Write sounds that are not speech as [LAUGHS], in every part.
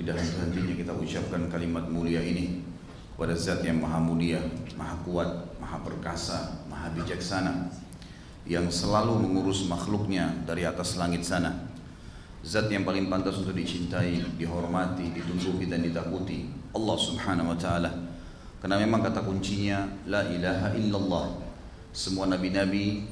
tidak henti-hentinya kita ucapkan kalimat mulia ini kepada zat yang maha mulia, maha kuat, maha perkasa, maha bijaksana yang selalu mengurus makhluknya dari atas langit sana. Zat yang paling pantas untuk dicintai, dihormati, ditunggu dan ditakuti Allah subhanahu wa ta'ala. Karena memang kata kuncinya la ilaha illallah. Semua nabi-nabi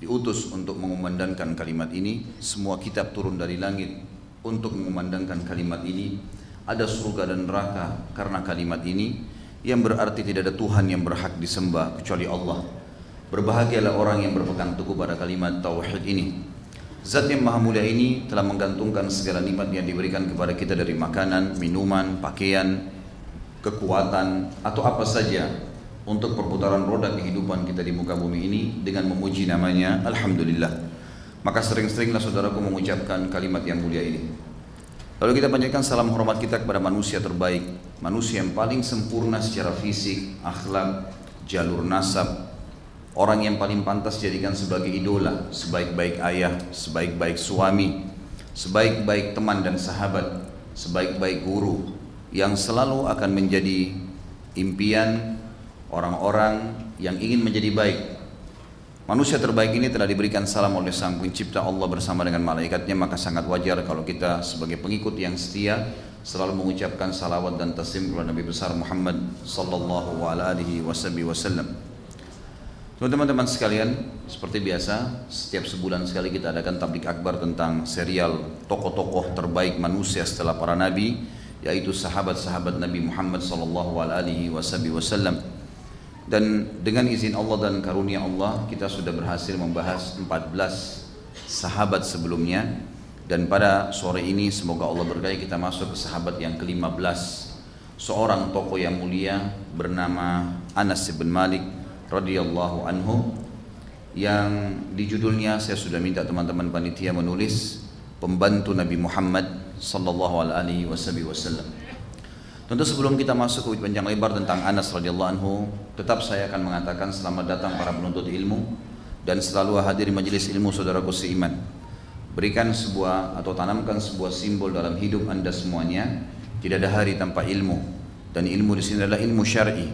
diutus untuk mengumandangkan kalimat ini. Semua kitab turun dari langit untuk mengumandangkan kalimat ini ada surga dan neraka karena kalimat ini yang berarti tidak ada Tuhan yang berhak disembah kecuali Allah. Berbahagialah orang yang berpegang teguh pada kalimat tauhid ini. Zat yang maha mulia ini telah menggantungkan segala nikmat yang diberikan kepada kita dari makanan, minuman, pakaian, kekuatan atau apa saja untuk perputaran roda kehidupan kita di muka bumi ini dengan memuji namanya Alhamdulillah. Maka sering-seringlah saudaraku mengucapkan kalimat yang mulia ini. Lalu kita panjatkan salam hormat kita kepada manusia terbaik, manusia yang paling sempurna secara fisik, akhlak, jalur nasab, orang yang paling pantas jadikan sebagai idola, sebaik-baik ayah, sebaik-baik suami, sebaik-baik teman dan sahabat, sebaik-baik guru yang selalu akan menjadi impian orang-orang yang ingin menjadi baik Manusia terbaik ini telah diberikan salam oleh Sang Pencipta Allah bersama dengan malaikatnya maka sangat wajar kalau kita sebagai pengikut yang setia selalu mengucapkan salawat dan taslim kepada Nabi besar Muhammad sallallahu alaihi wasallam. Teman-teman sekalian, seperti biasa, setiap sebulan sekali kita adakan tablik akbar tentang serial tokoh-tokoh terbaik manusia setelah para nabi, yaitu sahabat-sahabat Nabi Muhammad sallallahu alaihi wasallam. Dan dengan izin Allah dan karunia Allah kita sudah berhasil membahas 14 sahabat sebelumnya dan pada sore ini semoga Allah berkahi kita masuk ke sahabat yang ke-15 seorang tokoh yang mulia bernama Anas bin Malik radhiyallahu anhu yang di judulnya saya sudah minta teman-teman panitia menulis pembantu Nabi Muhammad sallallahu alaihi wasallam. Tentu sebelum kita masuk ke panjang lebar tentang Anas radhiyallahu anhu, tetap saya akan mengatakan selamat datang para penuntut ilmu dan selalu hadir di majelis ilmu saudaraku seiman. Berikan sebuah atau tanamkan sebuah simbol dalam hidup Anda semuanya. Tidak ada hari tanpa ilmu dan ilmu di sini adalah ilmu syar'i.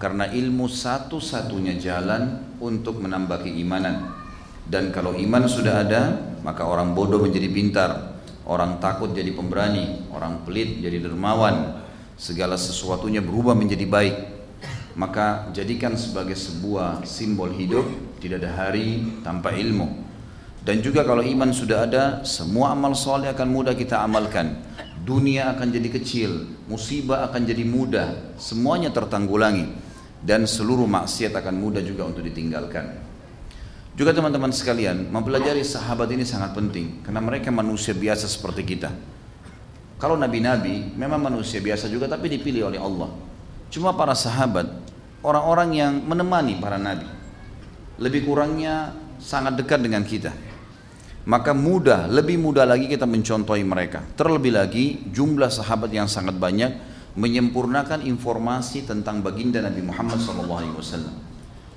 Karena ilmu satu-satunya jalan untuk menambah keimanan. Dan kalau iman sudah ada, maka orang bodoh menjadi pintar, orang takut jadi pemberani, orang pelit jadi dermawan, segala sesuatunya berubah menjadi baik maka jadikan sebagai sebuah simbol hidup tidak ada hari tanpa ilmu. Dan juga kalau iman sudah ada semua amal soleh akan mudah kita amalkan. Dunia akan jadi kecil musibah akan jadi mudah semuanya tertanggulangi. Dan seluruh maksiat akan mudah juga untuk ditinggalkan. Juga teman-teman sekalian mempelajari sahabat ini sangat penting. Karena mereka manusia biasa seperti kita kalau nabi-nabi memang manusia biasa juga tapi dipilih oleh Allah. Cuma para sahabat, orang-orang yang menemani para nabi. Lebih kurangnya sangat dekat dengan kita. Maka mudah, lebih mudah lagi kita mencontohi mereka. Terlebih lagi jumlah sahabat yang sangat banyak menyempurnakan informasi tentang baginda Nabi Muhammad SAW.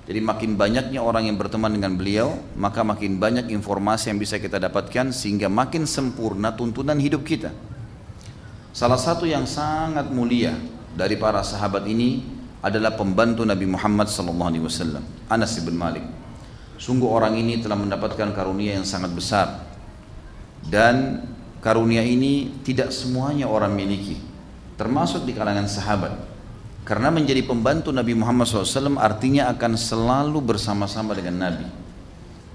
Jadi makin banyaknya orang yang berteman dengan beliau, maka makin banyak informasi yang bisa kita dapatkan sehingga makin sempurna tuntunan hidup kita. Salah satu yang sangat mulia dari para sahabat ini adalah pembantu Nabi Muhammad SAW, Anas bin Malik. Sungguh orang ini telah mendapatkan karunia yang sangat besar dan karunia ini tidak semuanya orang miliki, termasuk di kalangan sahabat. Karena menjadi pembantu Nabi Muhammad SAW artinya akan selalu bersama-sama dengan Nabi.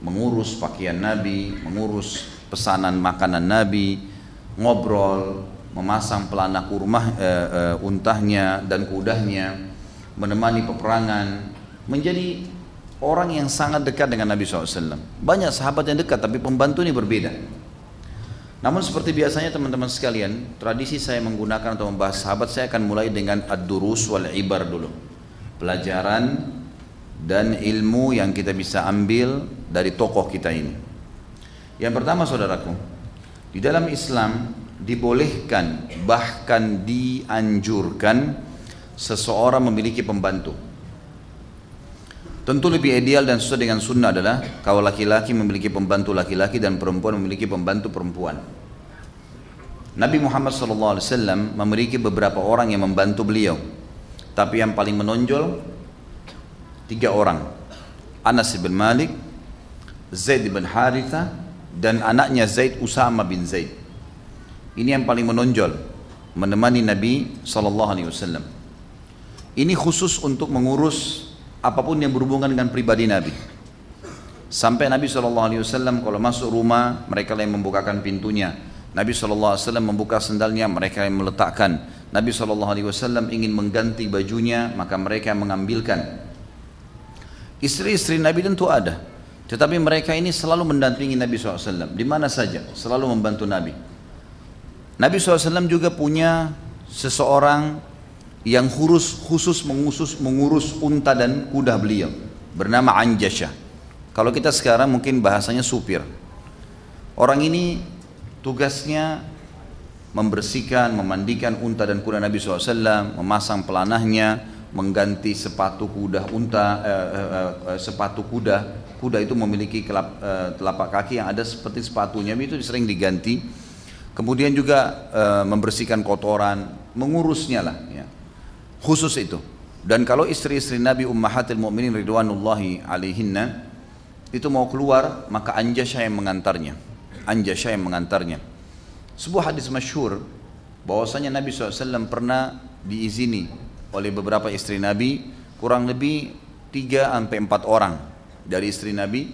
Mengurus pakaian Nabi, mengurus pesanan makanan Nabi, ngobrol, memasang pelana kurma e, e, untahnya dan kudahnya, menemani peperangan, menjadi orang yang sangat dekat dengan Nabi SAW. Banyak sahabat yang dekat, tapi pembantu ini berbeda. Namun seperti biasanya teman-teman sekalian, tradisi saya menggunakan atau membahas sahabat, saya akan mulai dengan ad-durus wal ibar dulu. Pelajaran dan ilmu yang kita bisa ambil dari tokoh kita ini. Yang pertama saudaraku, di dalam Islam dibolehkan bahkan dianjurkan seseorang memiliki pembantu. Tentu lebih ideal dan sesuai dengan sunnah adalah kalau laki-laki memiliki pembantu laki-laki dan perempuan memiliki pembantu perempuan. Nabi Muhammad SAW memiliki beberapa orang yang membantu beliau. Tapi yang paling menonjol tiga orang. Anas bin Malik, Zaid bin Haritha, dan anaknya Zaid Usama bin Zaid. Ini yang paling menonjol menemani Nabi SAW. Ini khusus untuk mengurus apa pun yang berhubungan dengan pribadi Nabi. Sampai Nabi SAW kalau masuk rumah mereka yang membukakan pintunya Nabi SAW membuka sendalnya, mereka yang meletakkan. Nabi SAW ingin mengganti bajunya, maka mereka mengambilkan. Istri-istri Nabi tentu ada. Tetapi mereka ini selalu mendampingi Nabi SAW. Di mana saja, selalu membantu Nabi. Nabi SAW juga punya seseorang yang khusus, khusus mengusus, mengurus unta dan kuda beliau. Bernama Anjasha. Kalau kita sekarang mungkin bahasanya supir. Orang ini Tugasnya membersihkan, memandikan unta dan kuda Nabi SAW, memasang pelanahnya, mengganti sepatu kuda unta, eh, eh, eh, sepatu kuda. Kuda itu memiliki kelap, eh, telapak kaki yang ada seperti sepatunya, itu sering diganti. Kemudian juga eh, membersihkan kotoran, mengurusnya lah. Ya. Khusus itu. Dan kalau istri-istri Nabi Ummahatil Mu'minin Ridwanullahi alaihinna itu mau keluar, maka Anjasya yang mengantarnya. Anjasha yang mengantarnya. Sebuah hadis masyhur bahwasanya Nabi SAW pernah diizini oleh beberapa istri Nabi kurang lebih 3 sampai 4 orang dari istri Nabi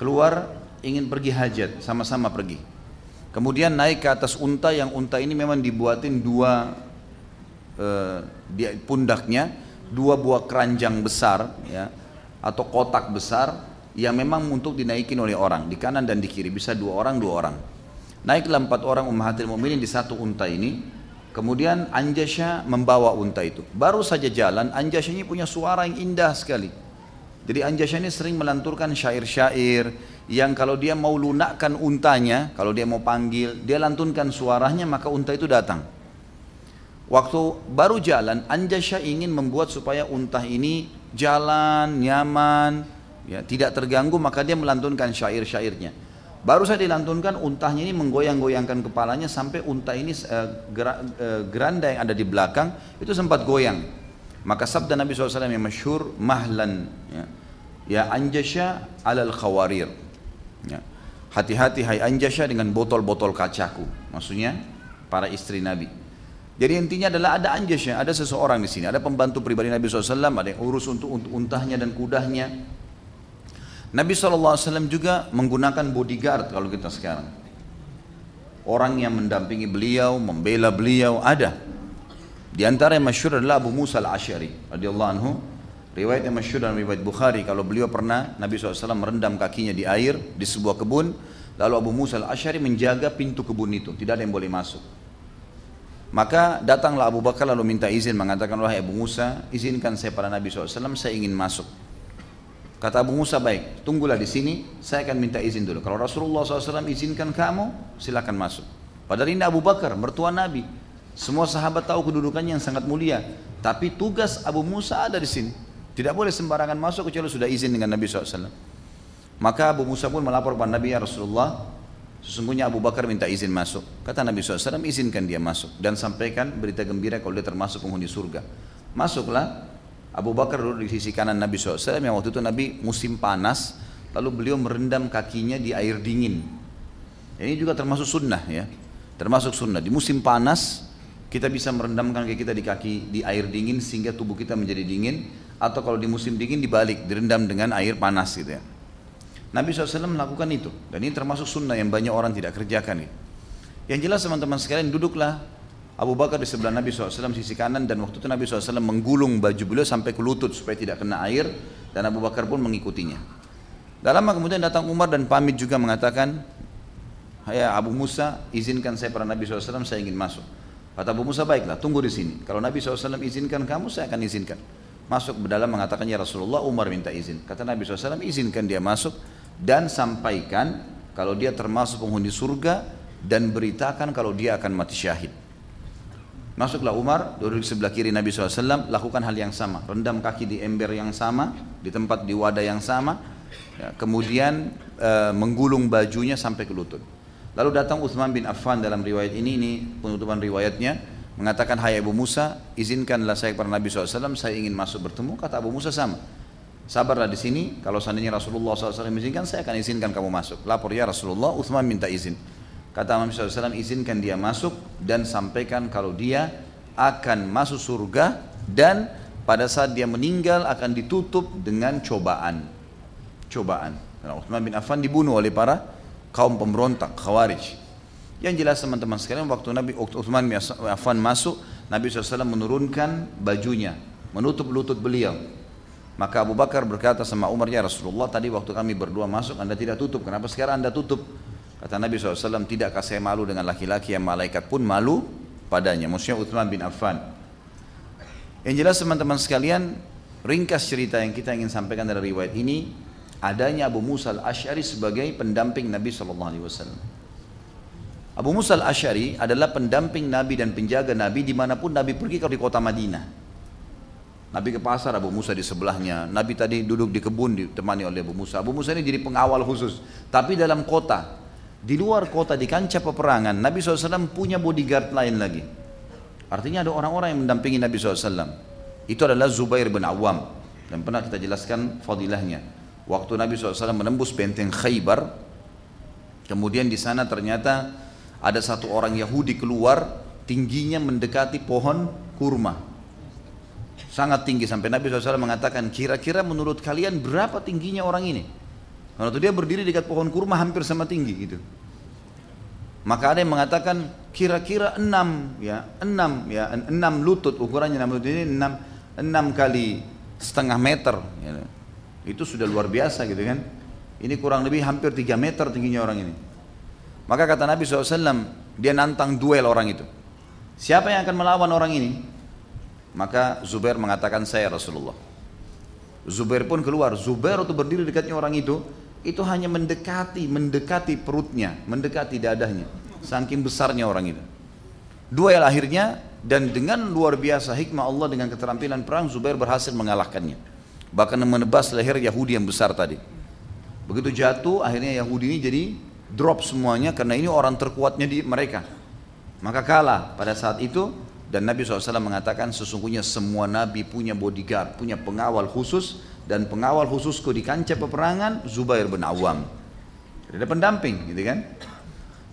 keluar ingin pergi hajat sama-sama pergi. Kemudian naik ke atas unta yang unta ini memang dibuatin dua eh, di pundaknya dua buah keranjang besar ya atau kotak besar yang memang untuk dinaikin oleh orang di kanan dan di kiri. Bisa dua orang dua orang. Naiklah empat orang ummahatil mu'minin di satu unta ini. Kemudian Anjasya membawa unta itu. Baru saja jalan Anjasya ini punya suara yang indah sekali. Jadi Anjasya ini sering melanturkan syair-syair yang kalau dia mau lunakkan untanya kalau dia mau panggil dia lantunkan suaranya maka unta itu datang Waktu baru jalan, Anjasya ingin membuat supaya unta ini jalan, nyaman, ya, tidak terganggu maka dia melantunkan syair-syairnya. Baru saya dilantunkan untahnya ini menggoyang-goyangkan kepalanya sampai unta ini uh, gera, uh, geranda yang ada di belakang itu sempat goyang. Maka sabda Nabi SAW yang masyhur mahlan ya, ya anjasya alal khawarir. Ya. Hati-hati hai anjasya dengan botol-botol kacaku. Maksudnya para istri Nabi. Jadi intinya adalah ada anjasya, ada seseorang di sini, ada pembantu pribadi Nabi SAW, ada yang urus untuk, untuk untahnya dan kudahnya, Nabi SAW juga menggunakan bodyguard kalau kita sekarang. Orang yang mendampingi beliau, membela beliau ada. Di antara yang masyhur adalah Abu Musa al-Ash'ari radhiyallahu anhu. Riwayat yang masyhur dalam riwayat Bukhari kalau beliau pernah Nabi SAW merendam kakinya di air di sebuah kebun, lalu Abu Musa al-Ash'ari menjaga pintu kebun itu, tidak ada yang boleh masuk. Maka datanglah Abu Bakar lalu minta izin mengatakan wahai Abu Musa, izinkan saya pada Nabi SAW, saya ingin masuk. Kata Abu Musa baik, tunggulah di sini, saya akan minta izin dulu. Kalau Rasulullah SAW izinkan kamu, silakan masuk. Padahal ini Abu Bakar, mertua Nabi. Semua sahabat tahu kedudukannya yang sangat mulia. Tapi tugas Abu Musa ada di sini. Tidak boleh sembarangan masuk kecuali sudah izin dengan Nabi SAW. Maka Abu Musa pun melapor kepada Nabi ya Rasulullah, sesungguhnya Abu Bakar minta izin masuk. Kata Nabi SAW, izinkan dia masuk. Dan sampaikan berita gembira kalau dia termasuk penghuni surga. Masuklah, Abu Bakar duduk di sisi kanan Nabi SAW yang waktu itu Nabi musim panas lalu beliau merendam kakinya di air dingin ini juga termasuk sunnah ya termasuk sunnah di musim panas kita bisa merendamkan kaki kita di kaki di air dingin sehingga tubuh kita menjadi dingin atau kalau di musim dingin dibalik direndam dengan air panas gitu ya Nabi SAW melakukan itu dan ini termasuk sunnah yang banyak orang tidak kerjakan ya. yang jelas teman-teman sekalian duduklah Abu Bakar di sebelah Nabi SAW sisi kanan dan waktu itu Nabi SAW menggulung baju beliau sampai ke lutut supaya tidak kena air dan Abu Bakar pun mengikutinya. Dalam kemudian datang Umar dan pamit juga mengatakan, Ya Abu Musa izinkan saya pada Nabi SAW saya ingin masuk. Kata Abu Musa baiklah tunggu di sini. Kalau Nabi SAW izinkan kamu saya akan izinkan. Masuk ke dalam mengatakan ya Rasulullah Umar minta izin. Kata Nabi SAW izinkan dia masuk dan sampaikan kalau dia termasuk penghuni surga dan beritakan kalau dia akan mati syahid. Masuklah Umar, duduk sebelah kiri Nabi SAW, lakukan hal yang sama. Rendam kaki di ember yang sama, di tempat di wadah yang sama. Ya, kemudian e, menggulung bajunya sampai ke lutut. Lalu datang Uthman bin Affan dalam riwayat ini, ini penutupan riwayatnya, mengatakan, Hai Abu Musa, izinkanlah saya kepada Nabi SAW, saya ingin masuk bertemu. Kata Abu Musa sama. Sabarlah di sini, kalau seandainya Rasulullah SAW izinkan, saya akan izinkan kamu masuk. Lapor ya Rasulullah, Uthman minta izin. Kata Nabi SAW, izinkan dia masuk dan sampaikan kalau dia akan masuk surga dan pada saat dia meninggal akan ditutup dengan cobaan. Cobaan. Karena Uthman bin Affan dibunuh oleh para kaum pemberontak Khawarij. Yang jelas teman-teman sekalian waktu Nabi Uthman bin Affan masuk, Nabi SAW menurunkan bajunya, menutup lutut beliau. Maka Abu Bakar berkata sama Umar, ya Rasulullah tadi waktu kami berdua masuk anda tidak tutup, kenapa sekarang anda tutup? Kata Nabi SAW, tidakkah saya malu dengan laki-laki yang malaikat pun malu padanya. Maksudnya Uthman bin Affan. Yang jelas teman-teman sekalian, ringkas cerita yang kita ingin sampaikan dari riwayat ini, adanya Abu Musa al-Ash'ari sebagai pendamping Nabi SAW. Abu Musa al-Ash'ari adalah pendamping Nabi dan penjaga Nabi di mana pun Nabi pergi ke kota Madinah. Nabi ke pasar, Abu Musa di sebelahnya. Nabi tadi duduk di kebun ditemani oleh Abu Musa. Abu Musa ini jadi pengawal khusus. Tapi dalam kota, di luar kota, di kancah peperangan, Nabi SAW punya bodyguard lain lagi. Artinya ada orang-orang yang mendampingi Nabi SAW. Itu adalah Zubair bin Awam. Dan pernah kita jelaskan fadilahnya. Waktu Nabi SAW menembus benteng Khaybar, kemudian di sana ternyata ada satu orang Yahudi keluar, tingginya mendekati pohon kurma. Sangat tinggi sampai Nabi SAW mengatakan, kira-kira menurut kalian berapa tingginya orang ini? Waktu dia berdiri dekat pohon kurma hampir sama tinggi gitu. Maka ada yang mengatakan kira-kira enam ya enam ya enam lutut ukurannya enam lutut ini enam enam kali setengah meter. Ya. Itu sudah luar biasa gitu kan. Ini kurang lebih hampir 3 meter tingginya orang ini. Maka kata Nabi SAW, dia nantang duel orang itu. Siapa yang akan melawan orang ini? Maka Zubair mengatakan saya Rasulullah. Zubair pun keluar. Zubair waktu berdiri dekatnya orang itu, itu hanya mendekati, mendekati perutnya, mendekati dadahnya. Saking besarnya orang itu. Duel akhirnya dan dengan luar biasa hikmah Allah dengan keterampilan perang Zubair berhasil mengalahkannya bahkan menebas leher Yahudi yang besar tadi. Begitu jatuh, akhirnya Yahudi ini jadi drop semuanya karena ini orang terkuatnya di mereka. Maka kalah pada saat itu dan Nabi SAW mengatakan sesungguhnya semua Nabi punya bodyguard, punya pengawal khusus dan pengawal khususku di kancah peperangan Zubair bin Awam. Ada pendamping gitu kan.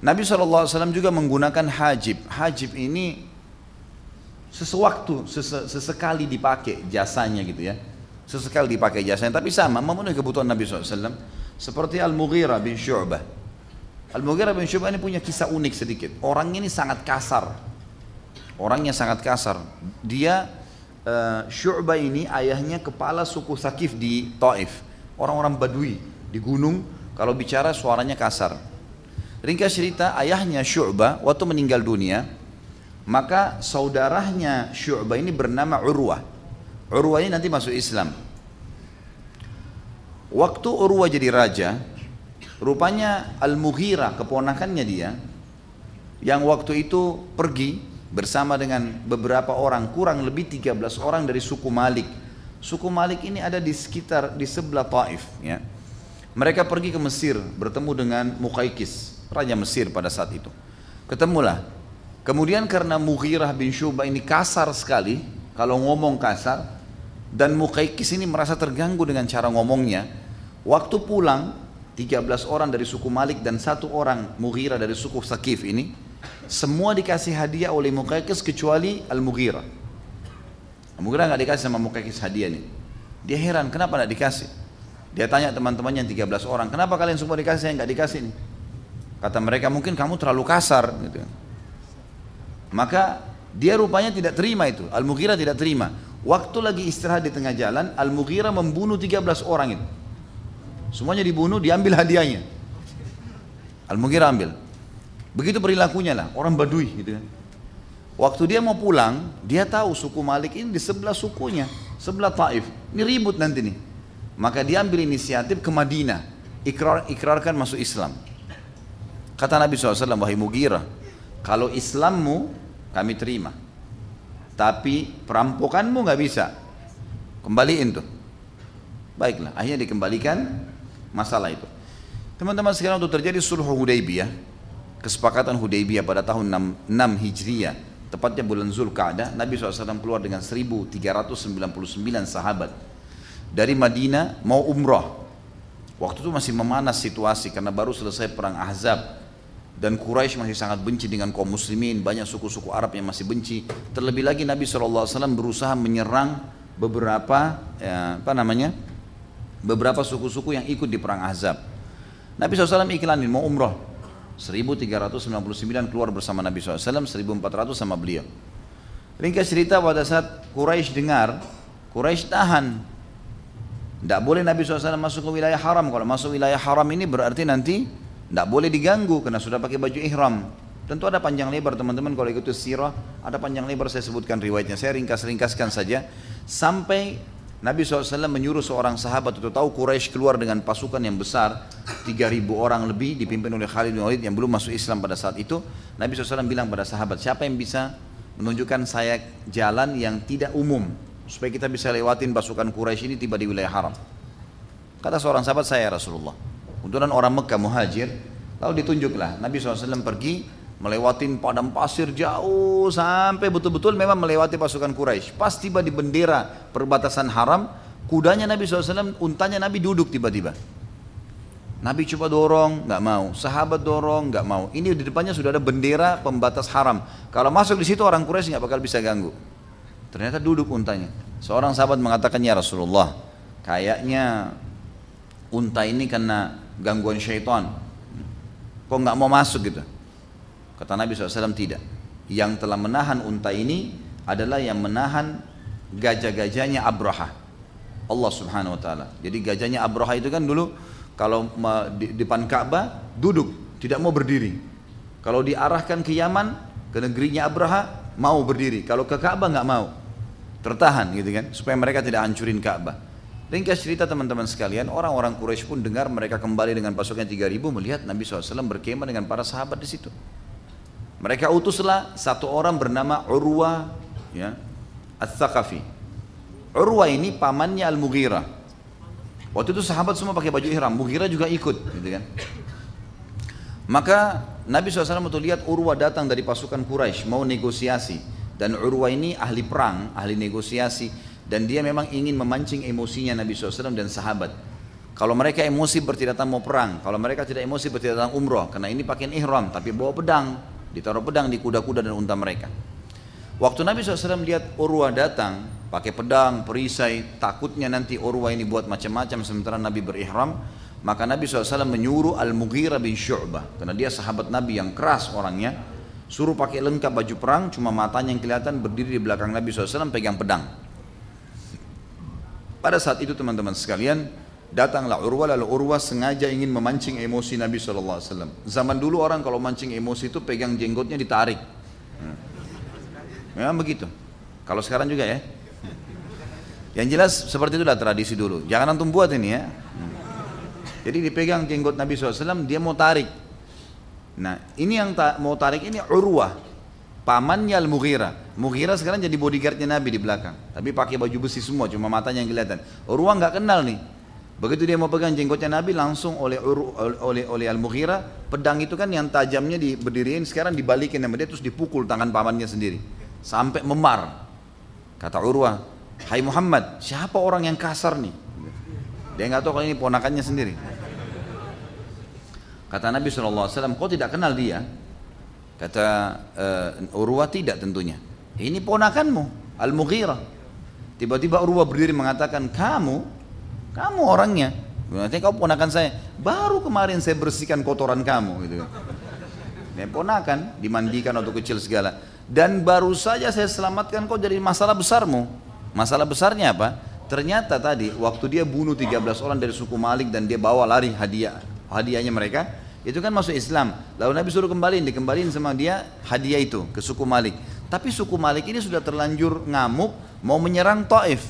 Nabi SAW juga menggunakan hajib. Hajib ini sesuatu, sesekali dipakai jasanya gitu ya sesekali dipakai jasanya tapi sama memenuhi kebutuhan Nabi SAW seperti Al-Mughirah bin Syu'bah Al-Mughirah bin Syu'bah ini punya kisah unik sedikit. Orang ini sangat kasar. Orangnya sangat kasar. Dia uh, Syu'bah ini ayahnya kepala suku Sakif di Taif. Orang-orang Badui di gunung kalau bicara suaranya kasar. Ringkas cerita ayahnya Syu'bah waktu meninggal dunia maka saudaranya Syu'bah ini bernama Urwah. Urwah ini nanti masuk Islam. Waktu Urwah jadi raja, rupanya Al-Mughirah, keponakannya dia, yang waktu itu pergi bersama dengan beberapa orang, kurang lebih 13 orang dari suku Malik. Suku Malik ini ada di sekitar, di sebelah Taif. Ya. Mereka pergi ke Mesir, bertemu dengan Muqaykis, Raja Mesir pada saat itu. Ketemulah. Kemudian karena Mughirah bin Syubah ini kasar sekali, kalau ngomong kasar, dan Mukaikis ini merasa terganggu dengan cara ngomongnya. Waktu pulang, 13 orang dari suku Malik dan satu orang Mughirah dari suku Sakif ini, semua dikasih hadiah oleh Mukaikis kecuali Al-Mughirah. Al-Mughirah nggak dikasih sama Mukaikis hadiah nih. Dia heran, kenapa nggak dikasih? Dia tanya teman-temannya 13 orang, kenapa kalian semua dikasih, yang nggak dikasih nih? Kata mereka, mungkin kamu terlalu kasar. Gitu. Maka dia rupanya tidak terima itu. Al-Mughirah tidak terima. Waktu lagi istirahat di tengah jalan, Al-Mughirah membunuh 13 orang itu. Semuanya dibunuh, diambil hadiahnya. Al-Mughirah ambil. Begitu perilakunya lah, orang Badui gitu kan. Waktu dia mau pulang, dia tahu suku Malik ini di sebelah sukunya, sebelah Taif. Ini ribut nanti nih. Maka dia ambil inisiatif ke Madinah, ikrar, ikrarkan masuk Islam. Kata Nabi SAW, wahai Mughirah, kalau Islammu kami terima. Tapi perampokanmu nggak bisa. Kembaliin tuh. Baiklah, akhirnya dikembalikan masalah itu. Teman-teman sekarang untuk terjadi sulh Hudaybiyah, kesepakatan Hudaybiyah pada tahun 6, 6 Hijriah, tepatnya bulan Zulkaadah, Nabi SAW keluar dengan 1399 sahabat dari Madinah mau umrah. Waktu itu masih memanas situasi karena baru selesai perang Ahzab dan Quraisy masih sangat benci dengan kaum muslimin, banyak suku-suku Arab yang masih benci. Terlebih lagi Nabi SAW berusaha menyerang beberapa ya, apa namanya? Beberapa suku-suku yang ikut di perang Ahzab. Nabi SAW iklanin mau umrah. 1399 keluar bersama Nabi SAW, 1400 sama beliau. Ringkas cerita pada saat Quraisy dengar, Quraisy tahan tidak boleh Nabi SAW masuk ke wilayah haram. Kalau masuk wilayah haram ini berarti nanti tidak boleh diganggu karena sudah pakai baju ihram. Tentu ada panjang lebar teman-teman kalau ikut sirah ada panjang lebar saya sebutkan riwayatnya. Saya ringkas-ringkaskan saja sampai Nabi SAW menyuruh seorang sahabat untuk tahu Quraisy keluar dengan pasukan yang besar 3000 orang lebih dipimpin oleh Khalid bin Walid yang belum masuk Islam pada saat itu Nabi SAW bilang pada sahabat siapa yang bisa menunjukkan saya jalan yang tidak umum supaya kita bisa lewatin pasukan Quraisy ini tiba di wilayah haram. Kata seorang sahabat saya Rasulullah, untukan orang Mekah muhajir, lalu ditunjuklah Nabi SAW pergi melewati padang pasir jauh sampai betul-betul memang melewati pasukan Quraisy. Pas tiba di bendera perbatasan haram, kudanya Nabi SAW, untanya Nabi duduk tiba-tiba. Nabi coba dorong, nggak mau. Sahabat dorong, nggak mau. Ini di depannya sudah ada bendera pembatas haram. Kalau masuk di situ orang Quraisy nggak bakal bisa ganggu. Ternyata duduk untanya. Seorang sahabat mengatakan, ya Rasulullah, kayaknya unta ini kena gangguan syaitan. Kok nggak mau masuk gitu? Kata Nabi SAW tidak. Yang telah menahan unta ini adalah yang menahan gajah-gajahnya Abraha. Allah Subhanahu wa taala. Jadi gajahnya Abraha itu kan dulu kalau di depan Ka'bah duduk, tidak mau berdiri. Kalau diarahkan ke Yaman, ke negerinya Abraha, mau berdiri. Kalau ke Ka'bah nggak mau tertahan gitu kan supaya mereka tidak hancurin Ka'bah. Ringkas cerita teman-teman sekalian, orang-orang Quraisy pun dengar mereka kembali dengan pasukan 3000 melihat Nabi SAW berkemah dengan para sahabat di situ. Mereka utuslah satu orang bernama Urwa ya, Al-Thaqafi. Urwa ini pamannya Al-Mughirah. Waktu itu sahabat semua pakai baju ihram, Mughirah juga ikut gitu kan. Maka Nabi SAW waktu lihat Urwa datang dari pasukan Quraisy mau negosiasi dan Urwa ini ahli perang, ahli negosiasi dan dia memang ingin memancing emosinya Nabi SAW dan sahabat. Kalau mereka emosi berarti datang mau perang, kalau mereka tidak emosi berarti datang umroh, karena ini pakai ihram tapi bawa pedang, ditaruh pedang di kuda-kuda dan unta mereka. Waktu Nabi SAW lihat Urwa datang, pakai pedang, perisai, takutnya nanti Urwa ini buat macam-macam sementara Nabi berihram, maka Nabi SAW menyuruh Al-Mughirah bin Syu'bah, karena dia sahabat Nabi yang keras orangnya, Suruh pakai lengkap baju perang, cuma matanya yang kelihatan berdiri di belakang Nabi SAW pegang pedang. Pada saat itu teman-teman sekalian, datanglah Urwah lalu Urwah sengaja ingin memancing emosi Nabi SAW. Zaman dulu orang kalau mancing emosi itu pegang jenggotnya ditarik. Memang begitu. Kalau sekarang juga ya. Yang jelas seperti itulah tradisi dulu. Jangan antum buat ini ya. Jadi dipegang jenggot Nabi SAW, dia mau tarik. Nah ini yang ta mau tarik ini Urwah pamannya Al-Mughirah Mughirah sekarang jadi bodyguardnya Nabi di belakang tapi pakai baju besi semua cuma matanya yang kelihatan Urwah nggak kenal nih begitu dia mau pegang jenggotnya Nabi langsung oleh oleh oleh Al-Mughirah pedang itu kan yang tajamnya di berdiriin sekarang dibalikin sama dia terus dipukul tangan pamannya sendiri sampai memar kata Urwah Hai Muhammad siapa orang yang kasar nih dia nggak tahu kalau ini ponakannya sendiri Kata Nabi SAW, kau tidak kenal dia? Kata uh, Urwah tidak tentunya. Ini ponakanmu, Al-Mughirah. Tiba-tiba Urwah berdiri mengatakan, kamu, kamu orangnya. Nanti kau ponakan saya. Baru kemarin saya bersihkan kotoran kamu. Gitu. Dia ponakan, dimandikan waktu kecil segala. Dan baru saja saya selamatkan kau dari masalah besarmu. Masalah besarnya apa? Ternyata tadi waktu dia bunuh 13 orang dari suku Malik dan dia bawa lari hadiah hadiahnya mereka itu kan masuk Islam. Lalu Nabi suruh kembaliin, dikembaliin sama dia hadiah itu ke suku Malik. Tapi suku Malik ini sudah terlanjur ngamuk mau menyerang Taif.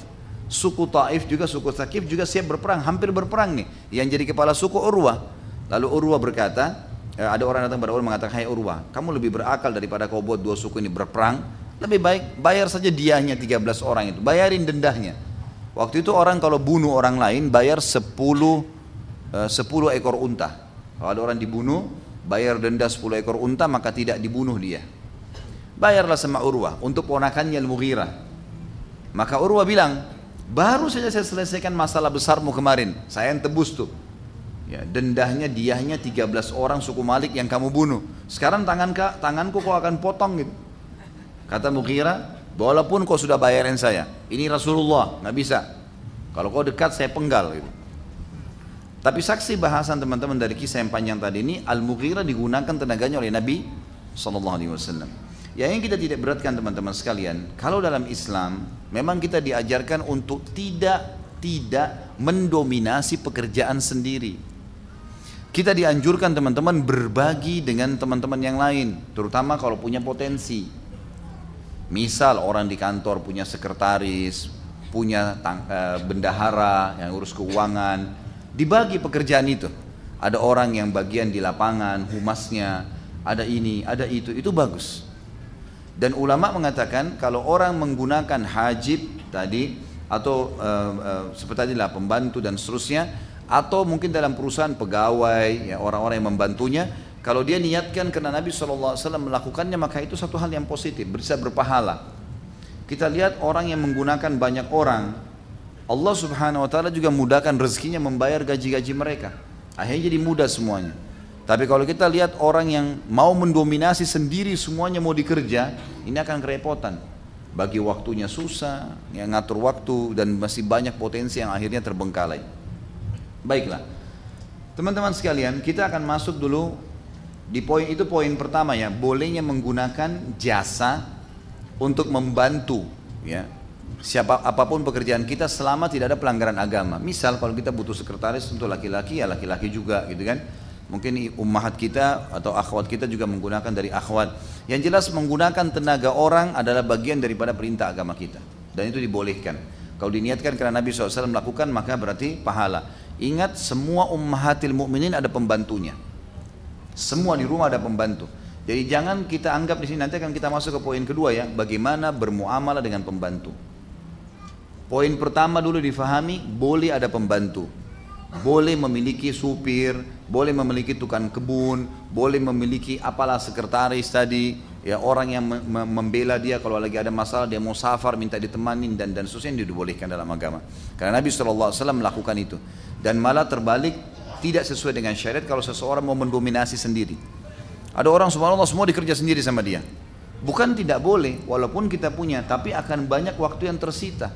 Suku Taif juga suku Sakif juga siap berperang, hampir berperang nih. Yang jadi kepala suku Urwah. Lalu Urwah berkata, eh, ada orang datang pada Urwah mengatakan, Hai Urwah, kamu lebih berakal daripada kau buat dua suku ini berperang. Lebih baik bayar saja diahnya 13 orang itu, bayarin dendahnya. Waktu itu orang kalau bunuh orang lain bayar 10 10 eh, ekor unta. Kalau ada orang dibunuh, bayar denda 10 ekor unta maka tidak dibunuh dia. Bayarlah sama Urwah untuk ponakannya Al-Mughirah. Maka Urwah bilang, baru saja saya selesaikan masalah besarmu kemarin, saya yang tebus tuh. Ya, dendahnya diahnya 13 orang suku Malik yang kamu bunuh. Sekarang tangan tanganku kau akan potong gitu. Kata Mughirah, walaupun kau sudah bayarin saya, ini Rasulullah, nggak bisa. Kalau kau dekat saya penggal gitu. Tapi saksi bahasan teman-teman dari kisah yang panjang tadi ini, Al-Mughirah digunakan tenaganya oleh Nabi Sallallahu Alaihi Wasallam. Ya yang kita tidak beratkan teman-teman sekalian, kalau dalam Islam memang kita diajarkan untuk tidak tidak mendominasi pekerjaan sendiri. Kita dianjurkan teman-teman berbagi dengan teman-teman yang lain, terutama kalau punya potensi. Misal orang di kantor punya sekretaris, punya uh, bendahara yang urus keuangan, dibagi pekerjaan itu. Ada orang yang bagian di lapangan, humasnya, ada ini, ada itu, itu bagus. Dan ulama mengatakan kalau orang menggunakan hajib tadi atau uh, uh, seperti tadi lah pembantu dan seterusnya atau mungkin dalam perusahaan pegawai ya orang-orang yang membantunya kalau dia niatkan karena Nabi SAW melakukannya maka itu satu hal yang positif bisa berpahala. Kita lihat orang yang menggunakan banyak orang Allah subhanahu wa ta'ala juga mudahkan rezekinya membayar gaji-gaji mereka. Akhirnya jadi mudah semuanya tapi kalau kita lihat orang yang mau mendominasi sendiri semuanya mau dikerja, ini akan kerepotan. Bagi waktunya susah, yang ngatur waktu dan masih banyak potensi yang akhirnya terbengkalai. Baiklah. Teman-teman sekalian, kita akan masuk dulu di poin itu poin pertama ya, bolehnya menggunakan jasa untuk membantu ya. Siapa apa pun pekerjaan kita selama tidak ada pelanggaran agama. Misal kalau kita butuh sekretaris untuk laki-laki ya laki-laki juga gitu kan Mungkin ummahat kita atau akhwat kita juga menggunakan dari akhwat. Yang jelas menggunakan tenaga orang adalah bagian daripada perintah agama kita. Dan itu dibolehkan. Kalau diniatkan karena Nabi SAW melakukan maka berarti pahala. Ingat semua ummahatil mukminin ada pembantunya. Semua di rumah ada pembantu. Jadi jangan kita anggap di sini nanti akan kita masuk ke poin kedua ya, bagaimana bermuamalah dengan pembantu. Poin pertama dulu difahami, boleh ada pembantu boleh memiliki supir, boleh memiliki tukang kebun, boleh memiliki apalah sekretaris tadi, ya orang yang membela dia kalau lagi ada masalah dia mau safar minta ditemani dan dan seterusnya dibolehkan dalam agama. Karena Nabi SAW melakukan itu dan malah terbalik tidak sesuai dengan syariat kalau seseorang mau mendominasi sendiri. Ada orang subhanallah semua dikerja sendiri sama dia. Bukan tidak boleh, walaupun kita punya, tapi akan banyak waktu yang tersita.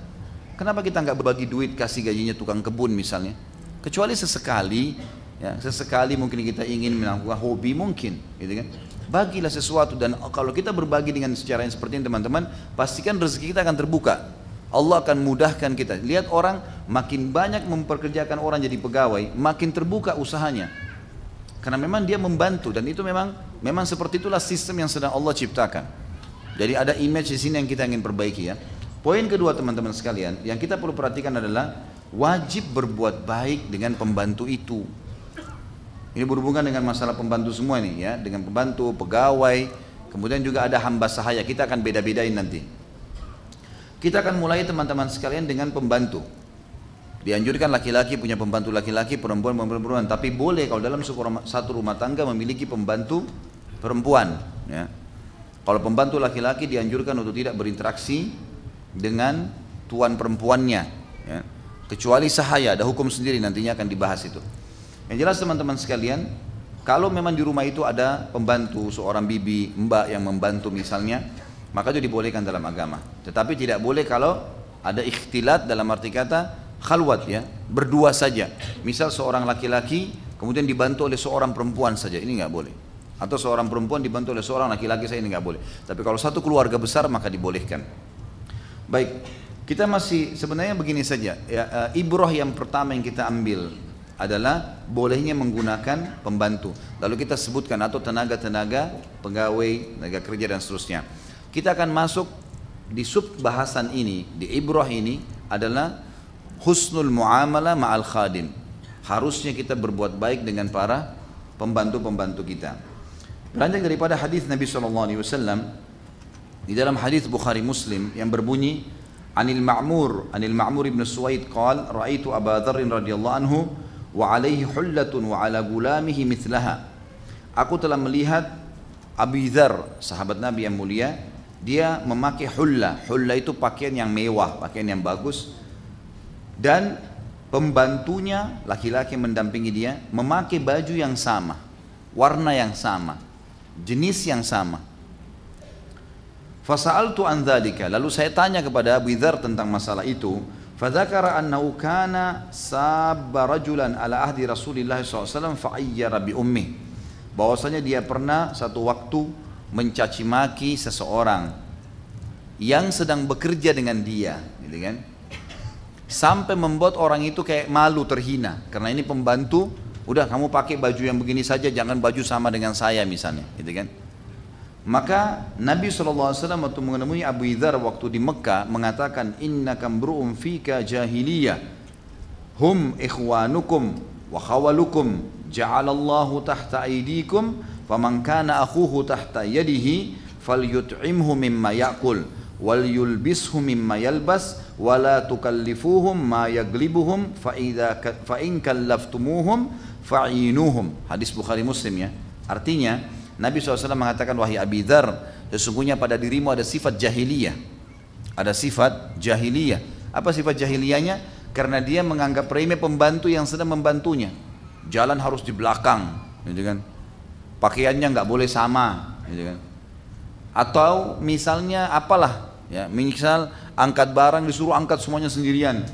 Kenapa kita nggak berbagi duit kasih gajinya tukang kebun misalnya? Kecuali sesekali, ya, sesekali mungkin kita ingin melakukan hobi mungkin, gitu kan. Bagilah sesuatu dan kalau kita berbagi dengan secara yang seperti ini teman-teman, pastikan rezeki kita akan terbuka. Allah akan mudahkan kita. Lihat orang makin banyak memperkerjakan orang jadi pegawai, makin terbuka usahanya. Karena memang dia membantu dan itu memang memang seperti itulah sistem yang sedang Allah ciptakan. Jadi ada image di sini yang kita ingin perbaiki ya. Poin kedua teman-teman sekalian, yang kita perlu perhatikan adalah wajib berbuat baik dengan pembantu itu. Ini berhubungan dengan masalah pembantu semua ini ya, dengan pembantu, pegawai, kemudian juga ada hamba sahaya. Kita akan beda-bedain nanti. Kita akan mulai teman-teman sekalian dengan pembantu. Dianjurkan laki-laki punya pembantu laki-laki, perempuan perempuan, tapi boleh kalau dalam satu rumah tangga memiliki pembantu perempuan. Ya. Kalau pembantu laki-laki dianjurkan untuk tidak berinteraksi dengan tuan perempuannya. Ya. Kecuali sahaya, ada hukum sendiri nantinya akan dibahas itu. Yang jelas teman-teman sekalian, kalau memang di rumah itu ada pembantu, seorang bibi, mbak yang membantu misalnya, maka itu dibolehkan dalam agama. Tetapi tidak boleh kalau ada ikhtilat dalam arti kata khalwat ya, berdua saja. Misal seorang laki-laki kemudian dibantu oleh seorang perempuan saja, ini nggak boleh. Atau seorang perempuan dibantu oleh seorang laki-laki saya ini nggak boleh. Tapi kalau satu keluarga besar maka dibolehkan. Baik, kita masih sebenarnya begini saja. Ya, uh, ibroh yang pertama yang kita ambil adalah bolehnya menggunakan pembantu. Lalu kita sebutkan atau tenaga-tenaga pegawai, tenaga kerja dan seterusnya. Kita akan masuk di sub bahasan ini, di ibroh ini adalah husnul muamalah ma'al khadim. Harusnya kita berbuat baik dengan para pembantu-pembantu kita. Beranjak daripada hadis Nabi SAW di dalam hadis Bukhari Muslim yang berbunyi Anil Ma'mur, Anil Ma'mur ibn Suwaid qal, ra'aitu Abu Dharr radhiyallahu anhu wa alaihi hullatun wa ala gulamihi mithlaha. aku telah melihat Abi Dhar, sahabat Nabi yang mulia, dia memakai hulla. Hulla itu pakaian yang mewah, pakaian yang bagus. Dan pembantunya, laki-laki mendampingi dia, memakai baju yang sama, warna yang sama, jenis yang sama. Fasa'altu an dzalika. Lalu saya tanya kepada Abu Dzar tentang masalah itu. Fadzakara annahu kana sabba rajulan ala ahdi Rasulillah SAW fa'ayyara bi ummi. Bahwasanya dia pernah satu waktu mencaci maki seseorang yang sedang bekerja dengan dia, gitu kan? Sampai membuat orang itu kayak malu terhina karena ini pembantu, udah kamu pakai baju yang begini saja jangan baju sama dengan saya misalnya, gitu kan? Maka Nabi SAW waktu menemui Abu Idhar waktu di Mekah mengatakan Inna kambru'um fika jahiliyah. Hum ikhwanukum wa khawalukum. Ja'alallahu tahta aidikum Faman kana akhuhu tahta yadihi Falyut'imhu mimma ya'kul. Wal yulbishu mimma yalbas. Wala tukallifuhum ma yaglibuhum. Fa'in kallaftumuhum fa'inuhum Hadis Bukhari Muslim ya. Artinya Nabi SAW mengatakan wahai Abi Dhar sesungguhnya pada dirimu ada sifat jahiliyah. Ada sifat jahiliyah. Apa sifat jahiliyahnya? Karena dia menganggap remeh pembantu yang sedang membantunya. Jalan harus di belakang gitu kan? Pakaiannya nggak boleh sama gitu kan? Atau misalnya apalah ya misal angkat barang disuruh angkat semuanya sendirian.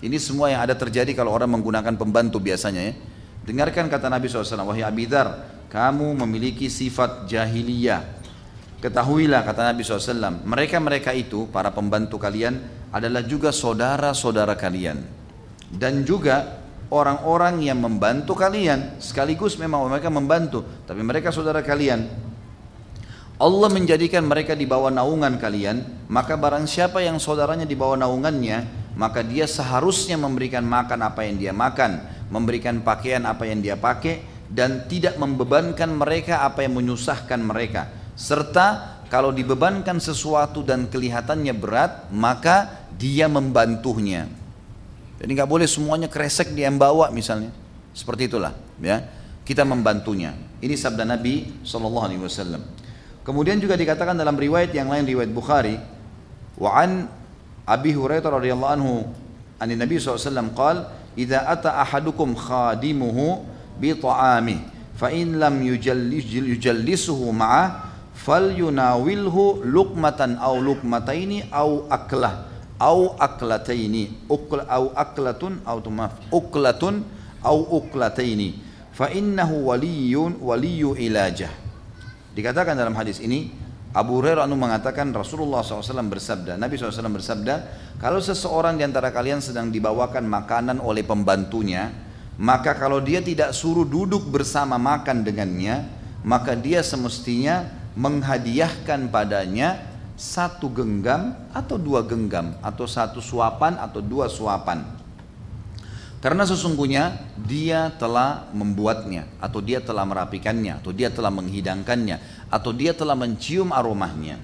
Ini semua yang ada terjadi kalau orang menggunakan pembantu biasanya ya. Dengarkan kata Nabi SAW wahai Abi Dhar kamu memiliki sifat jahiliyah. Ketahuilah kata Nabi SAW, mereka-mereka itu, para pembantu kalian, adalah juga saudara-saudara kalian. Dan juga orang-orang yang membantu kalian, sekaligus memang mereka membantu, tapi mereka saudara kalian. Allah menjadikan mereka di bawah naungan kalian, maka barang siapa yang saudaranya di bawah naungannya, maka dia seharusnya memberikan makan apa yang dia makan, memberikan pakaian apa yang dia pakai, dan tidak membebankan mereka apa yang menyusahkan mereka. Serta kalau dibebankan sesuatu dan kelihatannya berat maka dia membantunya. Jadi nggak boleh semuanya kresek dia yang bawa misalnya. Seperti itulah ya. Kita membantunya. Ini sabda Nabi Shallallahu Alaihi Wasallam. Kemudian juga dikatakan dalam riwayat yang lain riwayat Bukhari wa an Abi Hurairah radhiyallahu anhu an Nabi SAW qal bita'ami fa in lam yujallis yujallisuhu ma'a yunawilhu luqmatan aw luqmataini aw aklah aw aklataini. Ukl aw aklatun aw tumaf uklatun aw uklataini. Fa innahu waliyun waliyu ilajah. Dikatakan dalam hadis ini Abu Hurairah anu mengatakan Rasulullah SAW bersabda Nabi SAW bersabda kalau seseorang di antara kalian sedang dibawakan makanan oleh pembantunya maka kalau dia tidak suruh duduk bersama makan dengannya, maka dia semestinya menghadiahkan padanya satu genggam atau dua genggam atau satu suapan atau dua suapan. Karena sesungguhnya dia telah membuatnya atau dia telah merapikannya atau dia telah menghidangkannya atau dia telah mencium aromanya.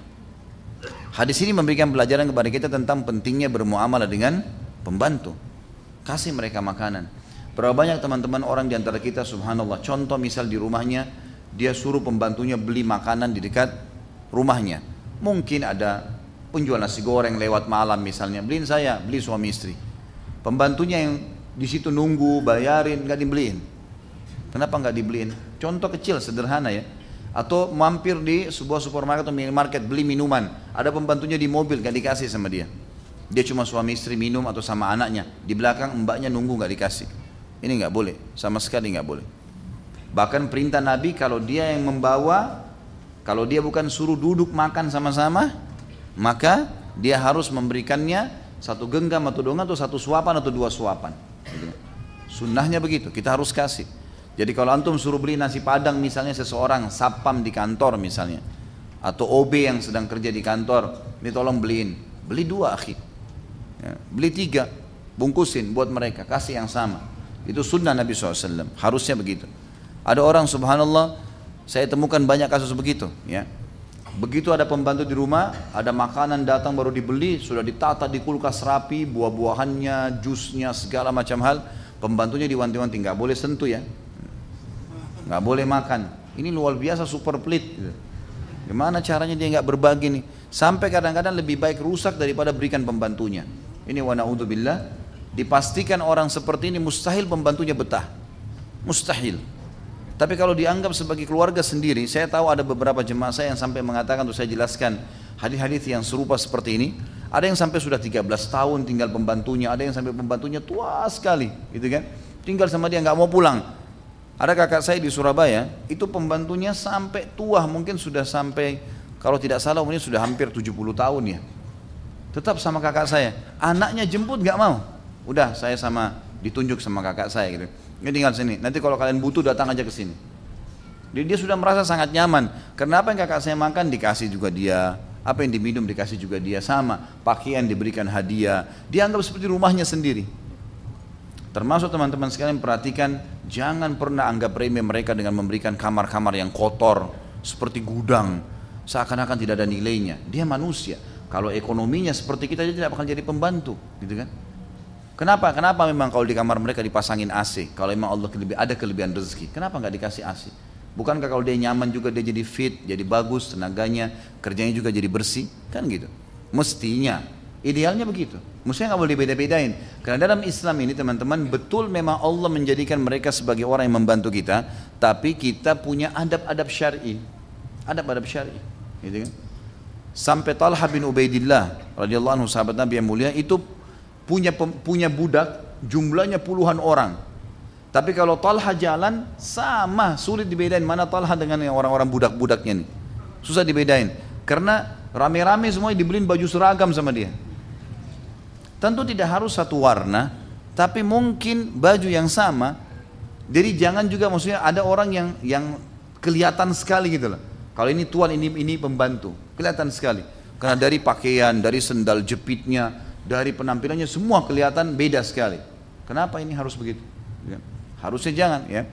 Hadis ini memberikan pelajaran kepada kita tentang pentingnya bermuamalah dengan pembantu. Kasih mereka makanan. Berapa banyak teman-teman orang di antara kita subhanallah contoh misal di rumahnya dia suruh pembantunya beli makanan di dekat rumahnya. Mungkin ada penjual nasi goreng lewat malam misalnya, beliin saya, beli suami istri. Pembantunya yang di situ nunggu, bayarin, nggak dibeliin. Kenapa nggak dibeliin? Contoh kecil, sederhana ya. Atau mampir di sebuah supermarket atau minimarket beli minuman, ada pembantunya di mobil nggak dikasih sama dia. Dia cuma suami istri minum atau sama anaknya, di belakang mbaknya nunggu nggak dikasih. Ini nggak boleh, sama sekali nggak boleh. Bahkan perintah Nabi kalau dia yang membawa, kalau dia bukan suruh duduk makan sama-sama, maka dia harus memberikannya satu genggam atau dua atau satu suapan atau dua suapan. Sunnahnya begitu, kita harus kasih. Jadi kalau antum suruh beli nasi padang misalnya seseorang sapam di kantor misalnya, atau OB yang sedang kerja di kantor, ini tolong beliin, beli dua akhi, ya, beli tiga, bungkusin buat mereka, kasih yang sama. Itu sunnah Nabi SAW. Harusnya begitu. Ada orang subhanallah, saya temukan banyak kasus begitu. Ya. Begitu ada pembantu di rumah, ada makanan datang baru dibeli, sudah ditata di kulkas rapi, buah-buahannya, jusnya, segala macam hal. Pembantunya diwanti-wanti, nggak boleh sentuh ya. nggak boleh makan. Ini luar biasa super pelit. Gitu. Gimana caranya dia nggak berbagi nih? Sampai kadang-kadang lebih baik rusak daripada berikan pembantunya. Ini wa na'udzubillah. Dipastikan orang seperti ini mustahil pembantunya betah. Mustahil. Tapi kalau dianggap sebagai keluarga sendiri, saya tahu ada beberapa jemaah saya yang sampai mengatakan untuk saya jelaskan hadis-hadis yang serupa seperti ini. Ada yang sampai sudah 13 tahun tinggal pembantunya, ada yang sampai pembantunya tua sekali, gitu kan? Tinggal sama dia nggak mau pulang. Ada kakak saya di Surabaya, itu pembantunya sampai tua, mungkin sudah sampai kalau tidak salah mungkin sudah hampir 70 tahun ya. Tetap sama kakak saya. Anaknya jemput nggak mau. Udah saya sama ditunjuk sama kakak saya gitu. Ini tinggal sini. Nanti kalau kalian butuh datang aja ke sini. Dia, dia sudah merasa sangat nyaman. Karena apa yang kakak saya makan dikasih juga dia. Apa yang diminum dikasih juga dia sama. Pakaian diberikan hadiah. Dia anggap seperti rumahnya sendiri. Termasuk teman-teman sekalian perhatikan jangan pernah anggap remeh mereka dengan memberikan kamar-kamar yang kotor seperti gudang seakan-akan tidak ada nilainya. Dia manusia. Kalau ekonominya seperti kita dia tidak akan jadi pembantu, gitu kan? Kenapa? Kenapa memang kalau di kamar mereka dipasangin AC? Kalau memang Allah ada kelebihan rezeki, kenapa nggak dikasih AC? Bukankah kalau dia nyaman juga dia jadi fit, jadi bagus tenaganya, kerjanya juga jadi bersih? Kan gitu. Mestinya, idealnya begitu. Mestinya nggak boleh beda-bedain. Karena dalam Islam ini teman-teman betul memang Allah menjadikan mereka sebagai orang yang membantu kita, tapi kita punya adab-adab syar'i. Adab-adab syar'i, gitu kan? Sampai Talha bin Ubaidillah radhiyallahu anhu sahabat Nabi yang mulia itu punya punya budak jumlahnya puluhan orang tapi kalau Talha jalan sama sulit dibedain mana Talha dengan orang-orang budak-budaknya nih. Susah dibedain karena rame-rame semuanya dibeliin baju seragam sama dia. Tentu tidak harus satu warna, tapi mungkin baju yang sama. Jadi jangan juga maksudnya ada orang yang yang kelihatan sekali gitu loh. Kalau ini tuan ini ini pembantu, kelihatan sekali. Karena dari pakaian, dari sendal jepitnya, dari penampilannya semua kelihatan beda sekali. Kenapa ini harus begitu? Ya. Harusnya jangan ya.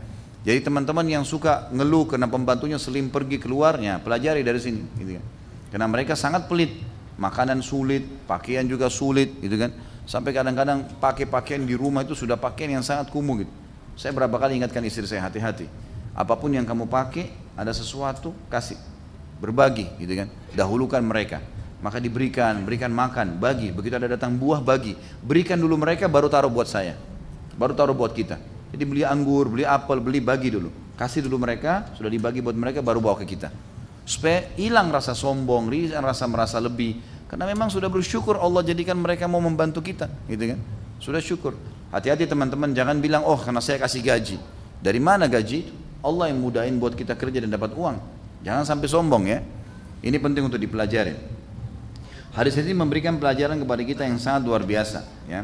Jadi teman-teman yang suka ngeluh karena pembantunya selim pergi keluarnya, pelajari dari sini gitu kan. Karena mereka sangat pelit, makanan sulit, pakaian juga sulit gitu kan. Sampai kadang-kadang pakai pakaian di rumah itu sudah pakaian yang sangat kumuh gitu. Saya berapa kali ingatkan istri saya hati-hati. Apa pun yang kamu pakai, ada sesuatu kasih, berbagi gitu kan. Dahulukan mereka. Maka diberikan, berikan makan, bagi. Begitu ada datang buah, bagi. Berikan dulu mereka, baru taruh buat saya. Baru taruh buat kita. Jadi beli anggur, beli apel, beli bagi dulu. Kasih dulu mereka, sudah dibagi buat mereka baru bawa ke kita. Supaya hilang rasa sombong, rasa merasa lebih. Karena memang sudah bersyukur Allah jadikan mereka mau membantu kita, gitu kan? Sudah syukur. Hati-hati teman-teman, jangan bilang, oh karena saya kasih gaji. Dari mana gaji? Allah yang mudahin buat kita kerja dan dapat uang. Jangan sampai sombong ya. Ini penting untuk dipelajari. Hadis ini memberikan pelajaran kepada kita yang sangat luar biasa. Ya.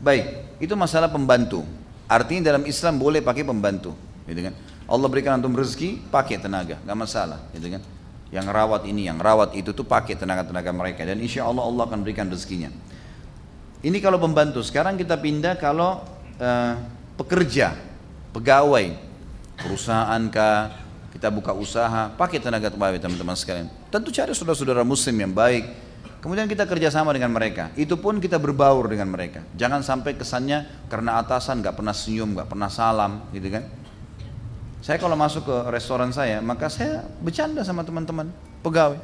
Baik, itu masalah pembantu. Artinya dalam Islam boleh pakai pembantu, gitu kan? Allah berikan antum rezeki, pakai tenaga, nggak masalah, gitu kan? Yang rawat ini, yang rawat itu tuh pakai tenaga-tenaga mereka dan insya Allah Allah akan berikan rezekinya. Ini kalau pembantu. Sekarang kita pindah kalau uh, pekerja, pegawai, perusahaan kah, kita buka usaha, pakai tenaga pegawai teman-teman sekalian. Tentu cari saudara-saudara muslim yang baik, Kemudian kita kerjasama dengan mereka. Itu pun kita berbaur dengan mereka. Jangan sampai kesannya karena atasan nggak pernah senyum, nggak pernah salam, gitu kan? Saya kalau masuk ke restoran saya, maka saya bercanda sama teman-teman pegawai.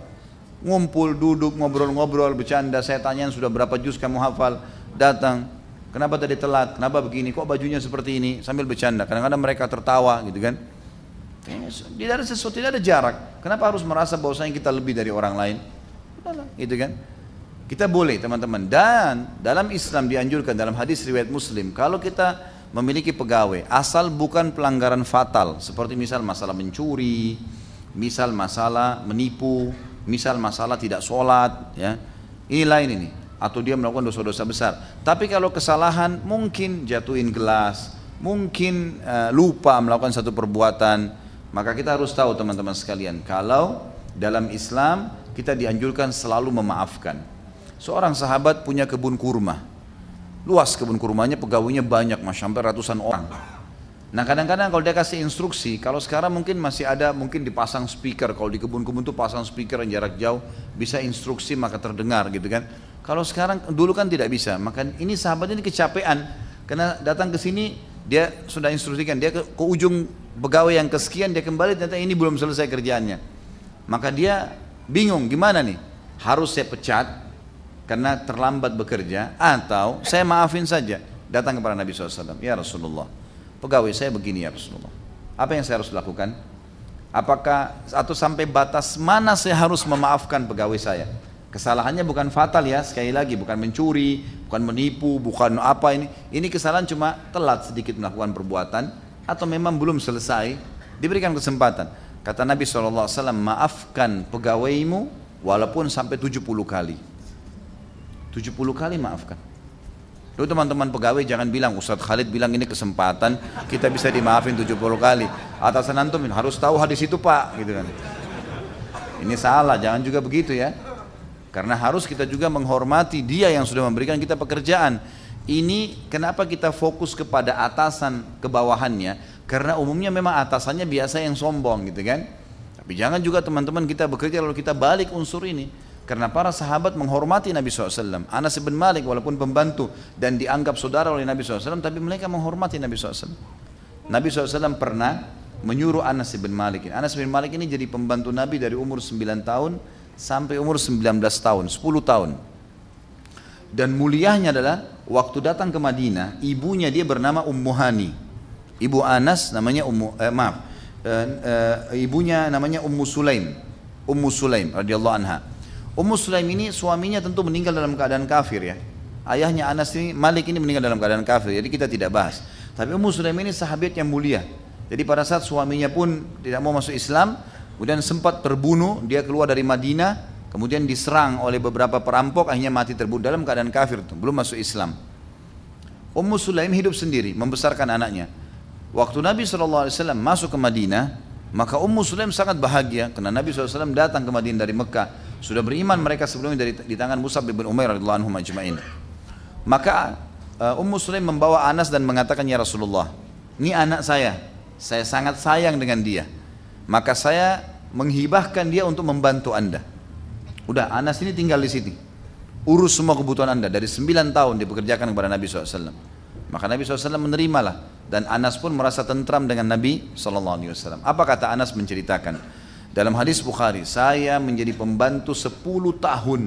Ngumpul, duduk, ngobrol-ngobrol, bercanda. Saya tanya sudah berapa juz kamu hafal, datang. Kenapa tadi telat? Kenapa begini? Kok bajunya seperti ini? Sambil bercanda. Kadang-kadang mereka tertawa, gitu kan? Tidak ada sesuatu, tidak ada jarak. Kenapa harus merasa bahwasanya kita lebih dari orang lain? Itu kan? Kita boleh teman-teman dan dalam Islam dianjurkan dalam hadis riwayat Muslim kalau kita memiliki pegawai asal bukan pelanggaran fatal seperti misal masalah mencuri, misal masalah menipu, misal masalah tidak sholat, ya ini lain ini atau dia melakukan dosa-dosa besar. Tapi kalau kesalahan mungkin jatuhin gelas, mungkin uh, lupa melakukan satu perbuatan, maka kita harus tahu teman-teman sekalian kalau dalam Islam kita dianjurkan selalu memaafkan. Seorang sahabat punya kebun kurma. Luas kebun kurmanya, pegawainya banyak, masya Allah ratusan orang. Nah kadang-kadang kalau dia kasih instruksi, kalau sekarang mungkin masih ada mungkin dipasang speaker, kalau di kebun-kebun itu pasang speaker yang jarak jauh, bisa instruksi maka terdengar gitu kan. Kalau sekarang dulu kan tidak bisa, maka ini sahabat ini kecapean, karena datang ke sini dia sudah instruksikan, dia ke, ke ujung pegawai yang kesekian dia kembali ternyata ini belum selesai kerjaannya. Maka dia bingung gimana nih? Harus saya pecat karena terlambat bekerja atau saya maafin saja datang kepada Nabi SAW. Ya Rasulullah, pegawai saya begini ya Rasulullah. Apa yang saya harus lakukan? Apakah atau sampai batas mana saya harus memaafkan pegawai saya? Kesalahannya bukan fatal ya, sekali lagi bukan mencuri, bukan menipu, bukan apa ini. Ini kesalahan cuma telat sedikit melakukan perbuatan atau memang belum selesai, diberikan kesempatan. Kata Nabi SAW, maafkan pegawaimu walaupun sampai 70 kali. 70 kali maafkan. Lalu teman-teman pegawai jangan bilang Ustadz Khalid bilang ini kesempatan kita bisa dimaafin 70 kali. Atasan antum harus tahu hadis itu Pak gitu kan. Ini salah, jangan juga begitu ya. Karena harus kita juga menghormati dia yang sudah memberikan kita pekerjaan. Ini kenapa kita fokus kepada atasan ke bawahannya? Karena umumnya memang atasannya biasa yang sombong gitu kan. Tapi jangan juga teman-teman kita bekerja lalu kita balik unsur ini. Karena para sahabat menghormati Nabi SAW. Anas bin Malik walaupun pembantu dan dianggap saudara oleh Nabi SAW. Tapi mereka menghormati Nabi SAW. Nabi SAW pernah menyuruh Anas bin Malik. Anas bin Malik ini jadi pembantu Nabi dari umur 9 tahun sampai umur 19 tahun, 10 tahun. Dan mulianya adalah waktu datang ke Madinah, ibunya dia bernama Ummu Hani. Ibu Anas namanya Ummu eh, maaf, eh, eh, ibunya namanya Ummu Sulaim. Ummu Sulaim radhiyallahu anha. Ummu Sulaim ini suaminya tentu meninggal dalam keadaan kafir ya. Ayahnya Anas ini Malik ini meninggal dalam keadaan kafir, jadi kita tidak bahas. Tapi Ummu Sulaim ini sahabat yang mulia. Jadi pada saat suaminya pun tidak mau masuk Islam, Kemudian sempat terbunuh, dia keluar dari Madinah, kemudian diserang oleh beberapa perampok, akhirnya mati terbunuh dalam keadaan kafir, belum masuk Islam. Ummu Sulaim hidup sendiri, membesarkan anaknya. Waktu Nabi SAW masuk ke Madinah, maka Ummu Sulaim sangat bahagia karena Nabi SAW datang ke Madinah dari Mekah. Sudah beriman mereka sebelumnya dari di tangan Musab bin Umair radhiyallahu anhu. Maka uh, Ummu Sulaim membawa Anas dan mengatakan ya Rasulullah, ini anak saya, saya sangat sayang dengan dia maka saya menghibahkan dia untuk membantu anda. Udah, Anas ini tinggal di sini. Urus semua kebutuhan anda. Dari 9 tahun dipekerjakan kepada Nabi SAW. Maka Nabi SAW menerimalah. Dan Anas pun merasa tentram dengan Nabi SAW. Apa kata Anas menceritakan? Dalam hadis Bukhari, saya menjadi pembantu 10 tahun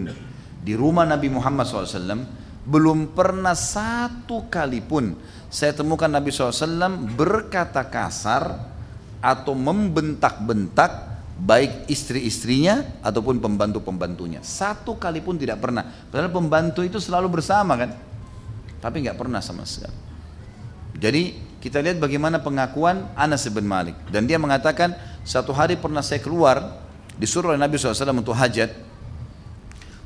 di rumah Nabi Muhammad SAW. Belum pernah satu kali pun saya temukan Nabi SAW berkata kasar atau membentak-bentak baik istri-istrinya ataupun pembantu-pembantunya. Satu kali pun tidak pernah. Padahal pembantu itu selalu bersama kan. Tapi nggak pernah sama sekali. Jadi kita lihat bagaimana pengakuan Anas bin Malik. Dan dia mengatakan satu hari pernah saya keluar disuruh oleh Nabi SAW untuk hajat.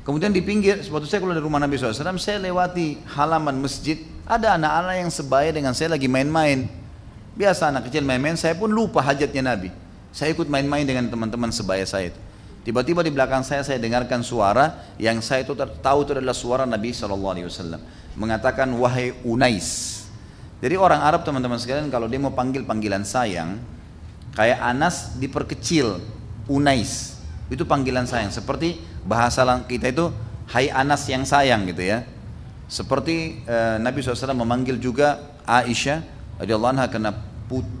Kemudian di pinggir, waktu saya keluar dari rumah Nabi SAW, saya lewati halaman masjid. Ada anak-anak yang sebaya dengan saya lagi main-main. Biasa anak kecil main-main, saya pun lupa hajatnya Nabi. Saya ikut main-main dengan teman-teman sebaya saya itu. Tiba-tiba di belakang saya saya dengarkan suara yang saya itu tahu itu adalah suara Nabi saw mengatakan wahai Unais. Jadi orang Arab teman-teman sekalian kalau dia mau panggil panggilan sayang, kayak Anas diperkecil Unais. Itu panggilan sayang. Seperti bahasa kita itu Hai Anas yang sayang gitu ya. Seperti uh, Nabi SAW memanggil juga Aisyah radhiyallahu anha karena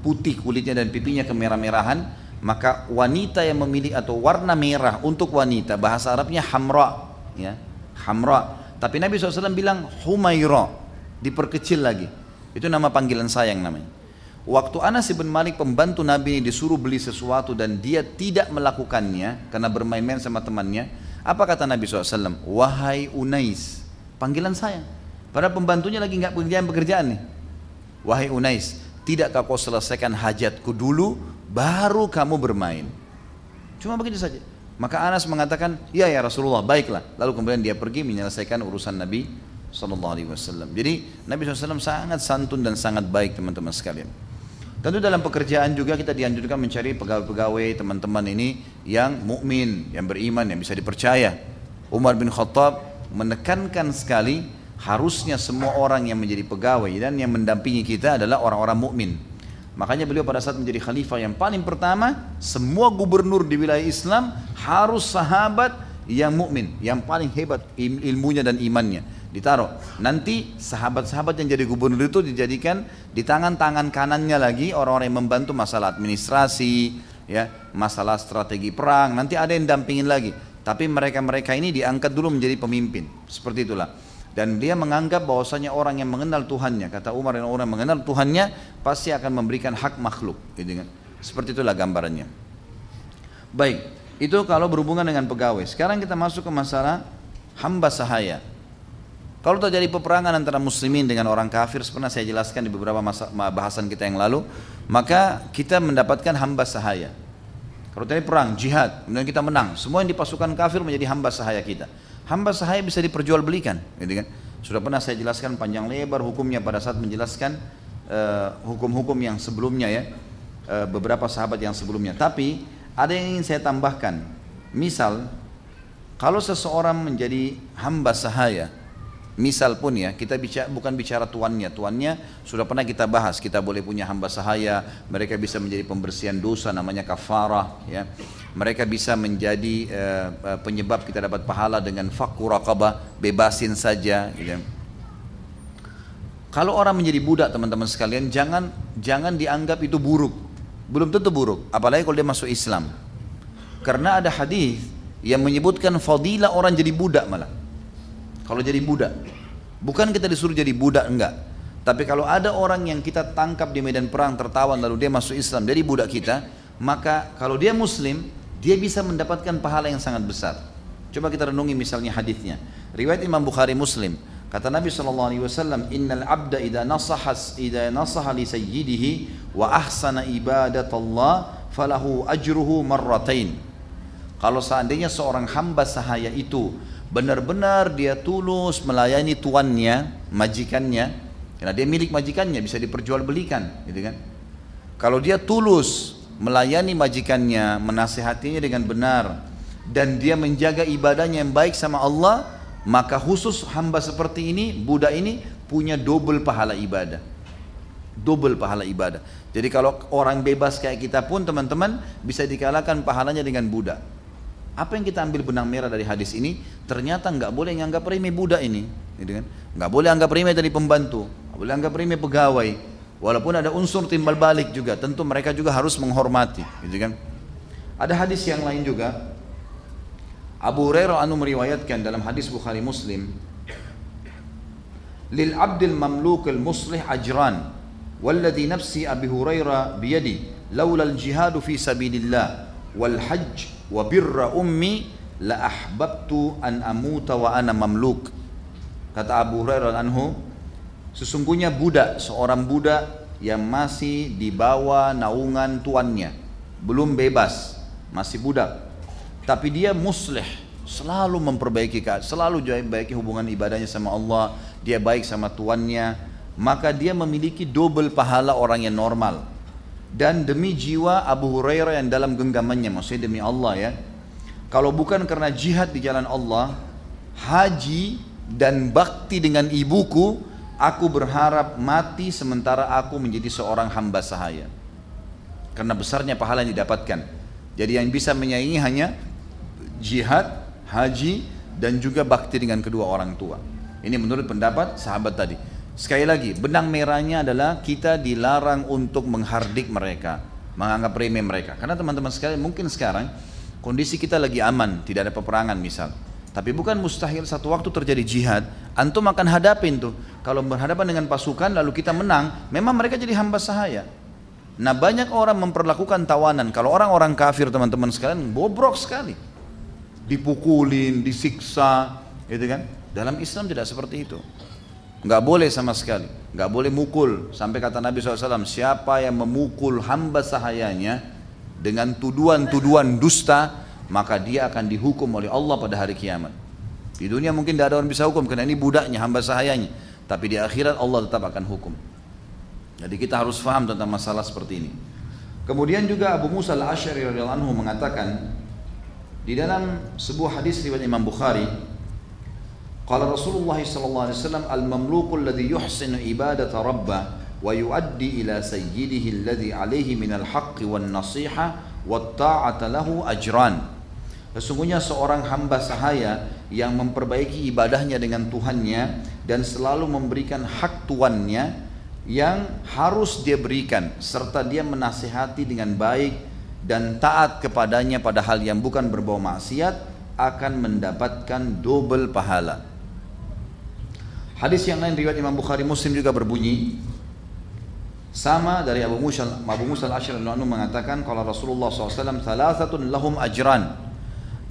putih kulitnya dan pipinya kemerah-merahan maka wanita yang memilih atau warna merah untuk wanita bahasa Arabnya hamra ya hamra tapi Nabi SAW bilang humaira diperkecil lagi itu nama panggilan sayang namanya waktu Anas bin Malik pembantu Nabi ini disuruh beli sesuatu dan dia tidak melakukannya karena bermain-main sama temannya apa kata Nabi SAW wahai Unais panggilan sayang padahal pembantunya lagi nggak pekerjaan-pekerjaan nih Wahai Unais, tidakkah kau selesaikan hajatku dulu, baru kamu bermain? Cuma begitu saja. Maka Anas mengatakan, ya ya Rasulullah, baiklah. Lalu kemudian dia pergi menyelesaikan urusan Nabi Sallallahu Alaihi Wasallam. Jadi Nabi SAW sangat santun dan sangat baik teman-teman sekalian. Tentu dalam pekerjaan juga kita dianjurkan mencari pegawai-pegawai teman-teman ini yang mukmin, yang beriman, yang bisa dipercaya. Umar bin Khattab menekankan sekali harusnya semua orang yang menjadi pegawai dan yang mendampingi kita adalah orang-orang mukmin. Makanya beliau pada saat menjadi khalifah yang paling pertama, semua gubernur di wilayah Islam harus sahabat yang mukmin, yang paling hebat ilmunya dan imannya. Ditaruh. Nanti sahabat-sahabat yang jadi gubernur itu dijadikan di tangan-tangan kanannya lagi orang-orang yang membantu masalah administrasi, ya, masalah strategi perang. Nanti ada yang dampingin lagi. Tapi mereka-mereka ini diangkat dulu menjadi pemimpin. Seperti itulah. Dan dia menganggap bahwasanya orang yang mengenal Tuhannya, kata Umar yang orang mengenal Tuhannya pasti akan memberikan hak makhluk, gitu kan. Seperti itulah gambarannya. Baik, itu kalau berhubungan dengan pegawai. Sekarang kita masuk ke masalah hamba sahaya. Kalau terjadi peperangan antara muslimin dengan orang kafir, pernah saya jelaskan di beberapa masa, bahasan kita yang lalu, maka kita mendapatkan hamba sahaya. Kalau terjadi perang, jihad, kemudian kita menang, semua yang di pasukan kafir menjadi hamba sahaya kita. Hamba sahaya bisa diperjualbelikan, gitu kan? Sudah pernah saya jelaskan panjang lebar hukumnya pada saat menjelaskan eh, hukum-hukum uh, yang sebelumnya ya, uh, beberapa sahabat yang sebelumnya. Tapi ada yang ingin saya tambahkan. Misal, kalau seseorang menjadi hamba sahaya, Misal pun ya, kita bicara, bukan bicara tuannya. Tuannya sudah pernah kita bahas. Kita boleh punya hamba sahaya. Mereka bisa menjadi pembersihan dosa namanya kafarah. Ya. Mereka bisa menjadi uh, penyebab kita dapat pahala dengan fakur raqabah. Bebasin saja. Gitu. Kalau orang menjadi budak teman-teman sekalian, jangan jangan dianggap itu buruk. Belum tentu buruk. Apalagi kalau dia masuk Islam. Karena ada hadis yang menyebutkan fadilah orang jadi budak malah. Kalau jadi budak. Bukan kita disuruh jadi budak, enggak. Tapi kalau ada orang yang kita tangkap di medan perang tertawan lalu dia masuk Islam jadi budak kita, maka kalau dia muslim, dia bisa mendapatkan pahala yang sangat besar. Coba kita renungi misalnya hadisnya. Riwayat Imam Bukhari Muslim. Kata Nabi sallallahu alaihi wasallam, "Innal 'abda idza nasaha idza nasaha li sayyidihi wa ahsana ibadatallah falahu ajruhu marratain." Kalau seandainya seorang hamba sahaya itu benar-benar dia tulus melayani tuannya, majikannya, karena dia milik majikannya bisa diperjualbelikan, gitu kan? Kalau dia tulus melayani majikannya, menasehatinya dengan benar, dan dia menjaga ibadahnya yang baik sama Allah, maka khusus hamba seperti ini, budak ini punya double pahala ibadah. Double pahala ibadah. Jadi kalau orang bebas kayak kita pun teman-teman bisa dikalahkan pahalanya dengan budak. Apa yang kita ambil benang merah dari hadis ini? Ternyata nggak boleh nganggap remeh budak ini, gitu kan? Nggak boleh anggap remeh dari pembantu, nggak boleh anggap remeh pegawai. Walaupun ada unsur timbal balik juga, tentu mereka juga harus menghormati, gitu kan? Ada hadis yang lain juga. Abu Hurairah anu meriwayatkan dalam hadis Bukhari Muslim, lil abdil mamlukil muslih ajran, walladhi nafsi Abi Hurairah biyadi, laula al-jihadu fi sabilillah wal hajj wa birra ummi la ahbabtu an amuta wa ana mamluk. Kata Abu Hurairah anhu sesungguhnya budak seorang budak yang masih di bawah naungan tuannya belum bebas masih budak. Tapi dia muslih selalu memperbaiki selalu baiki hubungan ibadahnya sama Allah dia baik sama tuannya maka dia memiliki double pahala orang yang normal dan demi jiwa Abu Hurairah yang dalam genggamannya maksudnya demi Allah ya. Kalau bukan karena jihad di jalan Allah haji dan bakti dengan ibuku aku berharap mati sementara aku menjadi seorang hamba sahaya. Karena besarnya pahala yang didapatkan. Jadi yang bisa menyaingi hanya jihad haji dan juga bakti dengan kedua orang tua. Ini menurut pendapat sahabat tadi Sekali lagi, benang merahnya adalah kita dilarang untuk menghardik mereka, menganggap remeh mereka. Karena teman-teman sekalian mungkin sekarang kondisi kita lagi aman, tidak ada peperangan misal. Tapi bukan mustahil satu waktu terjadi jihad, antum akan hadapin tuh. Kalau berhadapan dengan pasukan lalu kita menang, memang mereka jadi hamba sahaya. Nah banyak orang memperlakukan tawanan. Kalau orang-orang kafir teman-teman sekalian bobrok sekali. Dipukulin, disiksa, gitu kan. Dalam Islam tidak seperti itu nggak boleh sama sekali. Nggak boleh mukul. Sampai kata Nabi SAW siapa yang memukul hamba sahayanya dengan tuduhan-tuduhan dusta maka dia akan dihukum oleh Allah pada hari kiamat. Di dunia mungkin tidak ada orang bisa hukum karena ini budaknya hamba sahayanya. Tapi di akhirat Allah tetap akan hukum. Jadi kita harus faham tentang masalah seperti ini. Kemudian juga Abu Musa al-Ash'ari radhiyallahu anhu mengatakan di dalam sebuah hadis riwayat Imam Bukhari Qala Rasulullah sallallahu alaihi wasallam al-mamluku alladhi yuhsinu ibadata rabbah wa yuaddi ila sayyidihi alladhi alaihi minal haqqi wan nasiha wat ta'ata lahu ajran. Sesungguhnya seorang hamba sahaya yang memperbaiki ibadahnya dengan Tuhannya dan selalu memberikan hak tuannya yang harus dia berikan serta dia menasihati dengan baik dan taat kepadanya pada hal yang bukan berbau maksiat akan mendapatkan double pahala. Hadis yang lain riwayat Imam Bukhari Muslim juga berbunyi sama dari Abu Musa Abu Musa al-Ashari mengatakan kalau Rasulullah SAW salasatun lahum ajran.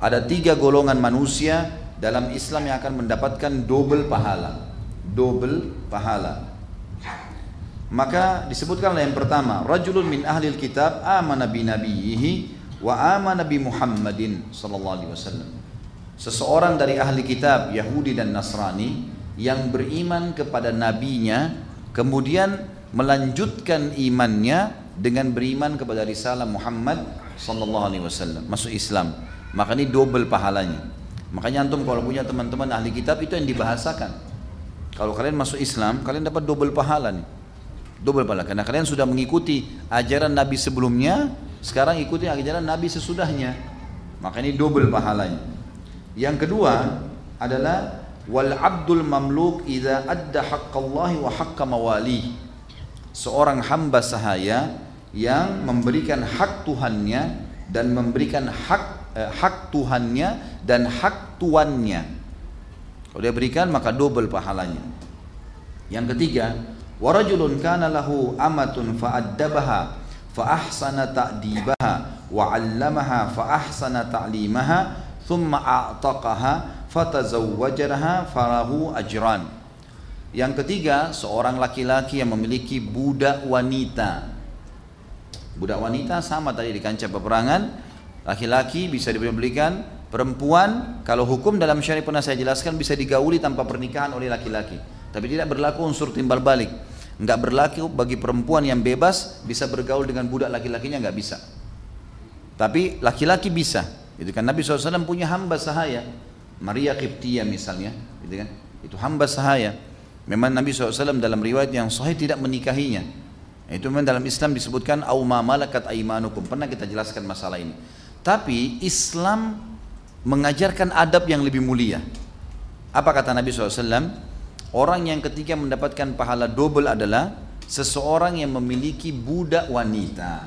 Ada tiga golongan manusia dalam Islam yang akan mendapatkan double pahala. Double pahala. Maka disebutkan yang pertama rajulun min ahli kitab amana bi nabiyhi wa amana bi Muhammadin sallallahu alaihi wasallam. Seseorang dari ahli kitab Yahudi dan Nasrani yang beriman kepada nabinya kemudian melanjutkan imannya dengan beriman kepada risalah Muhammad sallallahu alaihi wasallam masuk Islam. Maka ini double pahalanya. Makanya antum kalau punya teman-teman ahli kitab itu yang dibahasakan. Kalau kalian masuk Islam kalian dapat double pahala nih. Double pahala. Karena kalian sudah mengikuti ajaran Nabi sebelumnya sekarang ikuti ajaran Nabi sesudahnya. Maka ini double pahalanya. Yang kedua adalah wal abdul mamluk idza adda haqqallahi wa haqqa mawalih seorang hamba sahaya yang memberikan hak Tuhannya dan memberikan hak eh, hak Tuhannya dan hak tuannya. Kalau dia berikan maka double pahalanya. Yang ketiga, warajulun kana lahu amatun fa'addabaha fa ahsana ta'dibaha wa 'allamaha fa ahsana ta'limaha thumma a'taqaha fatazawwajaha farahu ajran. Yang ketiga, seorang laki-laki yang memiliki budak wanita. Budak wanita sama tadi di kancah peperangan, laki-laki bisa diberikan, perempuan kalau hukum dalam syariat pernah saya jelaskan bisa digauli tanpa pernikahan oleh laki-laki. Tapi tidak berlaku unsur timbal balik. Enggak berlaku bagi perempuan yang bebas bisa bergaul dengan budak laki-lakinya enggak bisa. Tapi laki-laki bisa. Itu kan Nabi SAW punya hamba sahaya. Maria Qibtiyah misalnya, gitu kan? Itu hamba sahaya. Memang Nabi SAW dalam riwayat yang sahih tidak menikahinya. Itu memang dalam Islam disebutkan auma malakat aimanukum. Pernah kita jelaskan masalah ini. Tapi Islam mengajarkan adab yang lebih mulia. Apa kata Nabi SAW? Orang yang ketika mendapatkan pahala double adalah seseorang yang memiliki budak wanita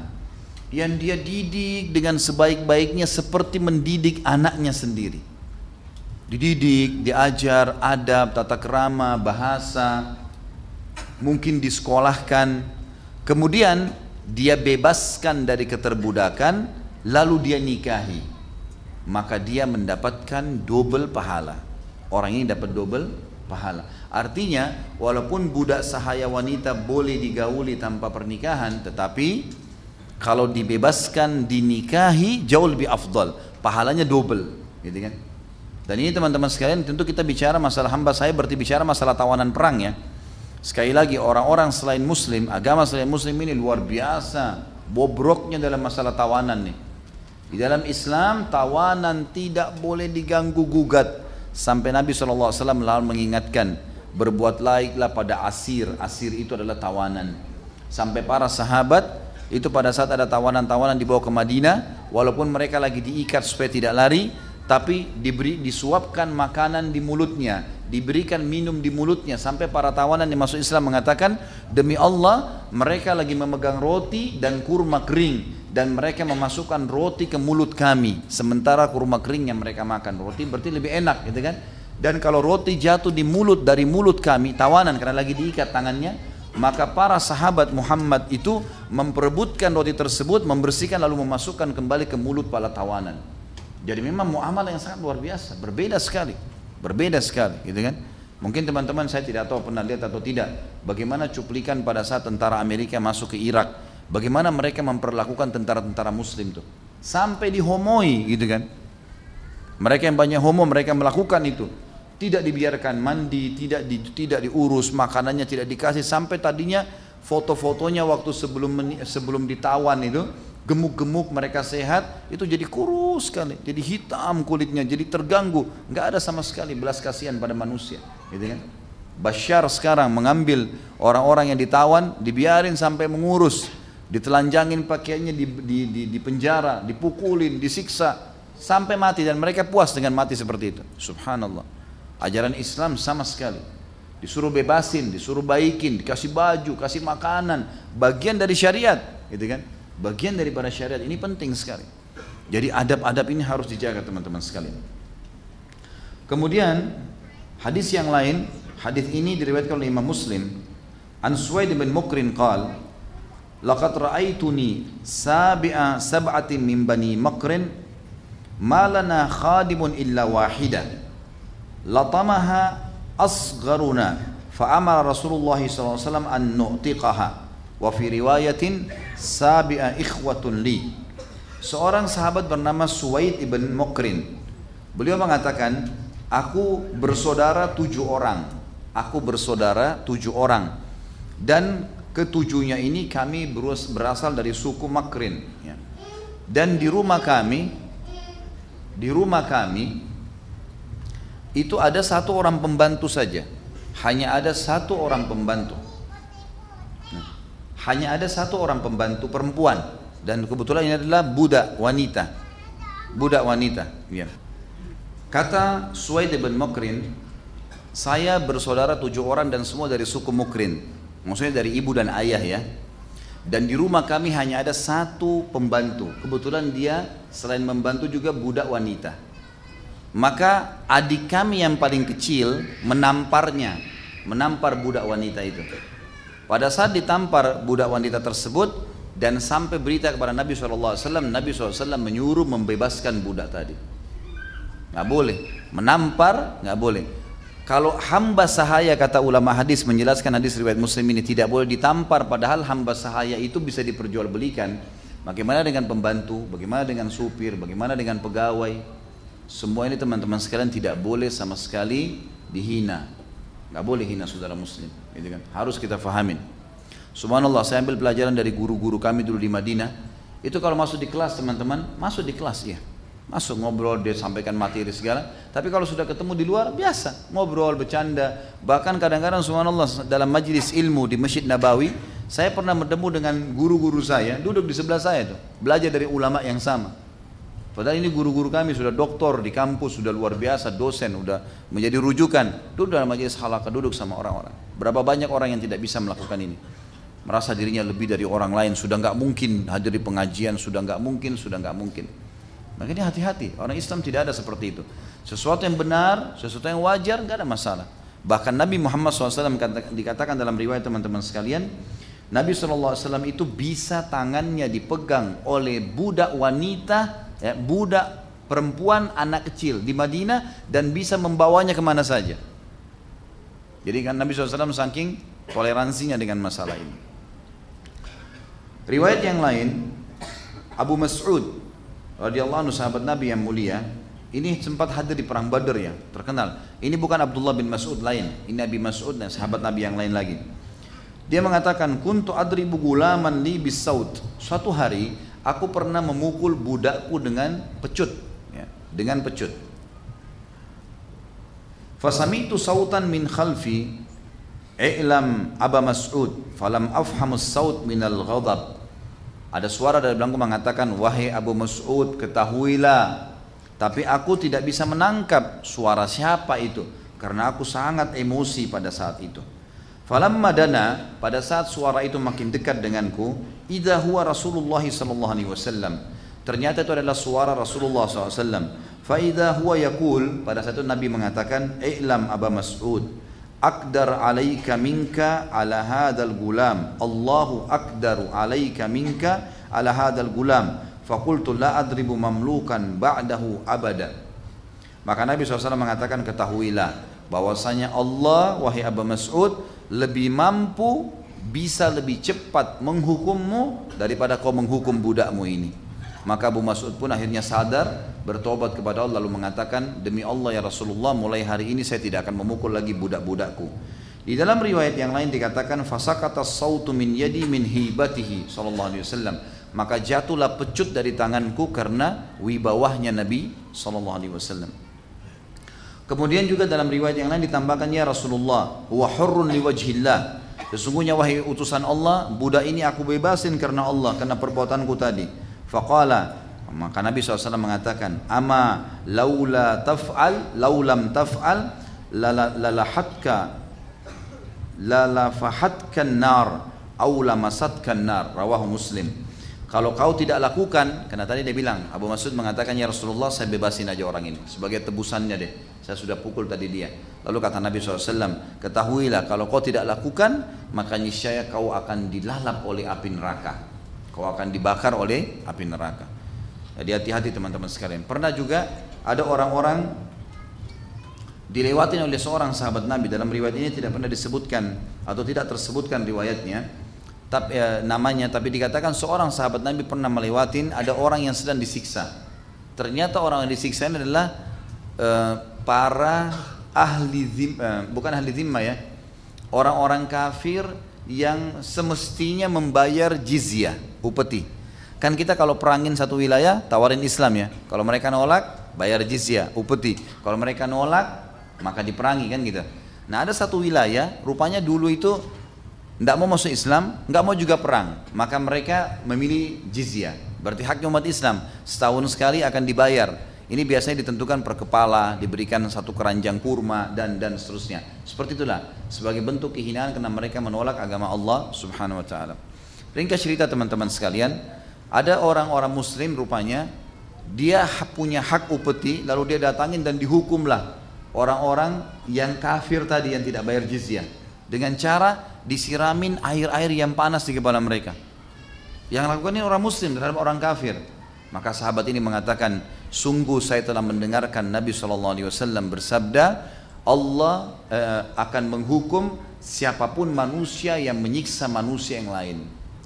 yang dia didik dengan sebaik-baiknya seperti mendidik anaknya sendiri dididik, diajar adab, tata kerama, bahasa, mungkin disekolahkan, kemudian dia bebaskan dari keterbudakan, lalu dia nikahi, maka dia mendapatkan double pahala. Orang ini dapat double pahala. Artinya, walaupun budak sahaya wanita boleh digauli tanpa pernikahan, tetapi kalau dibebaskan dinikahi jauh lebih afdal, pahalanya double, gitu kan? Dan ini teman-teman sekalian tentu kita bicara masalah hamba saya berarti bicara masalah tawanan perang ya. Sekali lagi orang-orang selain muslim, agama selain muslim ini luar biasa bobroknya dalam masalah tawanan nih. Di dalam Islam tawanan tidak boleh diganggu gugat sampai Nabi SAW lalu mengingatkan berbuat laiklah pada asir. Asir itu adalah tawanan. Sampai para sahabat itu pada saat ada tawanan-tawanan dibawa ke Madinah walaupun mereka lagi diikat supaya tidak lari tapi diberi disuapkan makanan di mulutnya, diberikan minum di mulutnya sampai para tawanan yang masuk Islam mengatakan demi Allah mereka lagi memegang roti dan kurma kering dan mereka memasukkan roti ke mulut kami. Sementara kurma kering yang mereka makan. Roti berarti lebih enak gitu kan? Dan kalau roti jatuh di mulut dari mulut kami tawanan karena lagi diikat tangannya maka para sahabat Muhammad itu memperebutkan roti tersebut membersihkan lalu memasukkan kembali ke mulut para tawanan jadi memang muamalah yang sangat luar biasa, berbeda sekali, berbeda sekali, gitu kan? Mungkin teman-teman saya tidak tahu pernah lihat atau tidak bagaimana cuplikan pada saat tentara Amerika masuk ke Irak, bagaimana mereka memperlakukan tentara-tentara Muslim tuh, sampai dihomoi, gitu kan? Mereka yang banyak homo mereka melakukan itu, tidak dibiarkan mandi, tidak di, tidak diurus, makanannya tidak dikasih sampai tadinya foto-fotonya waktu sebelum sebelum ditawan itu gemuk-gemuk mereka sehat itu jadi kurus sekali jadi hitam kulitnya jadi terganggu nggak ada sama sekali belas kasihan pada manusia gitu kan Bashar sekarang mengambil orang-orang yang ditawan dibiarin sampai mengurus ditelanjangin pakaiannya di, di, di, di penjara dipukulin disiksa sampai mati dan mereka puas dengan mati seperti itu. Subhanallah. Ajaran Islam sama sekali. Disuruh bebasin, disuruh baikin, dikasih baju, kasih makanan, bagian dari syariat, gitu kan? Bagian daripada syariat ini penting sekali. Jadi adab-adab ini harus dijaga teman-teman sekalian. Kemudian hadis yang lain, hadis ini diriwayatkan oleh Imam Muslim. An Suwaid bin Mukrin qal, "Laqad ra'aituni sabi'a sab'atin min bani Makrin ma lana khadimun illa wahida." Latamaha asgharuna fa amara Rasulullah SAW an nu'tiqaha wa fi riwayatin sabi'a ikhwatun li seorang sahabat bernama Suwaid ibn Mukrin beliau mengatakan aku bersaudara tujuh orang aku bersaudara tujuh orang dan ketujuhnya ini kami berasal dari suku Makrin ya. dan di rumah kami di rumah kami itu ada satu orang pembantu saja. Hanya ada satu orang pembantu. Hanya ada satu orang pembantu perempuan dan kebetulan ini adalah budak wanita. Budak wanita, ya. Kata Suwaid bin Mukrin, saya bersaudara tujuh orang dan semua dari suku Mukrin. Maksudnya dari ibu dan ayah ya. Dan di rumah kami hanya ada satu pembantu. Kebetulan dia selain membantu juga budak wanita. Maka adik kami yang paling kecil menamparnya, menampar budak wanita itu. Pada saat ditampar budak wanita tersebut dan sampai berita kepada Nabi SAW, Nabi SAW menyuruh membebaskan budak tadi. Nggak boleh, menampar nggak boleh. Kalau hamba sahaya kata ulama hadis menjelaskan hadis riwayat Muslim ini tidak boleh ditampar padahal hamba sahaya itu bisa diperjualbelikan. Bagaimana dengan pembantu, bagaimana dengan supir, bagaimana dengan pegawai, semua ini teman-teman sekalian tidak boleh sama sekali dihina. Nggak boleh hina saudara muslim. Gitu kan? Harus kita fahamin. Subhanallah, saya ambil pelajaran dari guru-guru kami dulu di Madinah. Itu kalau masuk di kelas teman-teman, masuk di kelas ya. Masuk ngobrol, dia sampaikan materi segala. Tapi kalau sudah ketemu di luar, biasa. Ngobrol, bercanda. Bahkan kadang-kadang subhanallah dalam majlis ilmu di Masjid Nabawi, saya pernah bertemu dengan guru-guru saya, duduk di sebelah saya tuh. Belajar dari ulama yang sama. Padahal ini guru-guru kami sudah doktor di kampus, sudah luar biasa, dosen, sudah menjadi rujukan. Duduk dalam majelis halakah, duduk sama orang-orang. Berapa banyak orang yang tidak bisa melakukan ini. Merasa dirinya lebih dari orang lain, sudah nggak mungkin hadir di pengajian, sudah nggak mungkin, sudah nggak mungkin. Makanya hati-hati, orang Islam tidak ada seperti itu. Sesuatu yang benar, sesuatu yang wajar, nggak ada masalah. Bahkan Nabi Muhammad SAW dikatakan dalam riwayat teman-teman sekalian, Nabi SAW itu bisa tangannya dipegang oleh budak wanita ya, budak perempuan anak kecil di Madinah dan bisa membawanya ke mana saja. Jadi kan Nabi SAW saking toleransinya dengan masalah ini. Riwayat yang lain, Abu Mas'ud radhiyallahu anhu sahabat Nabi yang mulia, ini sempat hadir di perang Badar ya, terkenal. Ini bukan Abdullah bin Mas'ud lain, ini Nabi Mas'ud dan sahabat Nabi yang lain lagi. Dia mengatakan, "Kuntu adribu gulaman li bisaut." Suatu hari aku pernah memukul budakku dengan pecut ya, dengan pecut. Fasamitu sautan min khalfi i'lam Aba Mas'ud falam afhamus saut minal ghadab. Ada suara dari belakangku mengatakan wahai Abu Mas'ud ketahuilah tapi aku tidak bisa menangkap suara siapa itu karena aku sangat emosi pada saat itu Falamma dana pada saat suara itu makin dekat denganku, idza huwa Rasulullah sallallahu alaihi wasallam. Ternyata itu adalah suara Rasulullah SAW. Fa idza huwa yaqul pada saat itu Nabi mengatakan, "I'lam Aba Mas'ud, akdar alaika minka ala hadzal gulam. Allahu akdaru alaika minka ala hadzal gulam." Fakultu la adribu mamlukan ba'dahu abada. Maka Nabi SAW mengatakan ketahuilah bahwasanya Allah wahai Abu Mas'ud lebih mampu bisa lebih cepat menghukummu daripada kau menghukum budakmu ini. Maka Abu Mas'ud pun akhirnya sadar, bertobat kepada Allah lalu mengatakan, demi Allah ya Rasulullah mulai hari ini saya tidak akan memukul lagi budak-budakku. Di dalam riwayat yang lain dikatakan fasakata sautu min yadi min hibatihi sallallahu alaihi wasallam. Maka jatuhlah pecut dari tanganku karena wibawahnya Nabi sallallahu alaihi wasallam. Kemudian juga dalam riwayat yang lain ditambahkan ya Rasulullah, wa hurrun liwajhillah. Sesungguhnya wahai utusan Allah, budak ini aku bebasin karena Allah, karena perbuatanku tadi. Faqala Maka Nabi SAW mengatakan, Ama laula taf'al, laulam taf'al, lalahatka, lalafahatkan nar, aula masatkan nar. Rawahu Muslim. Kalau kau tidak lakukan, karena tadi dia bilang, Abu Mas'ud mengatakan, Ya Rasulullah saya bebasin aja orang ini. Sebagai tebusannya deh. Saya sudah pukul tadi dia. Lalu kata Nabi SAW, ketahuilah kalau kau tidak lakukan, maka niscaya kau akan dilalap oleh api neraka. Kau akan dibakar oleh api neraka. Jadi hati-hati teman-teman sekalian. Pernah juga ada orang-orang dilewatin oleh seorang sahabat Nabi dalam riwayat ini tidak pernah disebutkan atau tidak tersebutkan riwayatnya tapi eh, namanya tapi dikatakan seorang sahabat Nabi pernah melewatin ada orang yang sedang disiksa. Ternyata orang yang disiksa ini adalah para ahli zim, eh, bukan ahli zimma ya. Orang-orang kafir yang semestinya membayar jizyah, upeti. Kan kita kalau perangin satu wilayah, tawarin Islam ya. Kalau mereka nolak, bayar jizya, upeti. Kalau mereka nolak, maka diperangi kan gitu. Nah ada satu wilayah, rupanya dulu itu tidak mau masuk Islam, nggak mau juga perang. Maka mereka memilih jizya. Berarti haknya umat Islam. Setahun sekali akan dibayar. Ini biasanya ditentukan per kepala, diberikan satu keranjang kurma dan dan seterusnya. Seperti itulah sebagai bentuk kehinaan karena mereka menolak agama Allah Subhanahu wa taala. Ringkas cerita teman-teman sekalian, ada orang-orang muslim rupanya dia punya hak upeti lalu dia datangin dan dihukumlah orang-orang yang kafir tadi yang tidak bayar jizyah dengan cara disiramin air-air yang panas di kepala mereka. Yang lakukan ini orang muslim terhadap orang kafir. Maka sahabat ini mengatakan, sungguh saya telah mendengarkan Nabi SAW bersabda, Allah eh, akan menghukum siapa pun manusia yang menyiksa manusia yang lain.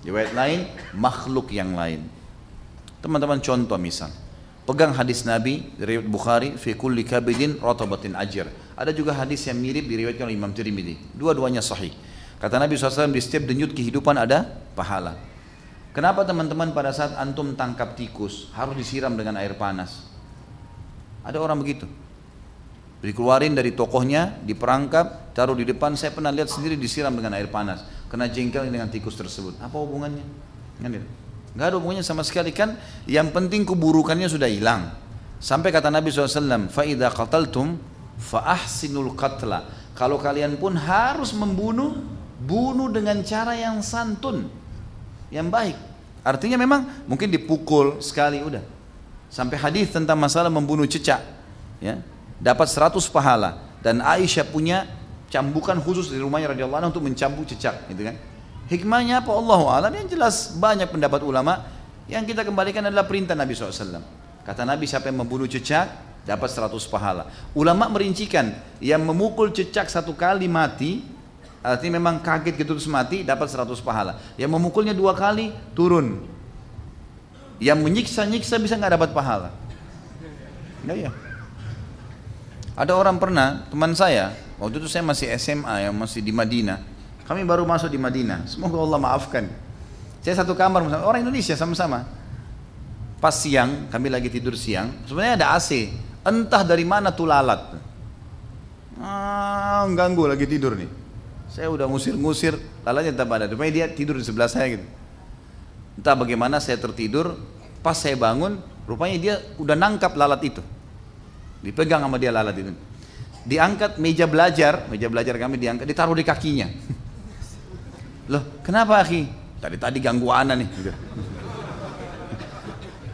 Riwayat lain, makhluk yang lain. Teman-teman contoh misal. Pegang hadis Nabi riwayat Bukhari fi kulli kabidin ratabatin ajir. Ada juga hadis yang mirip diriwayatkan oleh Imam Tirmidzi. Dua-duanya sahih. Kata Nabi SAW di setiap denyut kehidupan ada pahala. Kenapa teman-teman pada saat antum tangkap tikus harus disiram dengan air panas? Ada orang begitu. Dikeluarin dari tokohnya, diperangkap, taruh di depan. Saya pernah lihat sendiri disiram dengan air panas kena jengkel dengan tikus tersebut. Apa hubungannya? Kan Gak ada hubungannya sama sekali kan. Yang penting keburukannya sudah hilang. Sampai kata Nabi SAW, فَإِذَا قَتَلْتُمْ فَأَحْسِنُ الْقَتْلَ Kalau kalian pun harus membunuh, bunuh dengan cara yang santun, yang baik. Artinya memang mungkin dipukul sekali udah. Sampai hadis tentang masalah membunuh cecak, ya, dapat 100 pahala. Dan Aisyah punya cambukan khusus di rumahnya radhiyallahu anhu untuk mencambuk cecak gitu kan. Hikmahnya apa? Allah alam. Yang jelas banyak pendapat ulama. Yang kita kembalikan adalah perintah Nabi SAW kata Nabi siapa yang membunuh cecak dapat 100 pahala. Ulama merincikan yang memukul cecak satu kali mati artinya memang kaget gitu terus mati dapat 100 pahala yang memukulnya dua kali turun yang menyiksa-nyiksa bisa nggak dapat pahala ya ya ada orang pernah teman saya Waktu itu saya masih SMA yang masih di Madinah. Kami baru masuk di Madinah. Semoga Allah maafkan. Saya satu kamar bersama orang Indonesia sama-sama. Pas siang, kami lagi tidur siang. Sebenarnya ada AC. Entah dari mana tuh lalat. Ah, ganggu lagi tidur nih. Saya udah ngusir-ngusir, lalatnya tetap ada. Rupanya dia tidur di sebelah saya gitu. Entah bagaimana saya tertidur, pas saya bangun, rupanya dia udah nangkap lalat itu. Dipegang sama dia lalat itu diangkat meja belajar, meja belajar kami diangkat, ditaruh di kakinya. [LAUGHS] Loh, kenapa akhi? Tadi tadi ganggu anak nih. Gitu.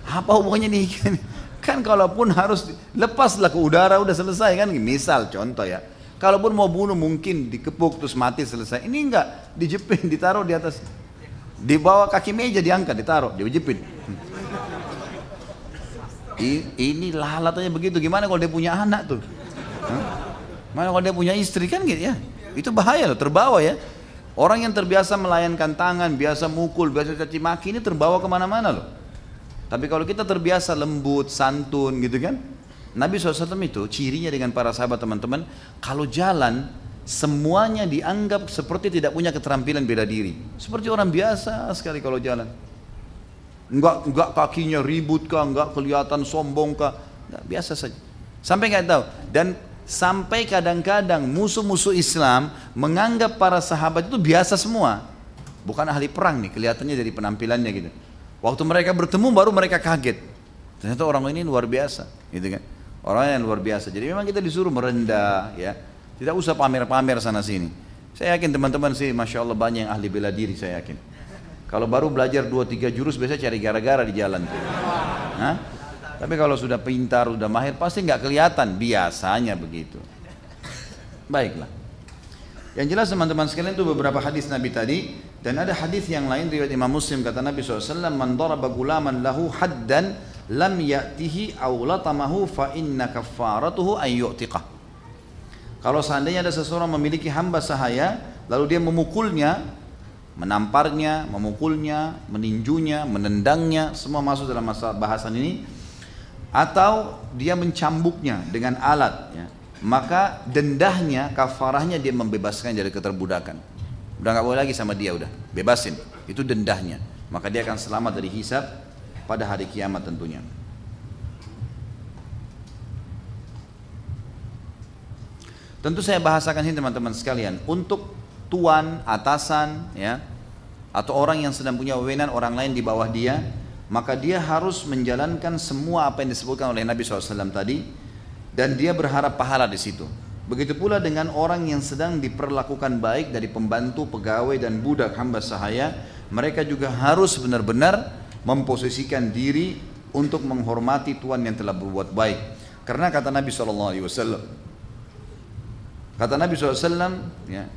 [LAUGHS] Apa hubungannya nih? [LAUGHS] Kan kalaupun harus lepaslah ke udara udah selesai kan? Misal contoh ya. Kalaupun mau bunuh mungkin dikepuk terus mati selesai. Ini enggak, dijepit, [LAUGHS] ditaruh di atas. Di bawah kaki meja diangkat, ditaruh, dijepit. Ini lalatnya begitu. Gimana kalau dia punya anak tuh? Mana kalau dia punya istri kan gitu ya. Itu bahaya loh, terbawa ya. Orang yang terbiasa melayankan tangan, biasa mukul, biasa caci maki ini terbawa ke mana-mana loh. Tapi kalau kita terbiasa lembut, santun gitu kan. Nabi SAW itu cirinya dengan para sahabat teman-teman. Kalau jalan semuanya dianggap seperti tidak punya keterampilan bela diri. Seperti orang biasa sekali kalau jalan. Enggak, enggak kakinya ribut kah, enggak kelihatan sombong kah. Enggak, biasa saja. Sampai enggak tahu. Dan Sampai kadang-kadang musuh-musuh Islam menganggap para sahabat itu biasa semua. Bukan ahli perang nih, kelihatannya dari penampilannya gitu. Waktu mereka bertemu baru mereka kaget. Ternyata orang ini luar biasa, gitu kan? Orang yang luar biasa. Jadi memang kita disuruh merendah, ya. Tidak usah pamer-pamer sana sini. Saya yakin teman-teman sih, masya Allah banyak yang ahli bela diri, saya yakin. Kalau baru belajar 2-3 jurus, biasanya cari gara-gara di jalan. Hah? Tapi kalau sudah pintar, sudah mahir, pasti nggak kelihatan. Biasanya begitu. Baiklah. Yang jelas teman-teman sekalian itu beberapa hadis Nabi tadi dan ada hadis yang lain riwayat Imam Muslim kata Nabi SAW man daraba gulaman lahu haddan lam ya'tihi aw latamahu fa inna kaffaratuhu an yu'tiqah. Kalau seandainya ada seseorang memiliki hamba sahaya lalu dia memukulnya menamparnya, memukulnya, meninjunya, menendangnya, semua masuk dalam masa bahasan ini atau dia mencambuknya dengan alat ya, maka dendahnya kafarahnya dia membebaskan dari keterbudakan. Udah nggak boleh lagi sama dia udah bebasin. Itu dendahnya. Maka dia akan selamat dari hisab pada hari kiamat tentunya tentu saya bahasakan ini teman-teman sekalian untuk tuan atasan ya atau orang yang sedang punya wewenang orang lain di bawah dia maka dia harus menjalankan semua apa yang disebutkan oleh Nabi SAW tadi dan dia berharap pahala di situ. Begitu pula dengan orang yang sedang diperlakukan baik dari pembantu, pegawai dan budak hamba sahaya, mereka juga harus benar-benar memposisikan diri untuk menghormati Tuhan yang telah berbuat baik. Karena kata Nabi SAW, kata Nabi SAW, ya,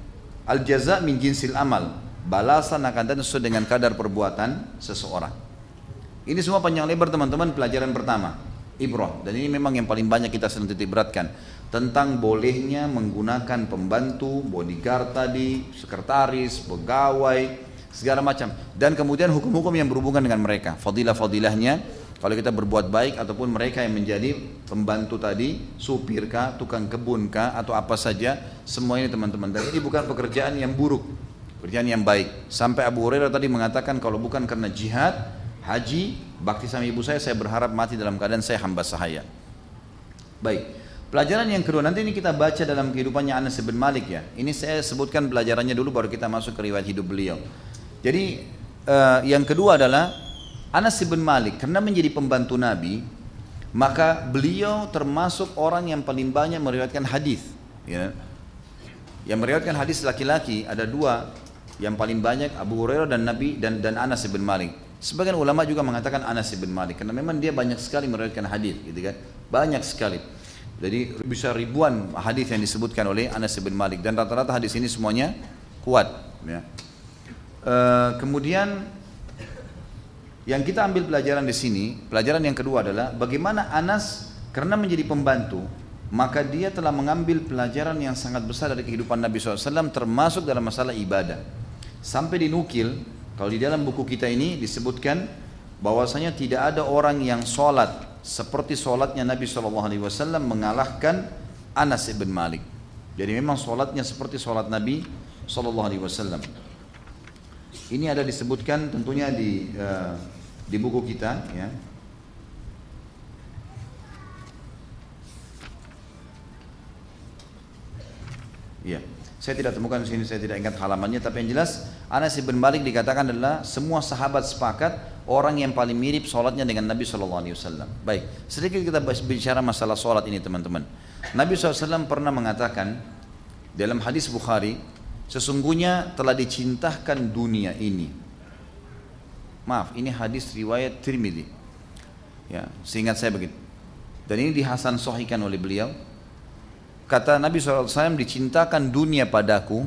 al jaza min jinsil amal, balasan akan datang sesuai dengan kadar perbuatan seseorang. Ini semua panjang lebar teman-teman pelajaran pertama ibrah dan ini memang yang paling banyak kita sering titik beratkan tentang bolehnya menggunakan pembantu, bodyguard tadi, sekretaris, pegawai, segala macam dan kemudian hukum-hukum yang berhubungan dengan mereka fadilah-fadilahnya kalau kita berbuat baik ataupun mereka yang menjadi pembantu tadi supir kah, tukang kebun kah atau apa saja semua ini teman-teman dan ini bukan pekerjaan yang buruk pekerjaan yang baik sampai Abu Hurairah tadi mengatakan kalau bukan karena jihad haji, bakti sama ibu saya, saya berharap mati dalam keadaan saya hamba sahaya. Baik, pelajaran yang kedua nanti ini kita baca dalam kehidupannya Anas bin Malik ya. Ini saya sebutkan pelajarannya dulu baru kita masuk ke riwayat hidup beliau. Jadi uh, yang kedua adalah Anas bin Malik karena menjadi pembantu Nabi, maka beliau termasuk orang yang paling banyak meriwayatkan hadis. Ya. Yang meriwayatkan hadis laki-laki ada dua yang paling banyak Abu Hurairah dan Nabi dan dan Anas bin Malik. Sebagian ulama juga mengatakan Anas bin Malik karena memang dia banyak sekali meriwayatkan hadis, gitu kan? Banyak sekali. Jadi bisa ribuan hadis yang disebutkan oleh Anas bin Malik dan rata-rata hadis ini semuanya kuat. Ya. E, kemudian yang kita ambil pelajaran di sini, pelajaran yang kedua adalah bagaimana Anas karena menjadi pembantu, maka dia telah mengambil pelajaran yang sangat besar dari kehidupan Nabi SAW termasuk dalam masalah ibadah. Sampai dinukil kalau di dalam buku kita ini disebutkan bahwasanya tidak ada orang yang sholat seperti sholatnya Nabi SAW mengalahkan Anas bin Malik. Jadi memang sholatnya seperti sholat Nabi SAW. Ini ada disebutkan tentunya di uh, di buku kita ya. Iya. Saya tidak temukan di sini, saya tidak ingat halamannya, tapi yang jelas Anas bin Malik dikatakan adalah semua sahabat sepakat orang yang paling mirip sholatnya dengan Nabi Shallallahu Alaihi Wasallam. Baik, sedikit kita bicara masalah sholat ini teman-teman. Nabi SAW pernah mengatakan dalam hadis Bukhari, sesungguhnya telah dicintakan dunia ini. Maaf, ini hadis riwayat Tirmidzi. Ya, seingat saya begitu. Dan ini dihasan sohikan oleh beliau Kata Nabi SAW, dicintakan dunia padaku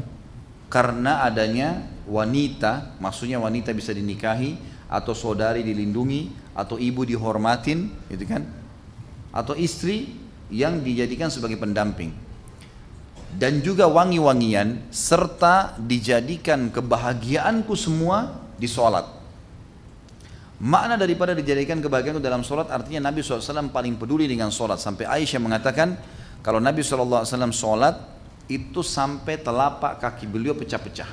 karena adanya wanita, maksudnya wanita bisa dinikahi, atau saudari dilindungi, atau ibu dihormatin, gitu kan? Atau istri yang dijadikan sebagai pendamping. Dan juga wangi-wangian, serta dijadikan kebahagiaanku semua di sholat. Makna daripada dijadikan kebahagiaanku dalam sholat artinya Nabi SAW paling peduli dengan sholat. Sampai Aisyah mengatakan, kalau Nabi SAW sholat itu sampai telapak kaki beliau pecah-pecah.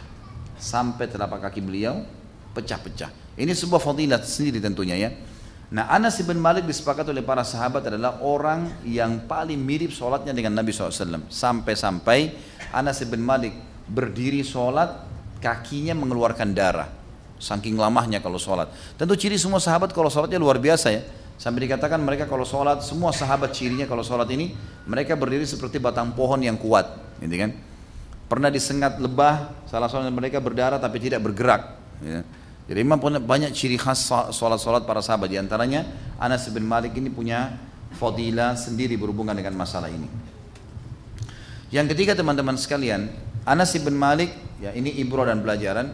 Sampai telapak kaki beliau pecah-pecah. Ini sebuah fadilat sendiri tentunya ya. Nah Anas bin Malik disepakati oleh para sahabat adalah orang yang paling mirip sholatnya dengan Nabi SAW. Sampai-sampai Anas bin Malik berdiri sholat kakinya mengeluarkan darah. Saking lamahnya kalau sholat. Tentu ciri semua sahabat kalau sholatnya luar biasa ya. Sampai dikatakan mereka kalau sholat, semua sahabat cirinya kalau sholat ini, mereka berdiri seperti batang pohon yang kuat. Gitu kan? Pernah disengat lebah, salah seorang mereka berdarah tapi tidak bergerak. Ya. Jadi memang banyak ciri khas sholat-sholat para sahabat. Di antaranya Anas bin Malik ini punya fadilah sendiri berhubungan dengan masalah ini. Yang ketiga teman-teman sekalian, Anas bin Malik, ya ini ibrah dan pelajaran.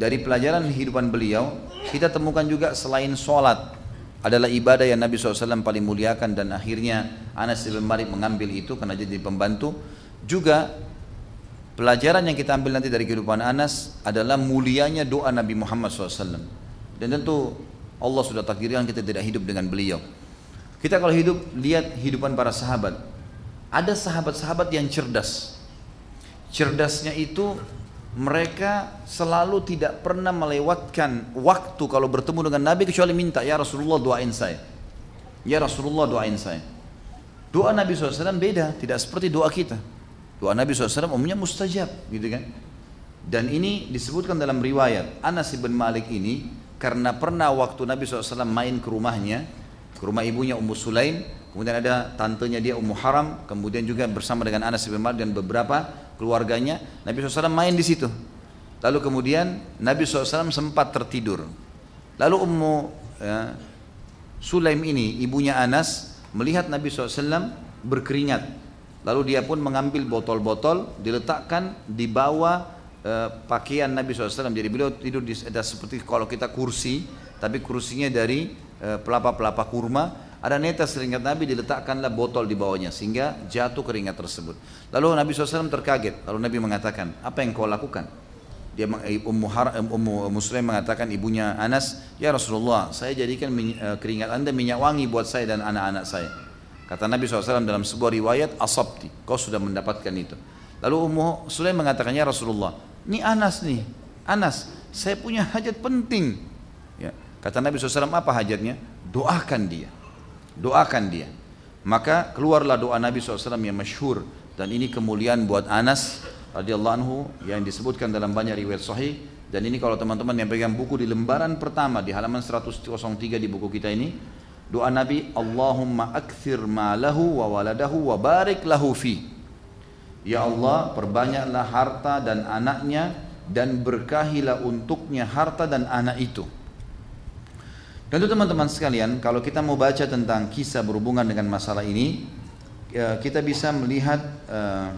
Dari pelajaran kehidupan beliau, kita temukan juga selain sholat, adalah ibadah yang Nabi SAW paling muliakan dan akhirnya Anas bin Malik mengambil itu karena jadi pembantu juga pelajaran yang kita ambil nanti dari kehidupan Anas adalah mulianya doa Nabi Muhammad SAW dan tentu Allah sudah takdirkan kita tidak hidup dengan beliau. Kita kalau hidup lihat hidupan para sahabat. Ada sahabat-sahabat yang cerdas. Cerdasnya itu mereka selalu tidak pernah melewatkan waktu kalau bertemu dengan Nabi kecuali minta ya Rasulullah doain saya. Ya Rasulullah doain saya. Doa Nabi SAW beda tidak seperti doa kita doa Nabi SAW umumnya mustajab gitu kan dan ini disebutkan dalam riwayat Anas bin Malik ini karena pernah waktu Nabi SAW main ke rumahnya ke rumah ibunya Ummu Sulaim kemudian ada tantenya dia Ummu Haram kemudian juga bersama dengan Anas bin Malik dan beberapa keluarganya, Nabi SAW main di situ. Lalu kemudian Nabi SAW sempat tertidur. Lalu Ummu ya, Sulaim ini, ibunya Anas, melihat Nabi SAW berkeringat. Lalu dia pun mengambil botol-botol, diletakkan di bawah uh, pakaian Nabi SAW. Jadi beliau tidur di ada seperti kalau kita kursi, tapi kursinya dari uh, pelapa-pelapa kurma ada netes keringat Nabi diletakkanlah botol di bawahnya sehingga jatuh keringat tersebut. Lalu Nabi SAW terkaget. Lalu Nabi mengatakan, apa yang kau lakukan? Dia Ummu, Har, Ummu Muslim mengatakan ibunya Anas, ya Rasulullah, saya jadikan eh, keringat anda minyak wangi buat saya dan anak-anak saya. Kata Nabi SAW dalam sebuah riwayat, asabti, kau sudah mendapatkan itu. Lalu Ummu Sulaim mengatakan, ya Rasulullah, ini Anas nih, Anas, saya punya hajat penting. Ya. Kata Nabi SAW, apa hajatnya? Doakan dia doakan dia maka keluarlah doa Nabi SAW yang masyhur dan ini kemuliaan buat Anas radhiyallahu anhu yang disebutkan dalam banyak riwayat sahih dan ini kalau teman-teman yang pegang buku di lembaran pertama di halaman 103 di buku kita ini doa Nabi Allahumma akthir malahu wa waladahu wa barik lahu fi Ya Allah perbanyaklah harta dan anaknya dan berkahilah untuknya harta dan anak itu Tentu teman-teman sekalian, kalau kita mau baca tentang kisah berhubungan dengan masalah ini, ya, kita bisa melihat uh,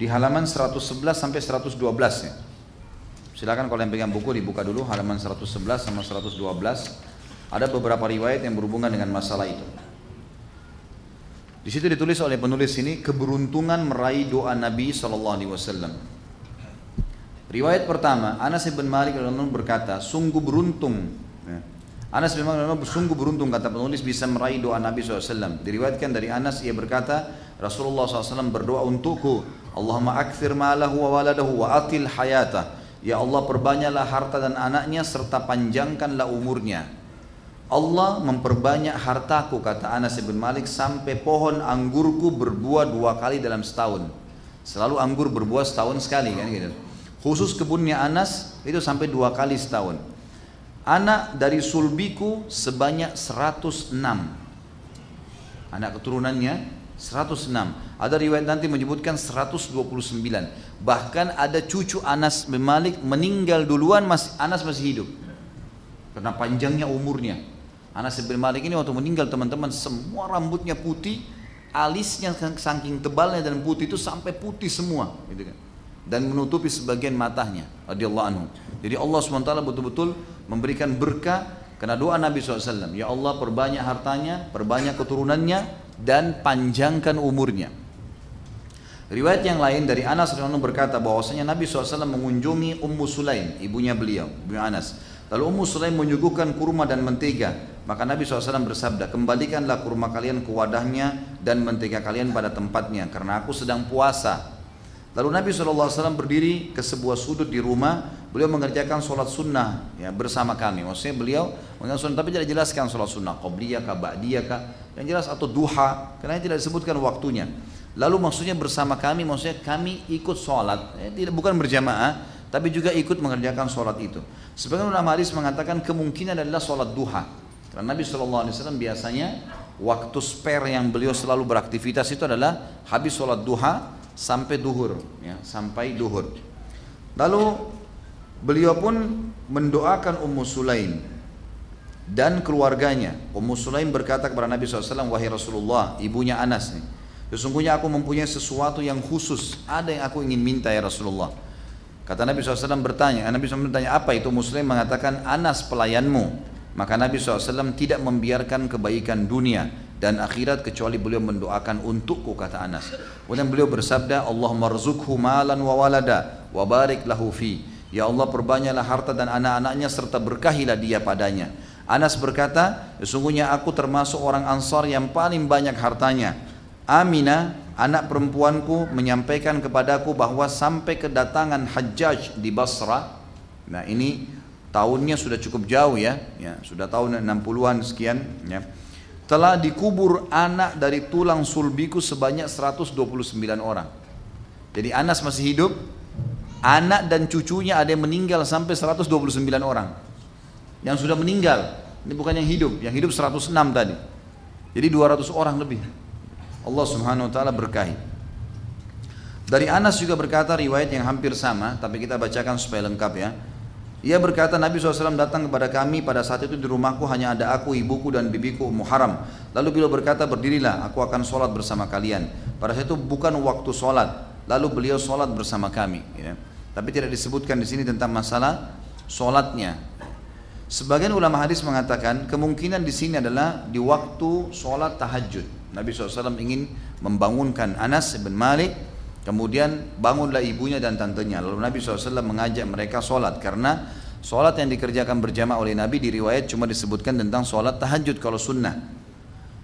di halaman 111 sampai 112 ya. Silakan kalau yang pegang buku dibuka dulu halaman 111 sama 112. Ada beberapa riwayat yang berhubungan dengan masalah itu. Di situ ditulis oleh penulis ini keberuntungan meraih doa Nabi Shallallahu Alaihi Wasallam. Riwayat pertama, Anas bin Malik radhiyallahu berkata, sungguh beruntung. Ya. Anas bin Malik sungguh beruntung kata penulis bisa meraih doa Nabi SAW. Diriwayatkan dari Anas ia berkata, Rasulullah SAW berdoa untukku, Allahumma akthir ma'alahu wa waladahu wa atil hayata. Ya Allah perbanyaklah harta dan anaknya serta panjangkanlah umurnya. Allah memperbanyak hartaku kata Anas bin Malik sampai pohon anggurku berbuah dua kali dalam setahun. Selalu anggur berbuah setahun sekali kan gitu. Khusus kebunnya Anas itu sampai dua kali setahun. Anak dari sulbiku sebanyak 106. Anak keturunannya 106. Ada riwayat nanti menyebutkan 129. Bahkan ada cucu Anas bin Malik meninggal duluan masih Anas masih hidup. Karena panjangnya umurnya. Anas bin Malik ini waktu meninggal teman-teman semua rambutnya putih, alisnya saking tebalnya dan putih itu sampai putih semua, gitu kan dan menutupi sebagian matanya radhiyallahu anhu. Jadi Allah SWT betul-betul memberikan berkah karena doa Nabi SAW. Ya Allah perbanyak hartanya, perbanyak keturunannya dan panjangkan umurnya. Riwayat yang lain dari Anas radhiyallahu berkata bahwasanya Nabi SAW mengunjungi Ummu Sulaim, ibunya beliau, ibu Anas. Lalu Ummu Sulaim menyuguhkan kurma dan mentega. Maka Nabi SAW bersabda, kembalikanlah kurma kalian ke wadahnya dan mentega kalian pada tempatnya. Karena aku sedang puasa. Lalu Nabi SAW berdiri ke sebuah sudut di rumah, beliau mengerjakan sholat sunnah ya, bersama kami. Maksudnya beliau mengerjakan tapi tidak jelaskan sholat sunnah, qobliyah kah, ba'diyah kah, yang jelas atau duha, karena tidak disebutkan waktunya. Lalu maksudnya bersama kami, maksudnya kami ikut sholat, ya, tidak bukan berjamaah, tapi juga ikut mengerjakan sholat itu. Sebagian ulama hadis mengatakan kemungkinan adalah sholat duha. Karena Nabi SAW biasanya waktu spare yang beliau selalu beraktivitas itu adalah habis sholat duha sampai duhur, ya, sampai duhur. Lalu beliau pun mendoakan Ummu Sulaim dan keluarganya. Ummu Sulaim berkata kepada Nabi SAW, wahai Rasulullah, ibunya Anas nih, sesungguhnya aku mempunyai sesuatu yang khusus, ada yang aku ingin minta ya Rasulullah. Kata Nabi SAW bertanya, Nabi SAW bertanya apa itu Muslim mengatakan Anas pelayanmu. Maka Nabi SAW tidak membiarkan kebaikan dunia dan akhirat kecuali beliau mendoakan untukku kata Anas. Kemudian beliau bersabda, Allah marzukhu malan wa walada wa barik lahu fi. Ya Allah perbanyaklah harta dan anak-anaknya serta berkahilah dia padanya. Anas berkata, sesungguhnya aku termasuk orang Ansar yang paling banyak hartanya. Aminah, anak perempuanku menyampaikan kepadaku bahwa sampai kedatangan Hajjaj di Basra. Nah ini tahunnya sudah cukup jauh ya, ya sudah tahun 60-an sekian ya. Telah dikubur anak dari tulang sulbiku sebanyak 129 orang. Jadi Anas masih hidup, anak dan cucunya ada yang meninggal sampai 129 orang yang sudah meninggal. Ini bukan yang hidup, yang hidup 106 tadi. Jadi 200 orang lebih. Allah Subhanahu wa taala berkahi. Dari Anas juga berkata riwayat yang hampir sama, tapi kita bacakan supaya lengkap ya. Ia berkata Nabi SAW datang kepada kami pada saat itu di rumahku hanya ada aku, ibuku dan bibiku Ummu Haram. Lalu beliau berkata berdirilah aku akan sholat bersama kalian. Pada saat itu bukan waktu sholat. Lalu beliau sholat bersama kami. Ya. Tapi tidak disebutkan di sini tentang masalah sholatnya. Sebagian ulama hadis mengatakan kemungkinan di sini adalah di waktu sholat tahajud. Nabi SAW ingin membangunkan Anas bin Malik, kemudian bangunlah ibunya dan tantenya. Lalu Nabi SAW mengajak mereka sholat karena sholat yang dikerjakan berjamaah oleh Nabi di riwayat cuma disebutkan tentang sholat tahajud kalau sunnah.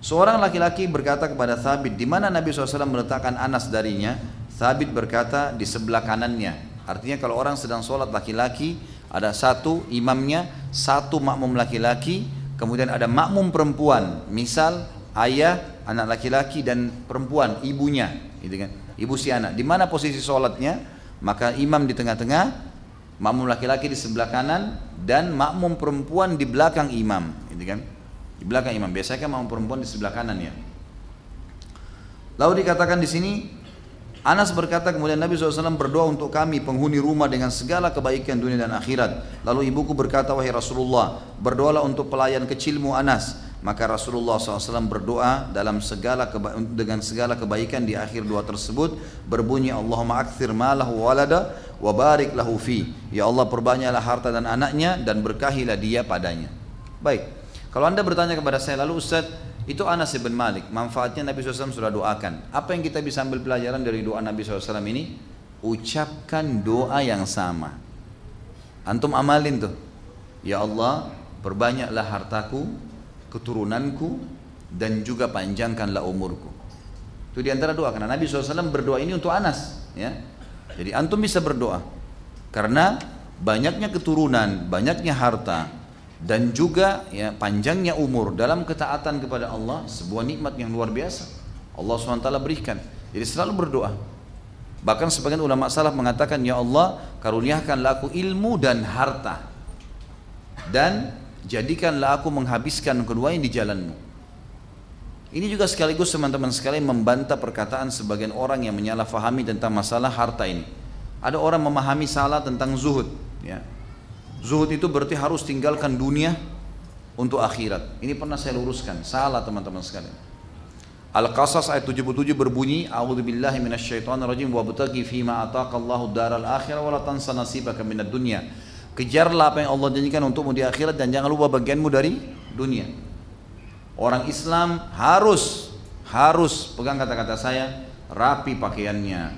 Seorang laki-laki berkata kepada Thabit, di mana Nabi SAW meletakkan Anas darinya? Thabit berkata di sebelah kanannya. Artinya kalau orang sedang sholat laki-laki, ada satu imamnya, satu makmum laki-laki, kemudian ada makmum perempuan. Misal ayah, anak laki-laki dan perempuan, ibunya, gitu kan? Ibu si anak. Di mana posisi sholatnya? Maka imam di tengah-tengah, makmum laki-laki di sebelah kanan dan makmum perempuan di belakang imam, gitu kan? Di belakang imam. Biasanya kan makmum perempuan di sebelah kanan ya. Lalu dikatakan di sini Anas berkata kemudian Nabi SAW berdoa untuk kami penghuni rumah dengan segala kebaikan dunia dan akhirat. Lalu ibuku berkata wahai Rasulullah berdoalah untuk pelayan kecilmu Anas. Maka Rasulullah SAW berdoa dalam segala dengan segala kebaikan di akhir doa tersebut berbunyi Allahumma akthir malahu walada wa barik lahu fi. Ya Allah perbanyaklah harta dan anaknya dan berkahilah dia padanya. Baik. Kalau anda bertanya kepada saya lalu Ustaz itu Anas bin Malik. Manfaatnya Nabi SAW sudah doakan. Apa yang kita bisa ambil pelajaran dari doa Nabi SAW ini? Ucapkan doa yang sama. Antum amalin tuh. Ya Allah, perbanyaklah hartaku, keturunanku, dan juga panjangkanlah umurku. Itu di antara doa. Karena Nabi SAW berdoa ini untuk Anas. Ya. Jadi antum bisa berdoa. Karena banyaknya keturunan, banyaknya harta, dan juga ya panjangnya umur dalam ketaatan kepada Allah sebuah nikmat yang luar biasa. Allah SWT berikan. Jadi selalu berdoa. Bahkan sebagian ulama salaf mengatakan ya Allah karuniakanlah aku ilmu dan harta. Dan jadikanlah aku menghabiskan keduanya di jalanmu. Ini juga sekaligus teman-teman sekalian membantah perkataan sebagian orang yang menyalahfahami tentang masalah harta ini. Ada orang memahami salah tentang zuhud ya Zuhud itu berarti harus tinggalkan dunia untuk akhirat. Ini pernah saya luruskan. Salah teman-teman sekalian. Al-Qasas ayat 77 berbunyi, A'udzubillahi minasyaitonirrajim wa butaghi fima ataqallahu daral akhirah wa la tansa nasibaka minad dunya. Kejarlah apa yang Allah janjikan untukmu di akhirat dan jangan lupa bagianmu dari dunia. Orang Islam harus harus pegang kata-kata saya, rapi pakaiannya,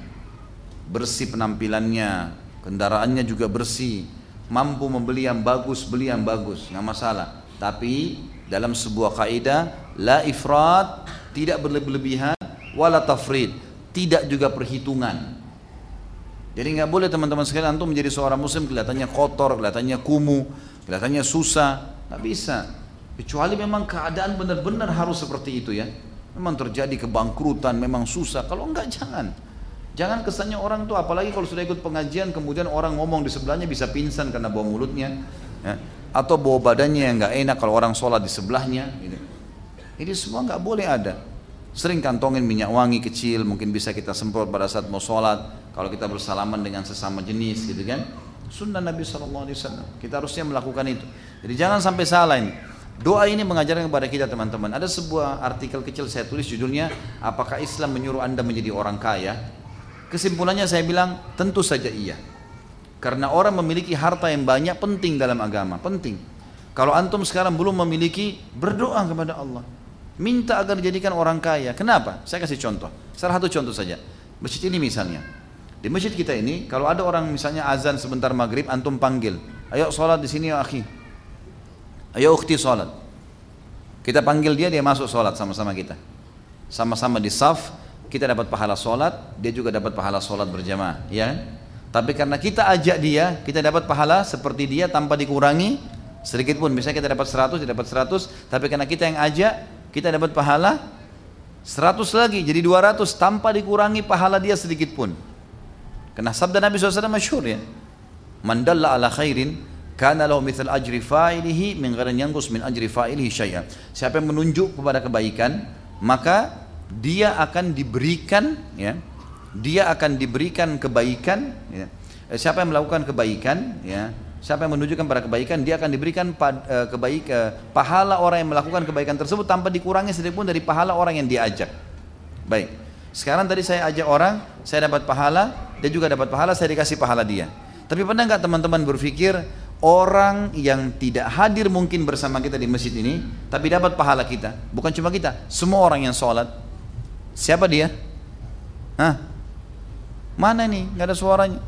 bersih penampilannya, kendaraannya juga bersih, mampu membeli yang bagus, beli yang bagus, nggak masalah. Tapi dalam sebuah kaidah la ifrat tidak berlebihan, wala tafrid tidak juga perhitungan. Jadi nggak boleh teman-teman sekalian antum menjadi seorang muslim kelihatannya kotor, kelihatannya kumuh, kelihatannya susah, nggak bisa. Kecuali memang keadaan benar-benar harus seperti itu ya. Memang terjadi kebangkrutan, memang susah. Kalau enggak jangan. Jangan kesannya orang tuh apalagi kalau sudah ikut pengajian kemudian orang ngomong di sebelahnya bisa pingsan karena bawa mulutnya ya. atau bawa badannya yang nggak enak kalau orang sholat di sebelahnya. Gitu. Ini semua nggak boleh ada. Sering kantongin minyak wangi kecil mungkin bisa kita semprot pada saat mau sholat kalau kita bersalaman dengan sesama jenis gitu kan. Sunnah Nabi SAW. Kita harusnya melakukan itu. Jadi jangan sampai salah ini. Doa ini mengajarkan kepada kita teman-teman. Ada sebuah artikel kecil saya tulis judulnya Apakah Islam menyuruh anda menjadi orang kaya? Kesimpulannya saya bilang tentu saja iya. Karena orang memiliki harta yang banyak penting dalam agama, penting. Kalau antum sekarang belum memiliki, berdoa kepada Allah. Minta agar dijadikan orang kaya. Kenapa? Saya kasih contoh. Salah satu contoh saja. Masjid ini misalnya. Di masjid kita ini, kalau ada orang misalnya azan sebentar maghrib, antum panggil. Ayo sholat di sini ya akhi. Ayo ukhti sholat. Kita panggil dia, dia masuk sholat sama-sama kita. Sama-sama di saf, kita dapat pahala sholat, dia juga dapat pahala sholat berjamaah, ya. Tapi karena kita ajak dia, kita dapat pahala seperti dia tanpa dikurangi sedikit pun. Misalnya kita dapat 100, dia dapat 100, tapi karena kita yang ajak, kita dapat pahala 100 lagi, jadi 200 tanpa dikurangi pahala dia sedikit pun. Karena sabda Nabi SAW masyhur ya. Mandalla ala khairin kana lahu mithal ajri fa'ilihi min ghairi yanqus min ajri fa'ilihi syai'an. Siapa yang menunjuk kepada kebaikan, maka dia akan diberikan ya dia akan diberikan kebaikan ya. Eh, siapa yang melakukan kebaikan ya siapa yang menunjukkan pada kebaikan dia akan diberikan uh, kebaik uh, pahala orang yang melakukan kebaikan tersebut tanpa dikurangi sedikit pun dari pahala orang yang diajak baik. Sekarang tadi saya ajak orang saya dapat pahala dia juga dapat pahala saya dikasih pahala dia. Tapi pernah nggak teman-teman berpikir orang yang tidak hadir mungkin bersama kita di masjid ini tapi dapat pahala kita? Bukan cuma kita semua orang yang sholat Siapa dia? Hah? Mana nih? Gak ada suaranya.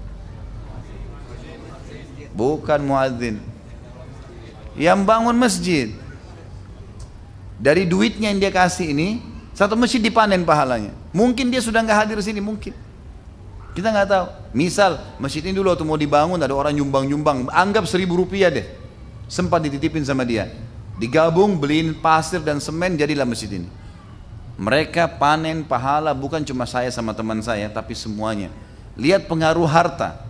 Bukan muadzin. Yang bangun masjid. Dari duitnya yang dia kasih ini, satu masjid dipanen pahalanya. Mungkin dia sudah nggak hadir sini, mungkin. Kita nggak tahu. Misal masjid ini dulu waktu mau dibangun ada orang nyumbang-nyumbang, anggap seribu rupiah deh. Sempat dititipin sama dia. Digabung beliin pasir dan semen jadilah masjid ini. Mereka panen pahala bukan cuma saya sama teman saya, tapi semuanya. Lihat pengaruh harta.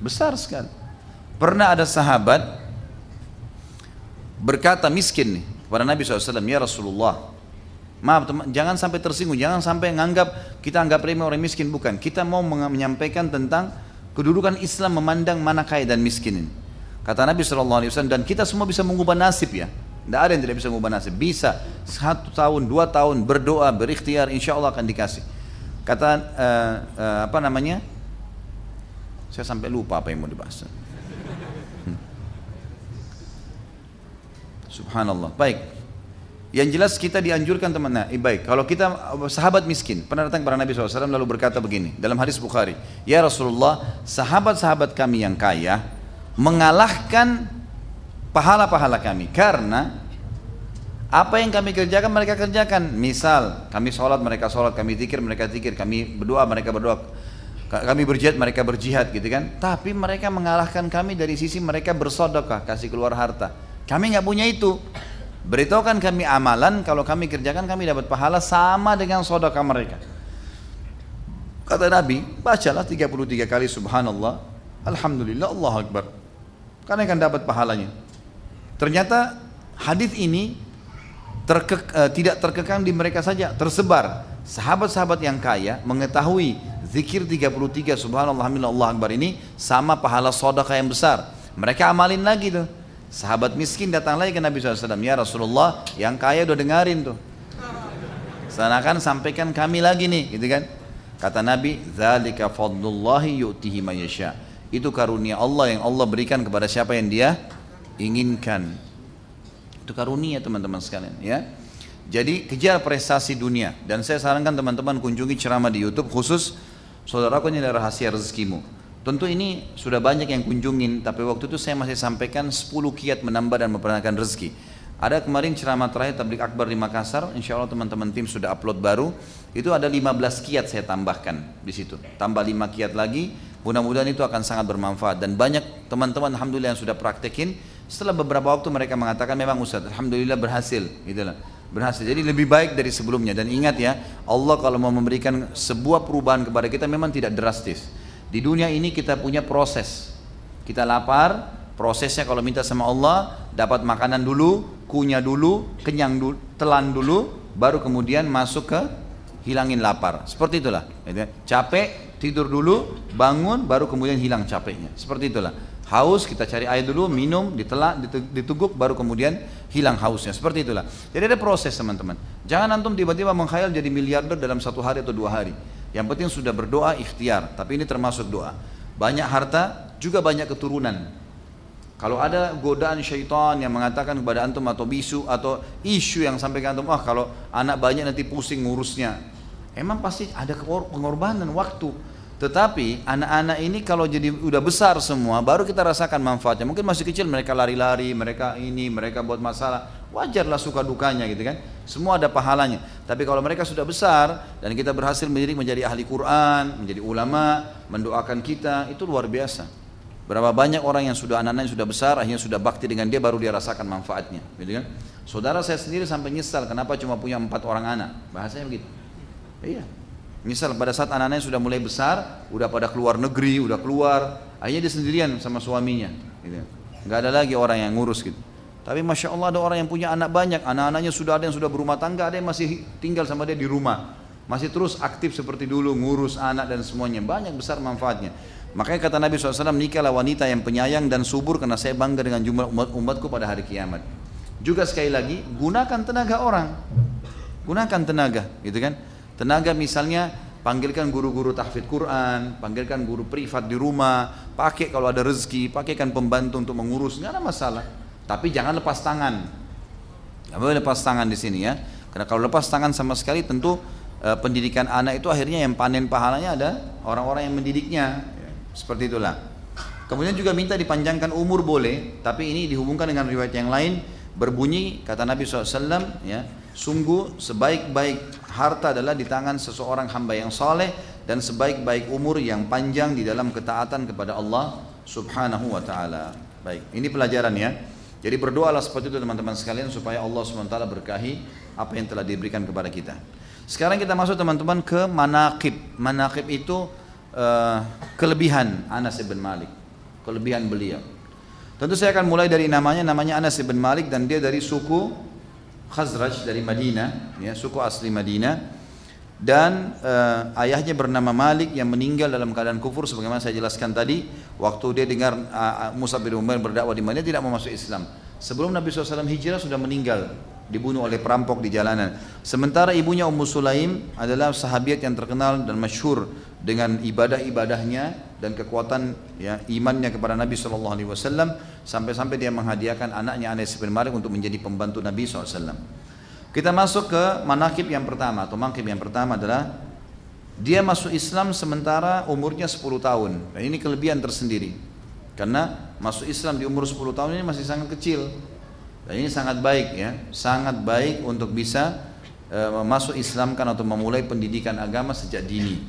Besar sekali. Pernah ada sahabat berkata miskin nih kepada Nabi SAW, Ya Rasulullah, maaf teman, jangan sampai tersinggung, jangan sampai menganggap kita anggap remeh orang miskin, bukan. Kita mau menyampaikan tentang kedudukan Islam memandang mana kaya dan miskin ini. Kata Nabi SAW, dan kita semua bisa mengubah nasib ya. Tidak ada yang tidak bisa mengubah nasib. Bisa satu tahun, dua tahun berdoa, berikhtiar, insya Allah akan dikasih. Kata uh, uh, apa namanya? Saya sampai lupa apa yang mau dibahas. Hmm. Subhanallah. Baik. Yang jelas kita dianjurkan teman. Nah, baik. Kalau kita sahabat miskin pernah datang kepada Nabi SAW lalu berkata begini dalam hadis Bukhari, Ya Rasulullah, sahabat-sahabat kami yang kaya mengalahkan pahala-pahala kami. Karena apa yang kami kerjakan mereka kerjakan. Misal kami sholat mereka sholat. Kami zikir mereka zikir. Kami berdoa mereka berdoa. Kami berjihad mereka berjihad gitu kan? Tapi mereka mengalahkan kami dari sisi mereka bersodokah kasih keluar harta. Kami nggak punya itu. Beritahukan kami amalan kalau kami kerjakan kami dapat pahala sama dengan sodokah mereka. Kata Nabi bacalah 33 kali subhanallah. Alhamdulillah Allah akbar. Karena akan dapat pahalanya Ternyata hadis ini terke, uh, tidak terkekang di mereka saja, tersebar. Sahabat-sahabat yang kaya mengetahui zikir 33 subhanallah Allah akbar ini sama pahala sedekah yang besar. Mereka amalin lagi tuh. Sahabat miskin datang lagi ke Nabi SAW. Ya Rasulullah, yang kaya udah dengarin tuh. Sanakan sampaikan kami lagi nih, gitu kan? Kata Nabi, "Dzalika yu'tihi mayasya." Itu karunia Allah yang Allah berikan kepada siapa yang Dia inginkan. Itu karunia teman-teman sekalian ya. Jadi kejar prestasi dunia dan saya sarankan teman-teman kunjungi ceramah di YouTube khusus saudaraku ini adalah rahasia rezekimu. Tentu ini sudah banyak yang kunjungin tapi waktu itu saya masih sampaikan 10 kiat menambah dan memperanakan rezeki. Ada kemarin ceramah terakhir tablik akbar di Makassar, insya Allah teman-teman tim sudah upload baru. Itu ada 15 kiat saya tambahkan di situ. Tambah 5 kiat lagi, mudah-mudahan itu akan sangat bermanfaat. Dan banyak teman-teman Alhamdulillah yang sudah praktekin, setelah beberapa waktu mereka mengatakan memang Ustaz, Alhamdulillah berhasil. Gitu lah. berhasil. Jadi lebih baik dari sebelumnya dan ingat ya, Allah kalau mau memberikan sebuah perubahan kepada kita memang tidak drastis. Di dunia ini kita punya proses. Kita lapar, prosesnya kalau minta sama Allah dapat makanan dulu, kunyah dulu, kenyang dulu, telan dulu, baru kemudian masuk ke hilangin lapar. Seperti itulah. Gitu kan. Capek, tidur dulu, bangun, baru kemudian hilang capeknya. Seperti itulah. Haus, kita cari air dulu, minum, ditelak, dituguk, baru kemudian hilang hausnya. Seperti itulah. Jadi ada proses teman-teman. Jangan antum tiba-tiba menghayal jadi miliarder dalam satu hari atau dua hari. Yang penting sudah berdoa ikhtiar, tapi ini termasuk doa. Banyak harta, juga banyak keturunan. Kalau ada godaan syaitan yang mengatakan kepada antum atau bisu atau isu yang sampai ke antum, wah kalau anak banyak nanti pusing ngurusnya. Emang pasti ada pengorbanan waktu. Tetapi anak-anak ini kalau jadi udah besar semua, baru kita rasakan manfaatnya. Mungkin masih kecil mereka lari-lari, mereka ini, mereka buat masalah. Wajarlah suka dukanya gitu kan. Semua ada pahalanya. Tapi kalau mereka sudah besar dan kita berhasil menjadi menjadi ahli Quran, menjadi ulama, mendoakan kita, itu luar biasa. Berapa banyak orang yang sudah anak-anaknya sudah besar, akhirnya sudah bakti dengan dia, baru dia rasakan manfaatnya, gitu kan? Saudara saya sendiri sampai nyesal, kenapa cuma punya empat orang anak? Bahasanya begitu. Iya, Misal pada saat anak-anaknya sudah mulai besar, udah pada keluar negeri, udah keluar, akhirnya dia sendirian sama suaminya. Gitu. Gak ada lagi orang yang ngurus gitu. Tapi masya Allah ada orang yang punya anak banyak, anak-anaknya sudah ada yang sudah berumah tangga, ada yang masih tinggal sama dia di rumah, masih terus aktif seperti dulu, ngurus anak dan semuanya, banyak besar manfaatnya. Makanya kata Nabi SAW, nikahlah wanita yang penyayang dan subur karena saya bangga dengan jumlah umat umatku pada hari kiamat. Juga sekali lagi, gunakan tenaga orang, gunakan tenaga, gitu kan? Tenaga misalnya panggilkan guru-guru tahfidz Quran, panggilkan guru privat di rumah, pakai kalau ada rezeki, pakaikan pembantu untuk mengurus, nggak ada masalah. Tapi jangan lepas tangan. Nggak boleh lepas tangan di sini ya. Karena kalau lepas tangan sama sekali tentu e, pendidikan anak itu akhirnya yang panen pahalanya ada orang-orang yang mendidiknya. Ya, seperti itulah. Kemudian juga minta dipanjangkan umur boleh, tapi ini dihubungkan dengan riwayat yang lain berbunyi kata Nabi SAW ya sungguh sebaik-baik harta adalah di tangan seseorang hamba yang saleh dan sebaik-baik umur yang panjang di dalam ketaatan kepada Allah Subhanahu wa taala. Baik, ini pelajaran ya. Jadi berdoalah seperti itu teman-teman sekalian supaya Allah SWT berkahi apa yang telah diberikan kepada kita. Sekarang kita masuk teman-teman ke manakib. Manakib itu uh, kelebihan Anas bin Malik. Kelebihan beliau. Tentu saya akan mulai dari namanya, namanya Anas bin Malik dan dia dari suku Khazraj dari Madinah, ya, suku asli Madinah. Dan uh, ayahnya bernama Malik yang meninggal dalam keadaan kufur sebagaimana saya jelaskan tadi waktu dia dengar uh, Musa bin Umar berdakwah di Madinah tidak mau masuk Islam. Sebelum Nabi SAW hijrah sudah meninggal dibunuh oleh perampok di jalanan. Sementara ibunya Ummu Sulaim adalah sahabiat yang terkenal dan masyhur dengan ibadah-ibadahnya dan kekuatan ya imannya kepada Nabi Shallallahu Alaihi Wasallam sampai-sampai dia menghadiahkan anaknya Anas bin Malik untuk menjadi pembantu Nabi SAW. Kita masuk ke manakib yang pertama atau mangkib yang pertama adalah dia masuk Islam sementara umurnya 10 tahun dan ini kelebihan tersendiri karena masuk Islam di umur 10 tahun ini masih sangat kecil dan ini sangat baik ya, sangat baik untuk bisa e, masuk Islamkan atau memulai pendidikan agama sejak dini.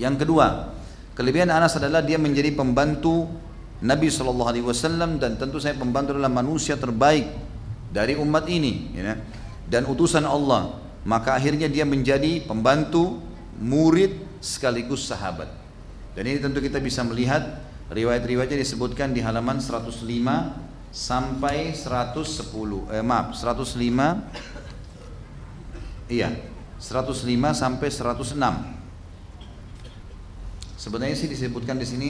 Yang kedua, kelebihan Anas adalah dia menjadi pembantu Nabi Shallallahu Alaihi Wasallam dan tentu saya pembantu adalah manusia terbaik dari umat ini, ya, dan utusan Allah. Maka akhirnya dia menjadi pembantu, murid sekaligus sahabat. Dan ini tentu kita bisa melihat riwayat-riwayatnya disebutkan di halaman 105 sampai 110 eh maaf 105 iya 105 sampai 106 sebenarnya sih disebutkan di sini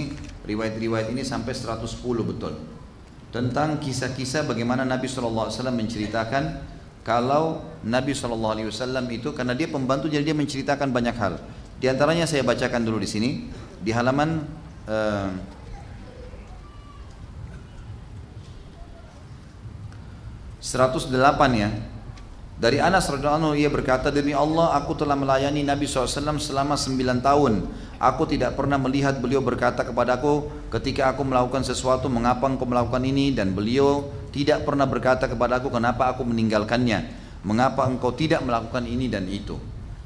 riwayat-riwayat ini sampai 110 betul. Tentang kisah-kisah bagaimana Nabi SAW menceritakan kalau Nabi SAW itu karena dia pembantu jadi dia menceritakan banyak hal. Di antaranya saya bacakan dulu di sini di halaman eh, 108 ya. Dari Anas radhiyallahu ia berkata demi Allah aku telah melayani Nabi SAW selama 9 tahun. Aku tidak pernah melihat beliau berkata kepadaku ketika aku melakukan sesuatu mengapa engkau melakukan ini dan beliau tidak pernah berkata kepadaku kenapa aku meninggalkannya. Mengapa engkau tidak melakukan ini dan itu.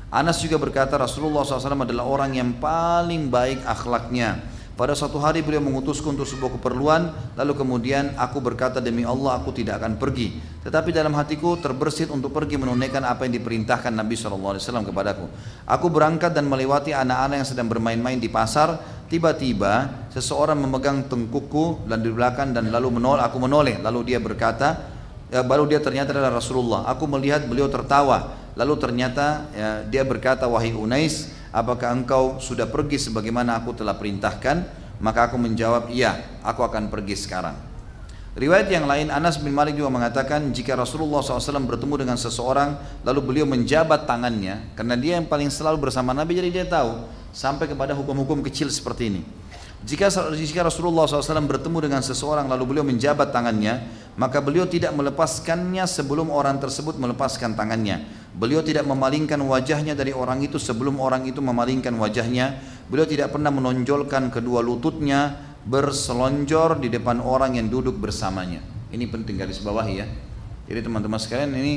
Anas juga berkata Rasulullah SAW adalah orang yang paling baik akhlaknya Pada suatu hari beliau mengutusku untuk sebuah keperluan, lalu kemudian aku berkata demi Allah aku tidak akan pergi. Tetapi dalam hatiku terbersit untuk pergi menunaikan apa yang diperintahkan Nabi SAW kepadaku. Aku berangkat dan melewati anak-anak yang sedang bermain-main di pasar. Tiba-tiba seseorang memegang tengkukku dan di belakang dan lalu menoleh, aku menoleh. Lalu dia berkata, ya, baru dia ternyata adalah Rasulullah. Aku melihat beliau tertawa. Lalu ternyata ya, dia berkata, wahai Unais, apakah engkau sudah pergi sebagaimana aku telah perintahkan? Maka aku menjawab, iya, aku akan pergi sekarang. Riwayat yang lain, Anas bin Malik juga mengatakan, jika Rasulullah SAW bertemu dengan seseorang, lalu beliau menjabat tangannya, karena dia yang paling selalu bersama Nabi, jadi dia tahu, sampai kepada hukum-hukum kecil seperti ini. Jika, Rasulullah SAW bertemu dengan seseorang lalu beliau menjabat tangannya, maka beliau tidak melepaskannya sebelum orang tersebut melepaskan tangannya. Beliau tidak memalingkan wajahnya dari orang itu sebelum orang itu memalingkan wajahnya. Beliau tidak pernah menonjolkan kedua lututnya berselonjor di depan orang yang duduk bersamanya. Ini penting garis bawahi ya. Jadi teman-teman sekalian ini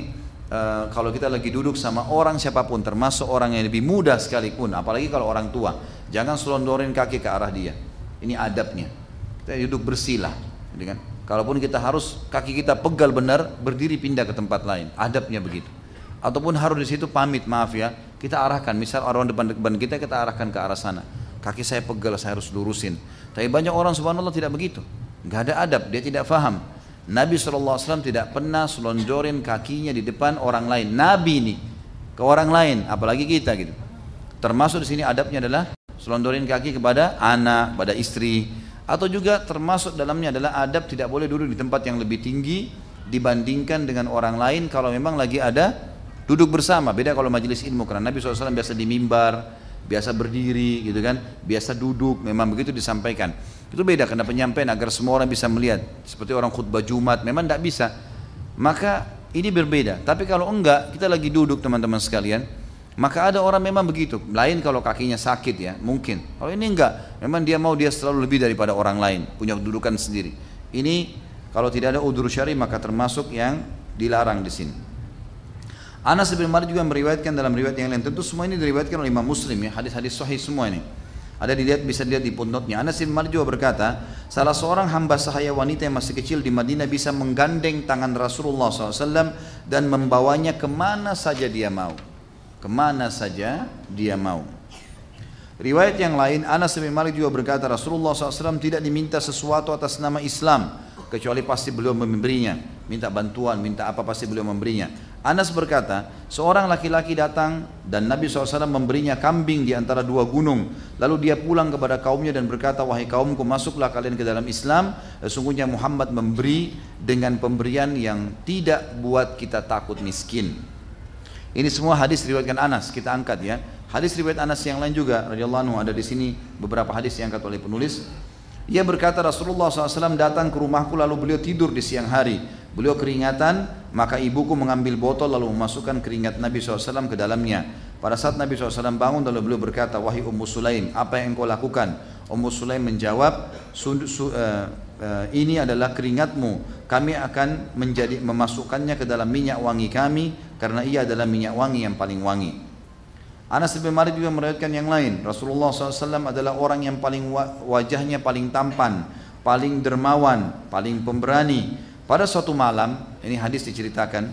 Uh, kalau kita lagi duduk sama orang siapa pun termasuk orang yang lebih muda sekalipun apalagi kalau orang tua jangan selondorin kaki ke arah dia ini adabnya. Kita duduk bersila, gitu kan? Kalaupun kita harus kaki kita pegal benar, berdiri pindah ke tempat lain. Adabnya begitu. Ataupun harus di situ pamit, maaf ya, kita arahkan. Misal orang depan depan kita kita arahkan ke arah sana. Kaki saya pegal, saya harus lurusin. Tapi banyak orang subhanallah tidak begitu. Gak ada adab, dia tidak faham. Nabi SAW tidak pernah selonjorin kakinya di depan orang lain. Nabi ini ke orang lain, apalagi kita gitu. Termasuk di sini adabnya adalah selondorin kaki kepada anak, pada istri, atau juga termasuk dalamnya adalah adab tidak boleh duduk di tempat yang lebih tinggi dibandingkan dengan orang lain kalau memang lagi ada duduk bersama. Beda kalau majelis ilmu karena Nabi SAW biasa di mimbar, biasa berdiri gitu kan, biasa duduk, memang begitu disampaikan. Itu beda karena penyampaian agar semua orang bisa melihat. Seperti orang khutbah Jumat, memang tidak bisa. Maka ini berbeda. Tapi kalau enggak, kita lagi duduk teman-teman sekalian, maka ada orang memang begitu. Lain kalau kakinya sakit ya, mungkin. Kalau ini enggak, memang dia mau dia selalu lebih daripada orang lain, punya kedudukan sendiri. Ini kalau tidak ada udur syari maka termasuk yang dilarang di sini. Anas bin Malik juga meriwayatkan dalam riwayat yang lain. Tentu semua ini diriwayatkan oleh Imam Muslim ya, hadis-hadis sahih semua ini. Ada dilihat bisa dilihat di pundotnya. Anas bin Malik juga berkata, salah seorang hamba sahaya wanita yang masih kecil di Madinah bisa menggandeng tangan Rasulullah SAW dan membawanya ke mana saja dia mau ke mana saja dia mau. Riwayat yang lain, Anas bin Malik juga berkata Rasulullah SAW tidak diminta sesuatu atas nama Islam kecuali pasti beliau memberinya. Minta bantuan, minta apa pasti beliau memberinya. Anas berkata, seorang laki-laki datang dan Nabi SAW memberinya kambing di antara dua gunung. Lalu dia pulang kepada kaumnya dan berkata, wahai kaumku masuklah kalian ke dalam Islam. Sesungguhnya Muhammad memberi dengan pemberian yang tidak buat kita takut miskin. Ini semua hadis riwayatkan Anas, kita angkat ya. Hadis riwayat Anas yang lain juga radhiyallahu anhu ada di sini beberapa hadis yang angkat oleh penulis. Ia berkata Rasulullah SAW datang ke rumahku lalu beliau tidur di siang hari. Beliau keringatan, maka ibuku mengambil botol lalu memasukkan keringat Nabi SAW ke dalamnya. Pada saat Nabi SAW bangun lalu beliau berkata, Wahai Ummu Sulaim, apa yang engkau lakukan? Ummu Sulaim menjawab, su, uh, uh, ini adalah keringatmu. Kami akan menjadi memasukkannya ke dalam minyak wangi kami karena ia adalah minyak wangi yang paling wangi. Anas bin Malik juga meriwayatkan yang lain. Rasulullah SAW adalah orang yang paling wajahnya paling tampan, paling dermawan, paling pemberani. Pada suatu malam, ini hadis diceritakan,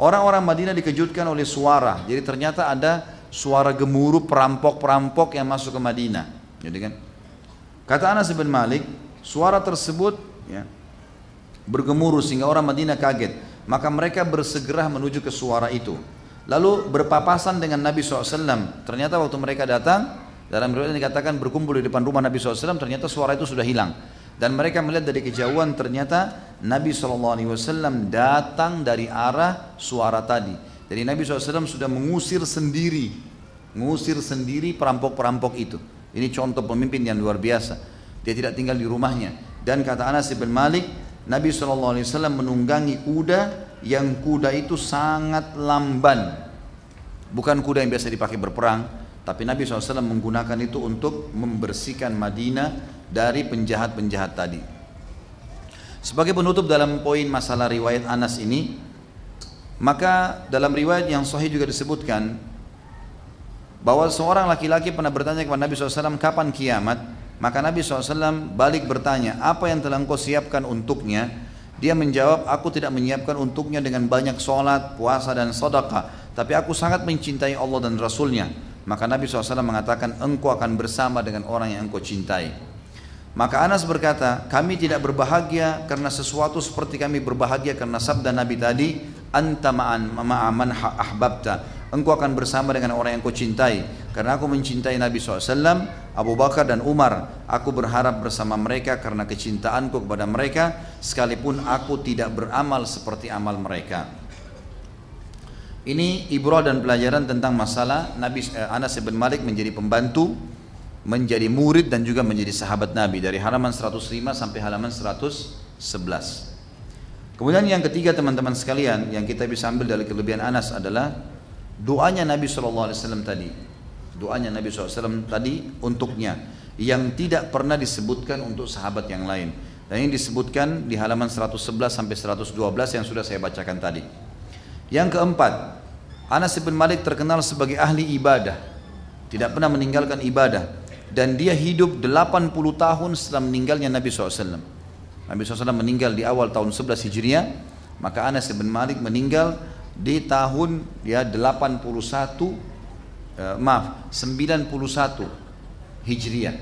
orang-orang Madinah dikejutkan oleh suara. Jadi ternyata ada suara gemuruh perampok-perampok yang masuk ke Madinah. Jadi kan, kata Anas bin Malik, suara tersebut ya, bergemuruh sehingga orang Madinah kaget maka mereka bersegera menuju ke suara itu. Lalu berpapasan dengan Nabi SAW. Ternyata waktu mereka datang, dalam riwayat dikatakan berkumpul di depan rumah Nabi SAW, ternyata suara itu sudah hilang. Dan mereka melihat dari kejauhan ternyata Nabi SAW datang dari arah suara tadi. Jadi Nabi SAW sudah mengusir sendiri, mengusir sendiri perampok-perampok itu. Ini contoh pemimpin yang luar biasa. Dia tidak tinggal di rumahnya. Dan kata Anas bin Malik, Nabi SAW menunggangi kuda yang kuda itu sangat lamban. Bukan kuda yang biasa dipakai berperang, tapi Nabi SAW menggunakan itu untuk membersihkan Madinah dari penjahat-penjahat tadi. Sebagai penutup dalam poin masalah riwayat Anas ini, maka dalam riwayat yang sahih juga disebutkan bahwa seorang laki-laki pernah bertanya kepada Nabi SAW kapan kiamat Maka Nabi SAW balik bertanya, apa yang telah engkau siapkan untuknya? Dia menjawab, aku tidak menyiapkan untuknya dengan banyak sholat, puasa dan sedekah. Tapi aku sangat mencintai Allah dan Rasulnya. Maka Nabi SAW mengatakan, engkau akan bersama dengan orang yang engkau cintai. Maka Anas berkata, kami tidak berbahagia karena sesuatu seperti kami berbahagia karena sabda Nabi tadi, anta ma'an ma'aman ahbabta engkau akan bersama dengan orang yang kau cintai. Karena aku mencintai Nabi SAW Abu Bakar dan Umar. Aku berharap bersama mereka karena kecintaanku kepada mereka sekalipun aku tidak beramal seperti amal mereka. Ini ibrah dan pelajaran tentang masalah Nabi eh, Anas bin Malik menjadi pembantu menjadi murid dan juga menjadi sahabat Nabi dari halaman 105 sampai halaman 111 kemudian yang ketiga teman-teman sekalian yang kita bisa ambil dari kelebihan Anas adalah doanya Nabi SAW tadi. Doanya Nabi SAW tadi untuknya. Yang tidak pernah disebutkan untuk sahabat yang lain. Dan ini disebutkan di halaman 111 sampai 112 yang sudah saya bacakan tadi. Yang keempat Anas bin Malik terkenal sebagai ahli ibadah. Tidak pernah meninggalkan ibadah. Dan dia hidup 80 tahun setelah meninggalnya Nabi SAW Nabi SAW meninggal di awal tahun 11 Hijriah. Maka Anas bin Malik meninggal di tahun ya 81 eh, maaf 91 Hijriah.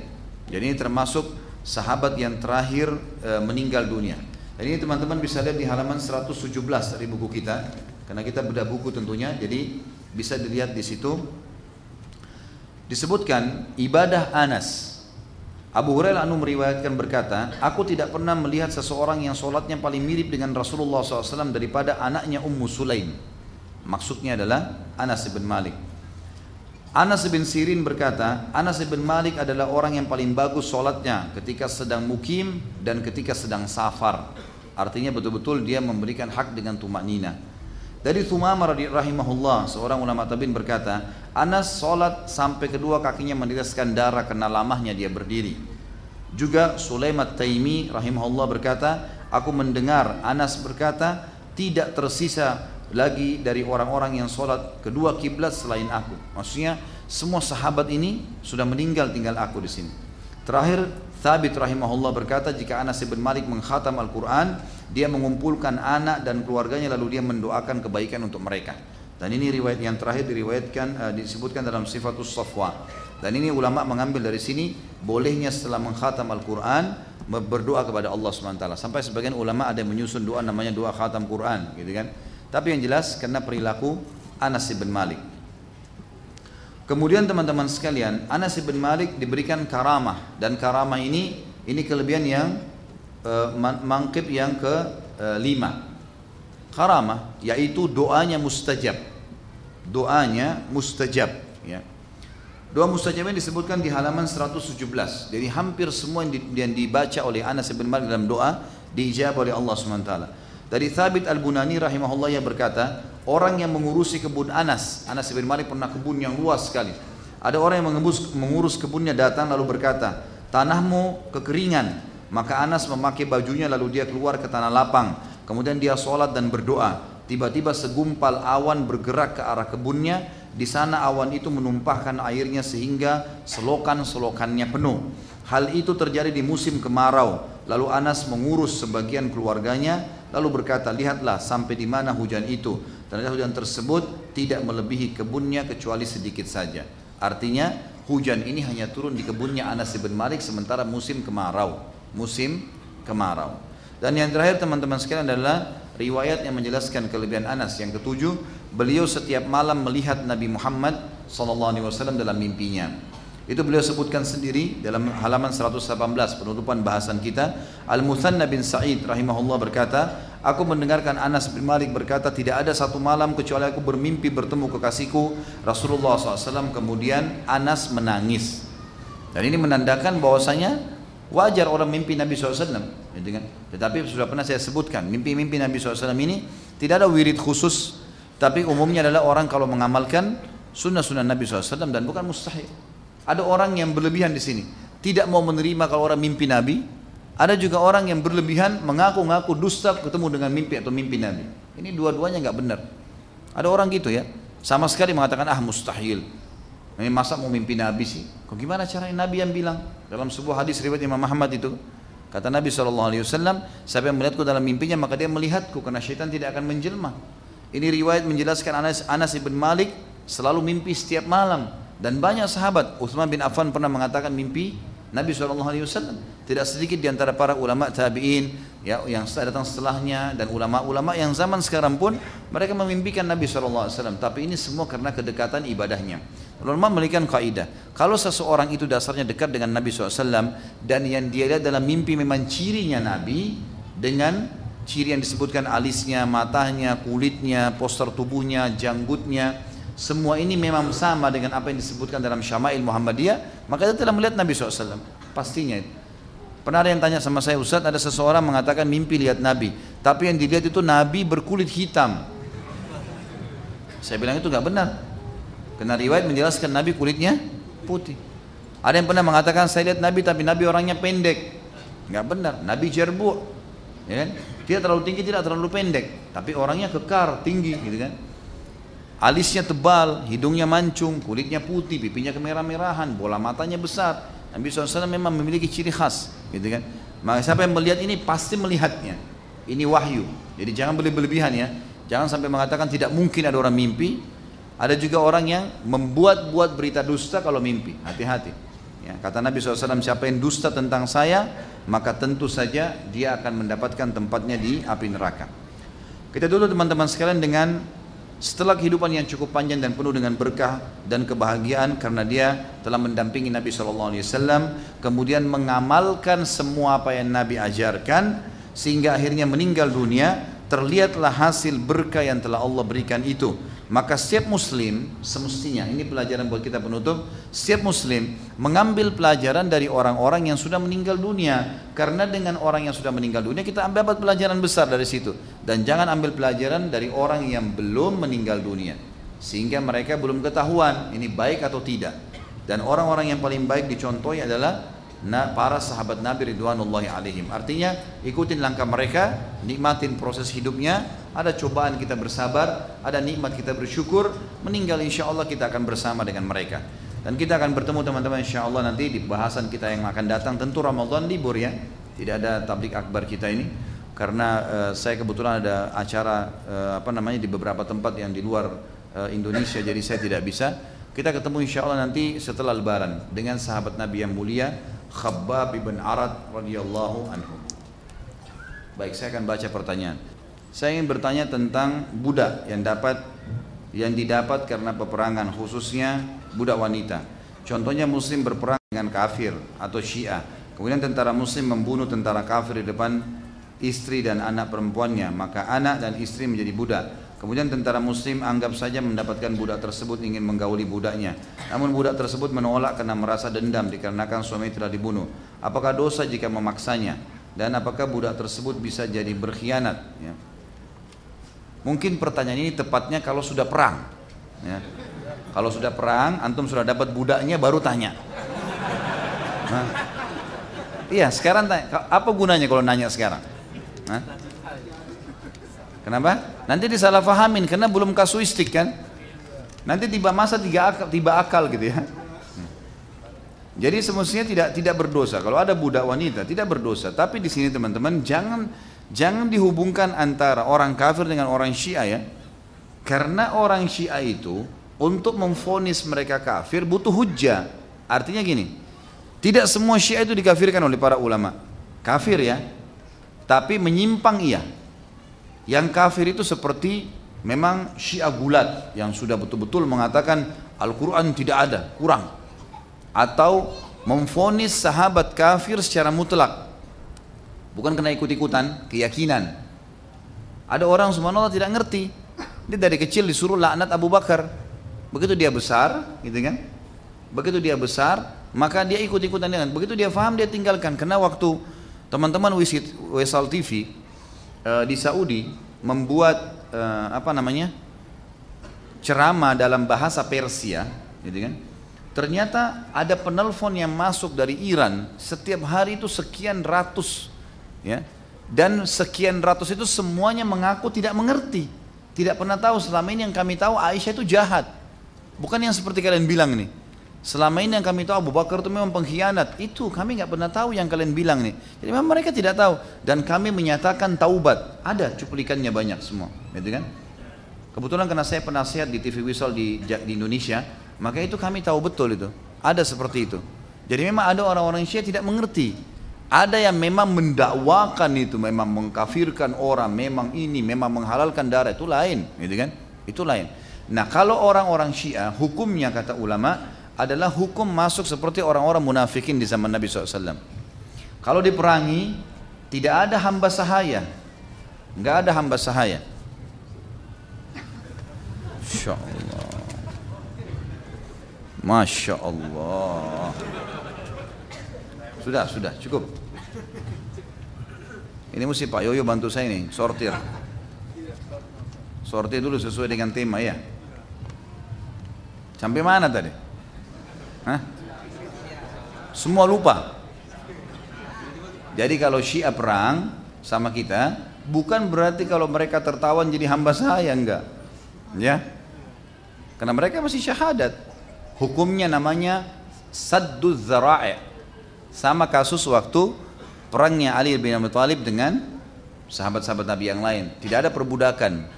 Jadi ini termasuk sahabat yang terakhir eh, meninggal dunia. Dan ini teman-teman bisa lihat di halaman 117 dari buku kita karena kita beda buku tentunya jadi bisa dilihat di situ disebutkan ibadah Anas Abu Hurairah anu meriwayatkan berkata, aku tidak pernah melihat seseorang yang sholatnya paling mirip dengan Rasulullah SAW daripada anaknya Ummu Sulaim. Maksudnya adalah Anas bin Malik. Anas bin Sirin berkata, Anas bin Malik adalah orang yang paling bagus sholatnya ketika sedang mukim dan ketika sedang safar. Artinya betul-betul dia memberikan hak dengan tumak nina. Dari Thumamah rahimahullah, seorang ulama tabin berkata, Anas sholat sampai kedua kakinya meneteskan darah karena lamahnya dia berdiri. Juga Sulaimat Taimi rahimahullah berkata, aku mendengar Anas berkata, tidak tersisa lagi dari orang-orang yang sholat kedua kiblat selain aku. Maksudnya semua sahabat ini sudah meninggal tinggal aku di sini. Terakhir Thabit rahimahullah berkata jika Anas bin Malik mengkhatam Al-Quran dia mengumpulkan anak dan keluarganya lalu dia mendoakan kebaikan untuk mereka. Dan ini riwayat yang terakhir diriwayatkan uh, disebutkan dalam sifatus safwa. Dan ini ulama mengambil dari sini bolehnya setelah mengkhatam Al-Quran berdoa kepada Allah SWT. Sampai sebagian ulama ada yang menyusun doa namanya doa khatam Quran, gitu kan? Tapi yang jelas karena perilaku Anas bin Malik. Kemudian teman-teman sekalian, Anas bin Malik diberikan karamah dan karamah ini ini kelebihan yang mangkib yang ke uh, lima. Karamah yaitu doanya mustajab. Doanya mustajab ya. Doa mustajab ini disebutkan di halaman 117 jadi hampir semua yang dibaca oleh Anas bin Malik dalam doa diijabah oleh Allah SWT dari Thabit Al-Bunani rahimahullah yang berkata orang yang mengurusi kebun Anas Anas bin Malik pernah kebun yang luas sekali. Ada orang yang mengurus kebunnya datang lalu berkata tanahmu kekeringan maka Anas memakai bajunya lalu dia keluar ke tanah lapang Kemudian dia sholat dan berdoa. Tiba-tiba segumpal awan bergerak ke arah kebunnya. Di sana awan itu menumpahkan airnya sehingga selokan-selokannya penuh. Hal itu terjadi di musim kemarau. Lalu Anas mengurus sebagian keluarganya lalu berkata, "Lihatlah sampai di mana hujan itu." Ternyata hujan tersebut tidak melebihi kebunnya kecuali sedikit saja. Artinya hujan ini hanya turun di kebunnya Anas bin Malik sementara musim kemarau. Musim kemarau. Dan yang terakhir teman-teman sekalian adalah riwayat yang menjelaskan kelebihan Anas. Yang ketujuh, beliau setiap malam melihat Nabi Muhammad SAW dalam mimpinya. Itu beliau sebutkan sendiri dalam halaman 118 penutupan bahasan kita. Al-Muthanna bin Sa'id rahimahullah berkata, Aku mendengarkan Anas bin Malik berkata, tidak ada satu malam kecuali aku bermimpi bertemu kekasihku Rasulullah SAW. Kemudian Anas menangis. Dan ini menandakan bahwasanya Wajar orang mimpi Nabi SAW. Gitu kan? Tetapi sudah pernah saya sebutkan, mimpi-mimpi Nabi SAW ini tidak ada wirid khusus. Tapi umumnya adalah orang kalau mengamalkan sunnah-sunnah Nabi SAW dan bukan mustahil. Ada orang yang berlebihan di sini. Tidak mau menerima kalau orang mimpi Nabi. Ada juga orang yang berlebihan mengaku-ngaku dusta ketemu dengan mimpi atau mimpi Nabi. Ini dua-duanya nggak benar. Ada orang gitu ya. Sama sekali mengatakan ah mustahil. Ini masa mau mimpi Nabi sih? Kok gimana caranya Nabi yang bilang? Dalam sebuah hadis riwayat Imam Muhammad itu, kata Nabi SAW, siapa yang melihatku dalam mimpinya maka dia melihatku karena syaitan tidak akan menjelma. Ini riwayat menjelaskan Anas, Anas ibn Malik selalu mimpi setiap malam dan banyak sahabat. Uthman bin Affan pernah mengatakan mimpi Nabi SAW. Tidak sedikit di antara para ulama tabiin ya, yang datang setelahnya dan ulama-ulama yang zaman sekarang pun mereka memimpikan Nabi SAW. Tapi ini semua karena kedekatan ibadahnya. Ulama memberikan kaidah. Kalau seseorang itu dasarnya dekat dengan Nabi SAW dan yang dia lihat dalam mimpi memang cirinya Nabi dengan ciri yang disebutkan alisnya, matanya, kulitnya, poster tubuhnya, janggutnya, semua ini memang sama dengan apa yang disebutkan dalam Syama'il Muhammadiyah, maka kita telah melihat Nabi SAW. Pastinya itu. Pernah ada yang tanya sama saya, Ustaz ada seseorang mengatakan mimpi lihat Nabi. Tapi yang dilihat itu Nabi berkulit hitam. Saya bilang itu nggak benar. Karena riwayat menjelaskan Nabi kulitnya putih. Ada yang pernah mengatakan saya lihat Nabi tapi Nabi orangnya pendek. Nggak benar. Nabi jerbu. Ya kan? Tidak terlalu tinggi, tidak terlalu pendek, tapi orangnya kekar, tinggi, gitu kan. Alisnya tebal, hidungnya mancung, kulitnya putih, pipinya kemerah-merahan, bola matanya besar. Nabi SAW memang memiliki ciri khas, gitu kan. Maka siapa yang melihat ini pasti melihatnya. Ini wahyu. Jadi jangan berlebihan ya. Jangan sampai mengatakan tidak mungkin ada orang mimpi. Ada juga orang yang membuat-buat berita dusta kalau mimpi. Hati-hati. Ya, kata Nabi SAW, siapa yang dusta tentang saya, maka tentu saja dia akan mendapatkan tempatnya di api neraka. Kita dulu teman-teman sekalian dengan setelah kehidupan yang cukup panjang dan penuh dengan berkah dan kebahagiaan karena dia telah mendampingi Nabi SAW, kemudian mengamalkan semua apa yang Nabi ajarkan sehingga akhirnya meninggal dunia, terlihatlah hasil berkah yang telah Allah berikan itu maka setiap muslim semestinya, ini pelajaran buat kita penutup, setiap muslim mengambil pelajaran dari orang-orang yang sudah meninggal dunia. Karena dengan orang yang sudah meninggal dunia kita ambil dapat pelajaran besar dari situ. Dan jangan ambil pelajaran dari orang yang belum meninggal dunia. Sehingga mereka belum ketahuan ini baik atau tidak. Dan orang-orang yang paling baik dicontohi adalah para sahabat Nabi Ridwanullahi alaihim. Artinya ikutin langkah mereka, nikmatin proses hidupnya, ada cobaan kita bersabar, ada nikmat kita bersyukur, meninggal insya Allah kita akan bersama dengan mereka. Dan kita akan bertemu teman-teman insya Allah nanti di bahasan kita yang akan datang. Tentu Ramadan libur ya, tidak ada tablik akbar kita ini. Karena uh, saya kebetulan ada acara uh, apa namanya di beberapa tempat yang di luar uh, Indonesia, jadi saya tidak bisa. Kita ketemu insya Allah nanti setelah Lebaran dengan sahabat Nabi yang mulia Khabbab bin Arad radhiyallahu anhu. Baik, saya akan baca pertanyaan. Saya ingin bertanya tentang budak yang dapat yang didapat karena peperangan khususnya budak wanita. Contohnya muslim berperang dengan kafir atau syiah. Kemudian tentara muslim membunuh tentara kafir di depan istri dan anak perempuannya. Maka anak dan istri menjadi budak. Kemudian tentara muslim anggap saja mendapatkan budak tersebut ingin menggauli budaknya. Namun budak tersebut menolak karena merasa dendam dikarenakan suami telah dibunuh. Apakah dosa jika memaksanya? Dan apakah budak tersebut bisa jadi berkhianat? Ya. Mungkin pertanyaan ini tepatnya kalau sudah perang. Ya. Kalau sudah perang, antum sudah dapat budaknya baru tanya. Iya, sekarang tanya, apa gunanya kalau nanya sekarang? Nah. Kenapa? Nanti disalah fahamin karena belum kasuistik kan. Nanti tiba masa tiga akal, tiba akal gitu ya. Jadi semestinya tidak tidak berdosa. Kalau ada budak wanita tidak berdosa. Tapi di sini teman-teman jangan jangan dihubungkan antara orang kafir dengan orang Syiah ya. Karena orang Syiah itu untuk memfonis mereka kafir butuh hujah. Artinya gini, tidak semua Syiah itu dikafirkan oleh para ulama. Kafir ya, tapi menyimpang iya. Yang kafir itu seperti memang Syiah gulat yang sudah betul-betul mengatakan Al-Quran tidak ada, kurang. Atau memfonis sahabat kafir secara mutlak. Bukan kena ikut-ikutan, keyakinan. Ada orang subhanallah tidak ngerti. Dia dari kecil disuruh laknat Abu Bakar. Begitu dia besar, gitu kan? Begitu dia besar, maka dia ikut-ikutan dengan. Begitu dia faham, dia tinggalkan. Karena waktu teman-teman Wisal TV uh, di Saudi membuat uh, apa namanya ceramah dalam bahasa Persia, gitu kan? Ternyata ada penelpon yang masuk dari Iran setiap hari itu sekian ratus, ya. Dan sekian ratus itu semuanya mengaku tidak mengerti, tidak pernah tahu selama ini yang kami tahu Aisyah itu jahat, bukan yang seperti kalian bilang ini. Selama ini yang kami tahu Abu Bakar itu memang pengkhianat. Itu kami nggak pernah tahu yang kalian bilang nih. Jadi memang mereka tidak tahu. Dan kami menyatakan taubat. Ada cuplikannya banyak semua. Gitu kan? Kebetulan karena saya penasihat di TV Wisol di, di Indonesia, maka itu kami tahu betul itu. Ada seperti itu. Jadi memang ada orang-orang Syiah tidak mengerti. Ada yang memang mendakwakan itu, memang mengkafirkan orang, memang ini, memang menghalalkan darah itu lain, gitu kan? Itu lain. Nah kalau orang-orang Syiah, hukumnya kata ulama, adalah hukum masuk seperti orang-orang munafikin di zaman Nabi SAW. Kalau diperangi, tidak ada hamba sahaya. Nggak ada hamba sahaya. Masya Allah. Masya Allah. Sudah, sudah, cukup. Ini mesti Pak Yoyo bantu saya nih, sortir. Sortir dulu sesuai dengan tema ya. Sampai mana tadi? Hah? Semua lupa. Jadi kalau Syiah perang sama kita, bukan berarti kalau mereka tertawan jadi hamba saya enggak. Ya. Karena mereka masih syahadat. Hukumnya namanya saddu zara'i. Sama kasus waktu perangnya Ali bin Abi Thalib dengan sahabat-sahabat Nabi yang lain. Tidak ada perbudakan.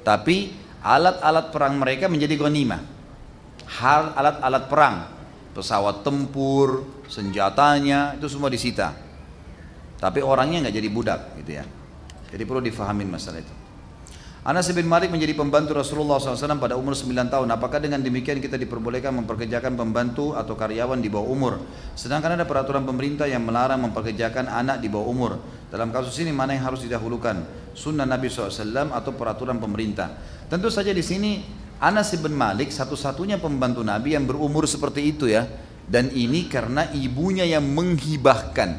Tapi alat-alat perang mereka menjadi ghanimah. Hal alat-alat perang pesawat tempur, senjatanya itu semua disita. Tapi orangnya nggak jadi budak gitu ya. Jadi perlu difahamin masalah itu. Anas bin Malik menjadi pembantu Rasulullah SAW pada umur 9 tahun. Apakah dengan demikian kita diperbolehkan memperkerjakan pembantu atau karyawan di bawah umur? Sedangkan ada peraturan pemerintah yang melarang memperkerjakan anak di bawah umur. Dalam kasus ini mana yang harus didahulukan? Sunnah Nabi SAW atau peraturan pemerintah? Tentu saja di sini Anas bin Malik satu-satunya pembantu Nabi yang berumur seperti itu ya. Dan ini karena ibunya yang menghibahkan.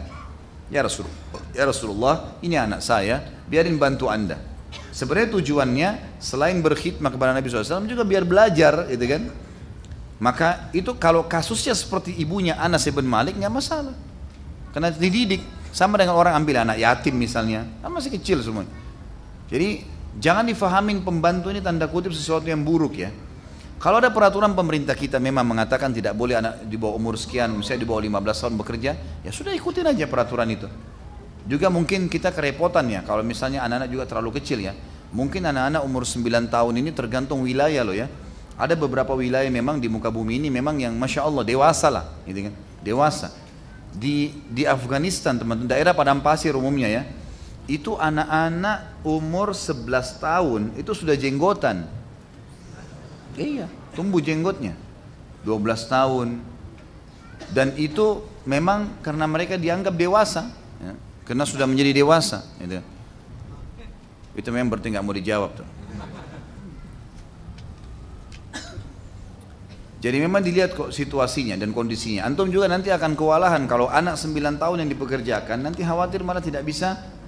Ya Rasulullah, ya Rasulullah, ini anak saya, biarin bantu anda. Sebenarnya tujuannya selain berkhidmat kepada Nabi SAW juga biar belajar, gitu kan? Maka itu kalau kasusnya seperti ibunya Anas bin Malik nggak masalah, karena dididik sama dengan orang ambil anak yatim misalnya, kan masih kecil semua. Jadi Jangan difahamin pembantu ini tanda kutip sesuatu yang buruk ya. Kalau ada peraturan pemerintah kita memang mengatakan tidak boleh anak di bawah umur sekian, misalnya di bawah 15 tahun bekerja, ya sudah ikutin aja peraturan itu. Juga mungkin kita kerepotan ya, kalau misalnya anak-anak juga terlalu kecil ya. Mungkin anak-anak umur 9 tahun ini tergantung wilayah loh ya. Ada beberapa wilayah memang di muka bumi ini memang yang Masya Allah dewasa lah, gitu kan. Dewasa. Di, di Afghanistan teman-teman, daerah padang pasir umumnya ya, itu anak-anak umur 11 tahun itu sudah jenggotan. Iya, tumbuh jenggotnya. 12 tahun. Dan itu memang karena mereka dianggap dewasa. Ya, karena sudah menjadi dewasa. Gitu. Itu memang berarti nggak mau dijawab tuh. Jadi memang dilihat kok situasinya dan kondisinya. Antum juga nanti akan kewalahan kalau anak 9 tahun yang dipekerjakan nanti khawatir malah tidak bisa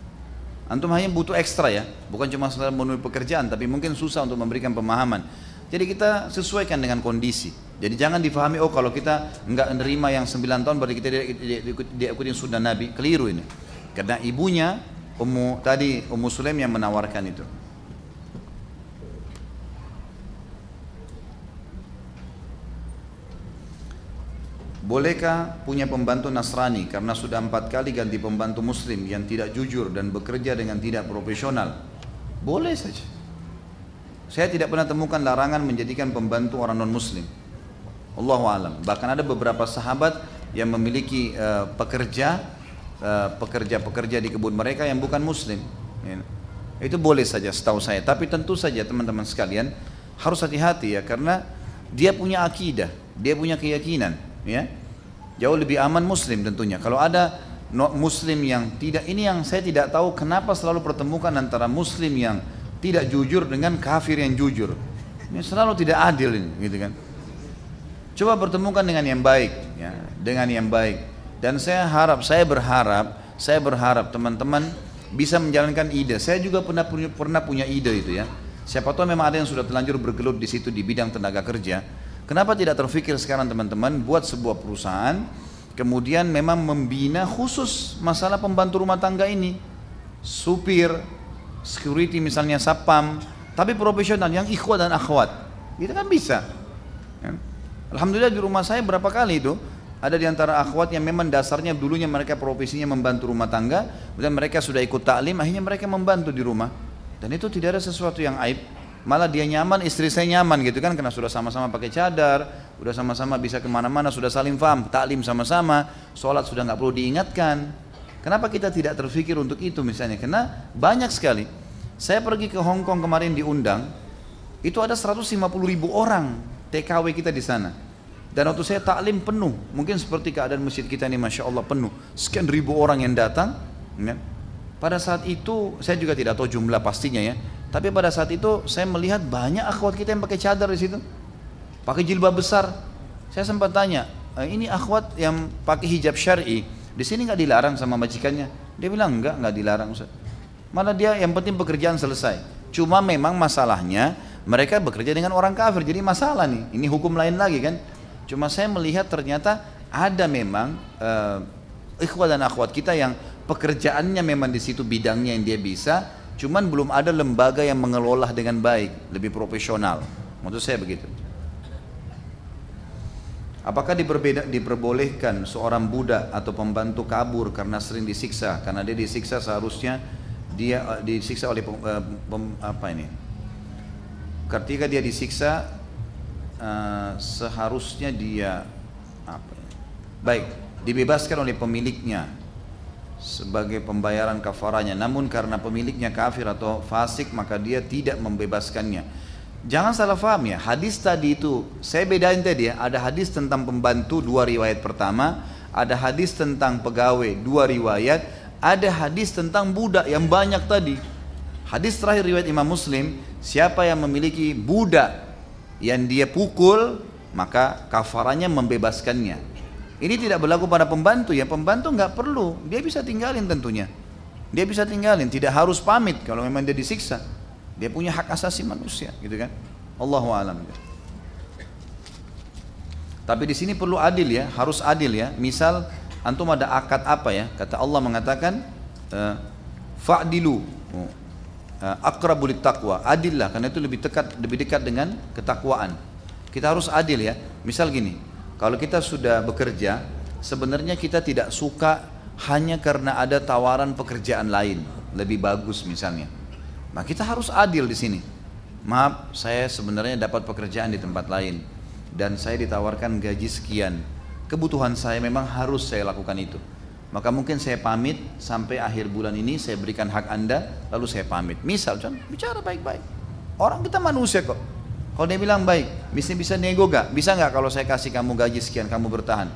Antum hanya butuh ekstra ya, bukan cuma sekedar memenuhi pekerjaan, tapi mungkin susah untuk memberikan pemahaman. Jadi kita sesuaikan dengan kondisi. Jadi jangan difahami, oh kalau kita nggak menerima yang 9 tahun berarti kita dia ikutin sunnah Nabi. Keliru ini. Karena ibunya, Ummu, tadi Ummu Sulaim yang menawarkan itu. Bolehkah punya pembantu Nasrani karena sudah empat kali ganti pembantu Muslim yang tidak jujur dan bekerja dengan tidak profesional? Boleh saja. Saya tidak pernah temukan larangan menjadikan pembantu orang non Muslim. Allahu alam. Bahkan ada beberapa sahabat yang memiliki uh, pekerja uh, pekerja-pekerja di kebun mereka yang bukan Muslim. Ya. Itu boleh saja setahu saya. Tapi tentu saja teman-teman sekalian harus hati-hati ya karena dia punya akidah, dia punya keyakinan, ya Jauh lebih aman muslim tentunya. Kalau ada muslim yang tidak, ini yang saya tidak tahu kenapa selalu pertemukan antara muslim yang tidak jujur dengan kafir yang jujur. Ini selalu tidak adil ini, gitu kan. Coba pertemukan dengan yang baik, ya, dengan yang baik. Dan saya harap, saya berharap, saya berharap teman-teman bisa menjalankan ide. Saya juga pernah punya, pernah punya ide itu ya. Siapa tahu memang ada yang sudah terlanjur bergelut di situ di bidang tenaga kerja Kenapa tidak terfikir sekarang teman-teman buat sebuah perusahaan kemudian memang membina khusus masalah pembantu rumah tangga ini supir, security misalnya sapam, tapi profesional yang ikhwat dan akhwat. Itu kan bisa. Ya. Alhamdulillah di rumah saya berapa kali itu ada di antara akhwat yang memang dasarnya dulunya mereka profesinya membantu rumah tangga, dan mereka sudah ikut taklim, akhirnya mereka membantu di rumah. Dan itu tidak ada sesuatu yang aib. Malah dia nyaman, istri saya nyaman gitu kan, karena sudah sama-sama pakai cadar, sudah sama-sama bisa ke mana-mana, sudah saling paham, taklim sama-sama, sholat sudah nggak perlu diingatkan. Kenapa kita tidak terfikir untuk itu misalnya? Karena banyak sekali. Saya pergi ke Hong Kong kemarin diundang, itu ada 150 ribu orang TKW kita di sana dan waktu saya taklim penuh, mungkin seperti keadaan masjid kita ini Masya Allah penuh. Sekian ribu orang yang datang. Ya. Pada saat itu, saya juga tidak tahu jumlah pastinya ya. Tapi pada saat itu saya melihat banyak akhwat kita yang pakai cadar di situ. Pakai jilbab besar. Saya sempat tanya, e, ini akhwat yang pakai hijab syari, di sini nggak dilarang sama majikannya? Dia bilang enggak, nggak dilarang Ustaz. Malah dia yang penting pekerjaan selesai. Cuma memang masalahnya mereka bekerja dengan orang kafir, jadi masalah nih. Ini hukum lain lagi kan. Cuma saya melihat ternyata ada memang uh, ikhwat dan akhwat kita yang pekerjaannya memang di situ bidangnya yang dia bisa, cuman belum ada lembaga yang mengelola dengan baik, lebih profesional. Maksud saya begitu. Apakah diperbeda, diperbolehkan seorang budak atau pembantu kabur karena sering disiksa? Karena dia disiksa seharusnya dia uh, disiksa oleh pem, uh, pem, apa ini? Ketika dia disiksa uh, seharusnya dia apa ya? baik dibebaskan oleh pemiliknya sebagai pembayaran kafaranya namun karena pemiliknya kafir atau fasik maka dia tidak membebaskannya. Jangan salah faham ya hadis tadi itu saya bedain tadi ya ada hadis tentang pembantu dua riwayat pertama ada hadis tentang pegawai dua riwayat ada hadis tentang budak yang banyak tadi. Hadis terakhir riwayat Imam Muslim siapa yang memiliki budak yang dia pukul maka kafarannya membebaskannya ini tidak berlaku pada pembantu ya. Pembantu nggak perlu. Dia bisa tinggalin tentunya. Dia bisa tinggalin. Tidak harus pamit kalau memang dia disiksa. Dia punya hak asasi manusia gitu kan? Allahu alam. Tapi di sini perlu adil ya. Harus adil ya. Misal antum ada akad apa ya? Kata Allah mengatakan uh, fa'dilu. Oh, uh, akrabul taqwa adillah karena itu lebih dekat lebih dekat dengan ketakwaan. Kita harus adil ya. Misal gini kalau kita sudah bekerja sebenarnya kita tidak suka hanya karena ada tawaran pekerjaan lain lebih bagus misalnya nah kita harus adil di sini maaf saya sebenarnya dapat pekerjaan di tempat lain dan saya ditawarkan gaji sekian kebutuhan saya memang harus saya lakukan itu maka mungkin saya pamit sampai akhir bulan ini saya berikan hak anda, lalu saya pamit. Misal, bicara baik-baik. Orang kita manusia kok. Kalau dia bilang baik, bisa bisa nego gak? Bisa nggak kalau saya kasih kamu gaji sekian, kamu bertahan?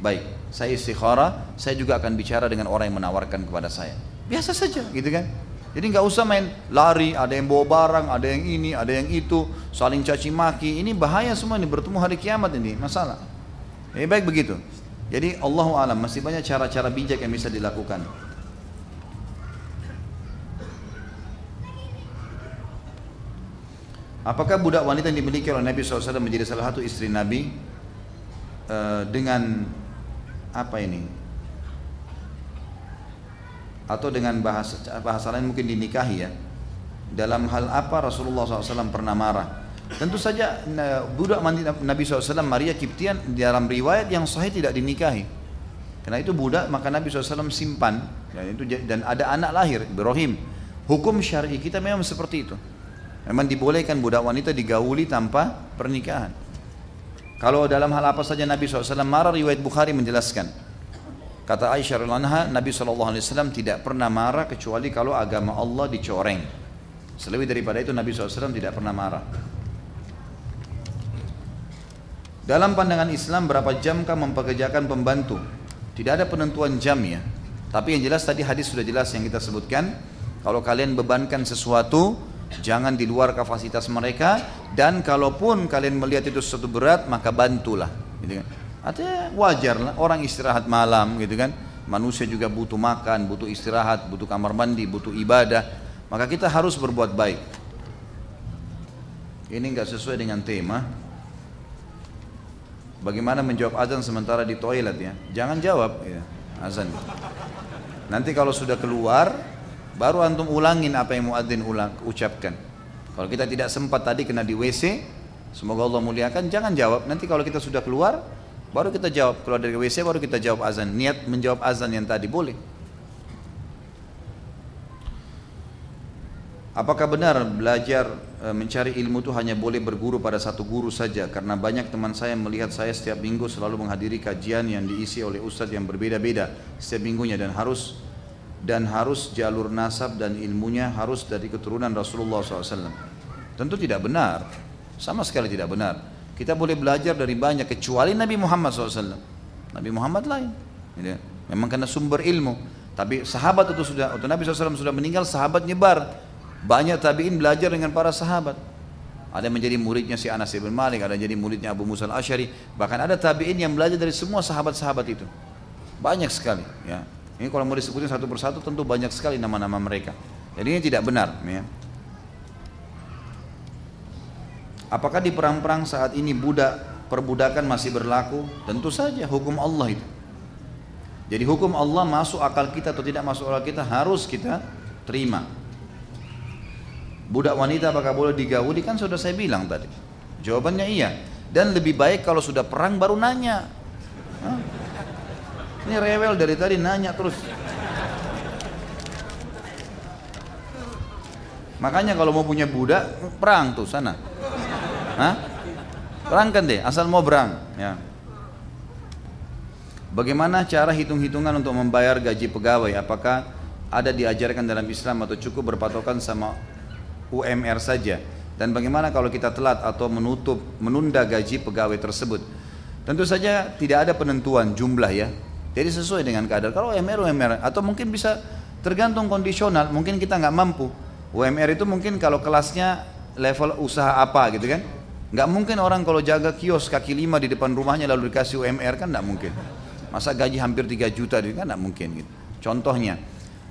Baik, saya istikharah, saya juga akan bicara dengan orang yang menawarkan kepada saya. Biasa saja, gitu kan? Jadi nggak usah main lari, ada yang bawa barang, ada yang ini, ada yang itu, saling caci maki. Ini bahaya semua ini bertemu hari kiamat ini, masalah. Ini baik begitu. Jadi Allah alam masih banyak cara-cara bijak yang bisa dilakukan. Apakah budak wanita yang dimiliki oleh Nabi SAW menjadi salah satu istri Nabi uh, dengan apa ini? Atau dengan bahasa bahasa lain mungkin dinikahi ya? Dalam hal apa Rasulullah SAW pernah marah? Tentu saja budak mandi Nabi SAW Maria Kiptian dalam riwayat yang sahih tidak dinikahi. Karena itu budak maka Nabi SAW simpan dan itu dan ada anak lahir Ibrahim. Hukum syar'i kita memang seperti itu. Memang dibolehkan budak wanita digauli tanpa pernikahan. Kalau dalam hal apa saja Nabi SAW marah riwayat Bukhari menjelaskan. Kata Aisyah radhiyallahu Nabi SAW tidak pernah marah kecuali kalau agama Allah dicoreng. Selebih daripada itu Nabi SAW tidak pernah marah. Dalam pandangan Islam berapa jamkah mempekerjakan pembantu? Tidak ada penentuan jam ya. Tapi yang jelas tadi hadis sudah jelas yang kita sebutkan. Kalau kalian bebankan sesuatu, jangan di luar kapasitas mereka. Dan kalaupun kalian melihat itu sesuatu berat, maka bantulah. Gitu kan. Artinya wajar lah orang istirahat malam gitu kan. Manusia juga butuh makan, butuh istirahat, butuh kamar mandi, butuh ibadah. Maka kita harus berbuat baik. Ini nggak sesuai dengan tema, Bagaimana menjawab azan sementara di toilet ya? Jangan jawab ya, azan. Nanti kalau sudah keluar, baru antum ulangin apa yang muadzin ulang ucapkan. Kalau kita tidak sempat tadi kena di WC, Semoga Allah muliakan. Jangan jawab. Nanti kalau kita sudah keluar, baru kita jawab. Keluar dari WC baru kita jawab azan. Niat menjawab azan yang tadi boleh. Apakah benar belajar e, mencari ilmu itu hanya boleh berguru pada satu guru saja? Karena banyak teman saya melihat saya setiap minggu selalu menghadiri kajian yang diisi oleh ustadz yang berbeda-beda setiap minggunya dan harus dan harus jalur nasab dan ilmunya harus dari keturunan Rasulullah SAW. Tentu tidak benar, sama sekali tidak benar. Kita boleh belajar dari banyak kecuali Nabi Muhammad SAW. Nabi Muhammad lain. Memang karena sumber ilmu. Tapi sahabat itu sudah, waktu Nabi SAW sudah meninggal, sahabat nyebar banyak tabi'in belajar dengan para sahabat. Ada yang menjadi muridnya si Anas bin Malik, ada yang jadi muridnya Abu Musa al-Ashari. Bahkan ada tabi'in yang belajar dari semua sahabat-sahabat itu. Banyak sekali. Ya. Ini kalau mau disebutin satu persatu tentu banyak sekali nama-nama mereka. Jadi ini tidak benar. Ya. Apakah di perang-perang saat ini budak perbudakan masih berlaku? Tentu saja hukum Allah itu. Jadi hukum Allah masuk akal kita atau tidak masuk akal kita harus kita terima. Budak wanita apakah boleh digauli? Kan sudah saya bilang tadi. Jawabannya iya. Dan lebih baik kalau sudah perang baru nanya. Hah? Ini rewel dari tadi nanya terus. Makanya kalau mau punya budak, perang tuh sana. Hah? kan deh, asal mau berang. Ya. Bagaimana cara hitung-hitungan untuk membayar gaji pegawai? Apakah ada diajarkan dalam Islam atau cukup berpatokan sama UMR saja dan bagaimana kalau kita telat atau menutup menunda gaji pegawai tersebut tentu saja tidak ada penentuan jumlah ya jadi sesuai dengan kadar. Kalau UMR UMR atau mungkin bisa tergantung kondisional mungkin kita nggak mampu. UMR itu mungkin kalau kelasnya level usaha apa gitu kan? Nggak mungkin orang kalau jaga kios kaki lima di depan rumahnya lalu dikasih UMR kan nggak mungkin. Masa gaji hampir 3 juta itu kan nggak mungkin gitu. Contohnya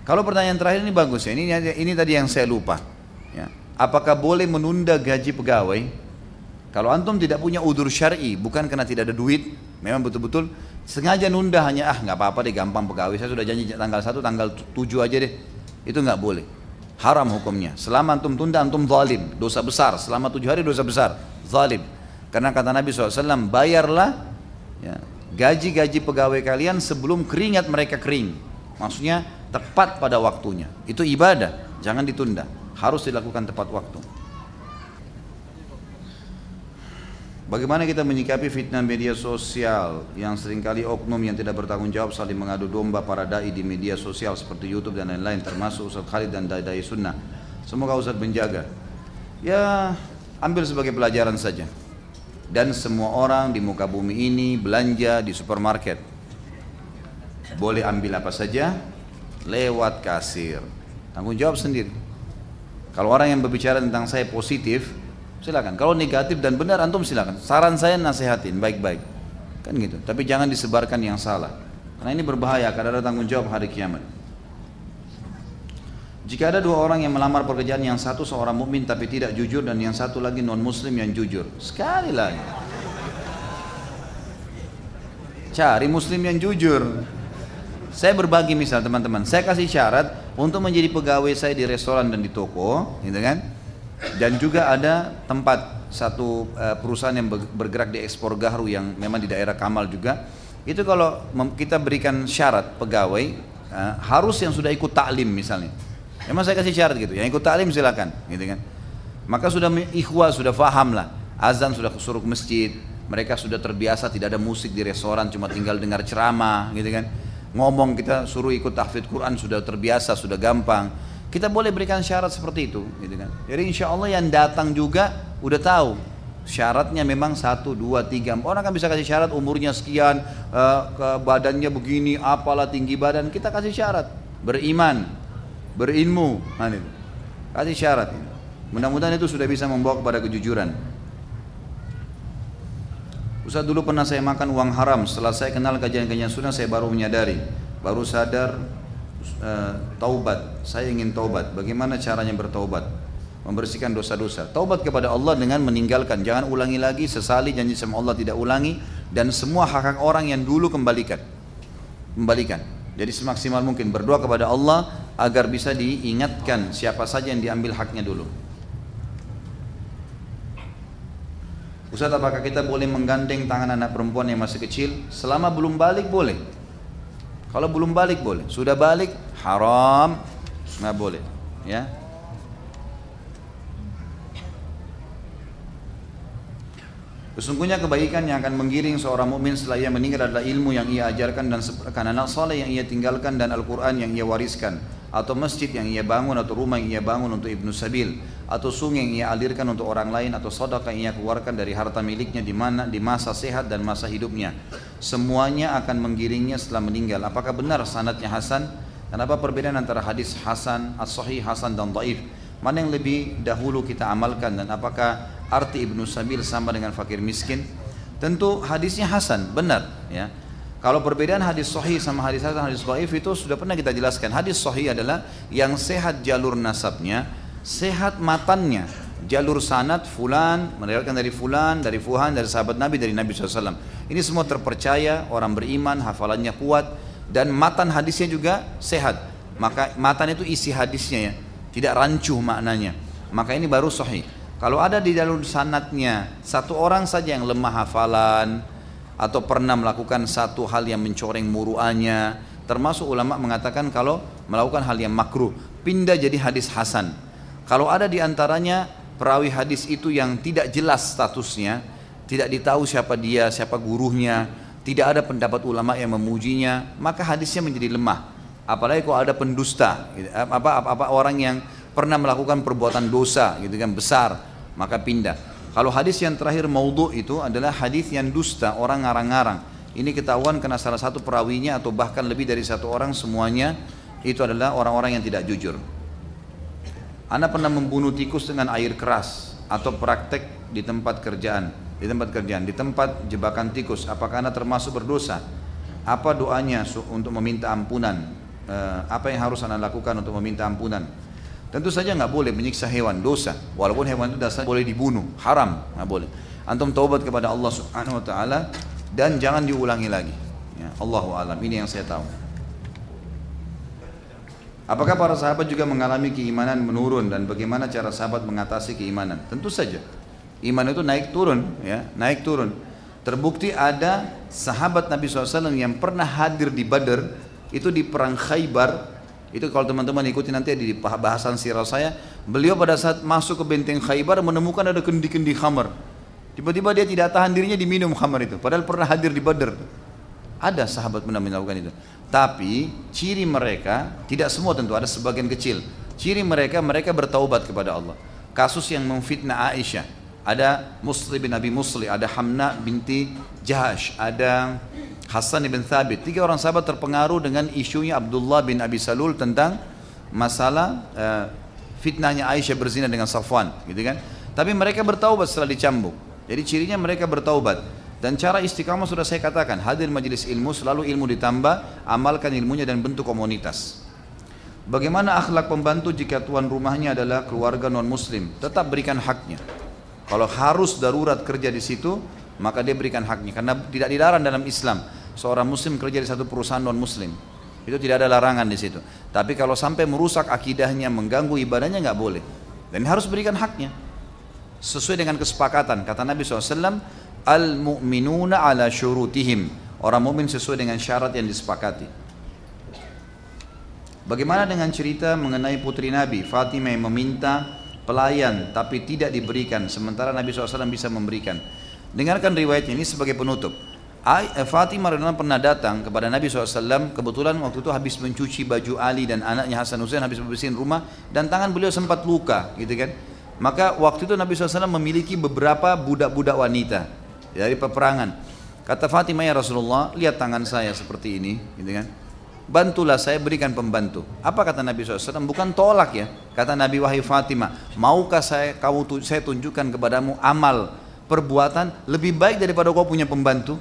kalau pertanyaan terakhir ini bagus ya. Ini ini tadi yang saya lupa Ya. Apakah boleh menunda gaji pegawai? Kalau antum tidak punya udur syar'i, bukan karena tidak ada duit, memang betul-betul sengaja nunda hanya ah nggak apa-apa deh gampang pegawai. Saya sudah janji tanggal 1, tanggal 7 aja deh. Itu nggak boleh. Haram hukumnya. Selama antum tunda antum zalim, dosa besar. Selama tujuh hari dosa besar, zalim. Karena kata Nabi SAW, bayarlah ya, gaji-gaji pegawai kalian sebelum keringat mereka kering. Maksudnya tepat pada waktunya. Itu ibadah, jangan ditunda harus dilakukan tepat waktu. Bagaimana kita menyikapi fitnah media sosial yang sering kali oknum yang tidak bertanggung jawab saling mengadu domba para dai di media sosial seperti YouTube dan lain-lain termasuk Ustaz Khalid dan dai-dai sunnah. Semoga Ustaz menjaga. Ya, ambil sebagai pelajaran saja. Dan semua orang di muka bumi ini belanja di supermarket. Boleh ambil apa saja lewat kasir. Tanggung jawab sendiri. Kalau orang yang berbicara tentang saya positif, silakan. Kalau negatif dan benar antum silakan. Saran saya nasihatin baik-baik. Kan gitu. Tapi jangan disebarkan yang salah. Karena ini berbahaya karena ada tanggung jawab hari kiamat. Jika ada dua orang yang melamar pekerjaan yang satu seorang mukmin tapi tidak jujur dan yang satu lagi non muslim yang jujur. Sekali lagi. Cari muslim yang jujur. Saya berbagi misal teman-teman, saya kasih syarat untuk menjadi pegawai saya di restoran dan di toko, gitu kan? Dan juga ada tempat satu uh, perusahaan yang bergerak di ekspor gaharu yang memang di daerah Kamal juga. Itu kalau kita berikan syarat pegawai uh, harus yang sudah ikut taklim misalnya. Memang saya kasih syarat gitu, yang ikut taklim silakan, gitu kan? Maka sudah ikhwah sudah faham lah, azan sudah suruh masjid, mereka sudah terbiasa tidak ada musik di restoran, cuma tinggal dengar ceramah, gitu kan? ngomong kita suruh ikut tahfidz Quran sudah terbiasa sudah gampang kita boleh berikan syarat seperti itu gitu kan. Jadi insya Allah yang datang juga udah tahu syaratnya memang satu dua tiga orang kan bisa kasih syarat umurnya sekian uh, ke badannya begini apalah tinggi badan. Kita kasih syarat. Beriman berilmu nah, kasih syarat mudah-mudahan itu sudah bisa membawa kepada kejujuran. Ustaz dulu pernah saya makan uang haram. Setelah saya kenal kajian-kajian sunnah saya baru menyadari. Baru sadar uh, Taubat. Saya ingin taubat. Bagaimana caranya bertaubat? Membersihkan dosa-dosa. Taubat kepada Allah dengan meninggalkan. Jangan ulangi lagi. Sesali janji sama Allah tidak ulangi. Dan semua hak-hak orang yang dulu kembalikan. Kembalikan. Jadi semaksimal mungkin. Berdoa kepada Allah Agar bisa diingatkan Siapa saja yang diambil haknya dulu. Ustaz apakah kita boleh menggandeng tangan anak perempuan yang masih kecil? Selama belum balik boleh. Kalau belum balik boleh. Sudah balik haram nggak boleh. Ya. Sesungguhnya kebaikan yang akan menggiring seorang mukmin setelah ia meninggal adalah ilmu yang ia ajarkan dan anak soleh yang ia tinggalkan dan Al-Quran yang ia wariskan atau masjid yang ia bangun atau rumah yang ia bangun untuk ibnu sabil. Atau sungai yang ia alirkan untuk orang lain atau sedekah yang ia keluarkan dari harta miliknya di mana di masa sehat dan masa hidupnya. Semuanya akan menggiringnya setelah meninggal. Apakah benar sanatnya hasan? Dan apa perbedaan antara hadis hasan as-sahih hasan dan dhaif? Mana yang lebih dahulu kita amalkan? Dan apakah arti Ibnu Sabil sama dengan fakir miskin? Tentu hadisnya hasan, benar ya. Kalau perbedaan hadis sahih sama hadis hasan hadis dhaif itu sudah pernah kita jelaskan. Hadis sahih adalah yang sehat jalur nasabnya, sehat matannya. Jalur sanad fulan meriwayatkan dari fulan, dari fuhan, dari sahabat Nabi, dari Nabi SAW. Ini semua terpercaya, orang beriman, hafalannya kuat dan matan hadisnya juga sehat. Maka matan itu isi hadisnya ya, tidak rancuh maknanya. Maka ini baru sahih. Kalau ada di jalur sanatnya satu orang saja yang lemah hafalan atau pernah melakukan satu hal yang mencoreng muruannya, termasuk ulama mengatakan kalau melakukan hal yang makruh, pindah jadi hadis hasan. Kalau ada di antaranya perawi hadis itu yang tidak jelas statusnya, tidak ditahu siapa dia, siapa gurunya, tidak ada pendapat ulama yang memujinya, maka hadisnya menjadi lemah. Apalagi kalau ada pendusta, gitu. apa, apa, apa orang yang pernah melakukan perbuatan dosa gitu kan besar maka pindah. Kalau hadis yang terakhir maudhu itu adalah hadis yang dusta, orang ngarang-ngarang. Ini ketahuan karena salah satu perawinya atau bahkan lebih dari satu orang semuanya itu adalah orang-orang yang tidak jujur. Anda pernah membunuh tikus dengan air keras atau praktek di tempat kerjaan, di tempat kerjaan, di tempat jebakan tikus. Apakah Anda termasuk berdosa? Apa doanya untuk meminta ampunan? Eh, apa yang harus Anda lakukan untuk meminta ampunan? Tentu saja nggak boleh menyiksa hewan, dosa. Walaupun hewan itu dasar boleh dibunuh, haram, nggak boleh. Antum taubat kepada Allah Subhanahu Wa Taala dan jangan diulangi lagi. Ya, Allahu alam. Ini yang saya tahu. Apakah para sahabat juga mengalami keimanan menurun dan bagaimana cara sahabat mengatasi keimanan? Tentu saja. Iman itu naik turun, ya, naik turun. Terbukti ada sahabat Nabi SAW yang pernah hadir di Badar itu di perang Khaybar itu kalau teman-teman ikuti nanti di bahasan sirah saya, beliau pada saat masuk ke benteng Khaybar menemukan ada kendi-kendi khamar. Tiba-tiba dia tidak tahan dirinya diminum khamar itu, padahal pernah hadir di Badr. Ada sahabat pernah melakukan itu. Tapi ciri mereka, tidak semua tentu, ada sebagian kecil. Ciri mereka, mereka bertaubat kepada Allah. Kasus yang memfitnah Aisyah. Ada Musli bin Abi Musli, ada Hamna binti Jahash, ada Hasan bin Thabit. Tiga orang sahabat terpengaruh dengan isunya Abdullah bin Abi Salul tentang masalah uh, fitnahnya Aisyah berzina dengan Safwan, gitu kan? Tapi mereka bertaubat setelah dicambuk. Jadi cirinya mereka bertaubat. Dan cara istiqamah sudah saya katakan, hadir majelis ilmu selalu ilmu ditambah, amalkan ilmunya dan bentuk komunitas. Bagaimana akhlak pembantu jika tuan rumahnya adalah keluarga non muslim? Tetap berikan haknya. Kalau harus darurat kerja di situ, maka dia berikan haknya. Karena tidak dilarang dalam Islam seorang muslim kerja di satu perusahaan non muslim itu tidak ada larangan di situ. Tapi kalau sampai merusak akidahnya mengganggu ibadahnya nggak boleh. Dan harus berikan haknya. Sesuai dengan kesepakatan kata Nabi SAW al mu'minuna ala syurutihim. Orang mukmin sesuai dengan syarat yang disepakati. Bagaimana dengan cerita mengenai putri Nabi Fatimah yang meminta pelayan tapi tidak diberikan. Sementara Nabi SAW bisa memberikan. Dengarkan riwayat ini sebagai penutup. Eh, Fatimah radhiyallahu pernah datang kepada Nabi SAW kebetulan waktu itu habis mencuci baju Ali dan anaknya Hasan Hussein habis membersihin rumah dan tangan beliau sempat luka gitu kan. Maka waktu itu Nabi SAW memiliki beberapa budak-budak wanita dari peperangan. Kata Fatimah ya Rasulullah lihat tangan saya seperti ini gitu kan bantulah saya berikan pembantu apa kata Nabi SAW bukan tolak ya kata Nabi Wahai Fatimah maukah saya kamu saya tunjukkan kepadamu amal perbuatan lebih baik daripada kau punya pembantu?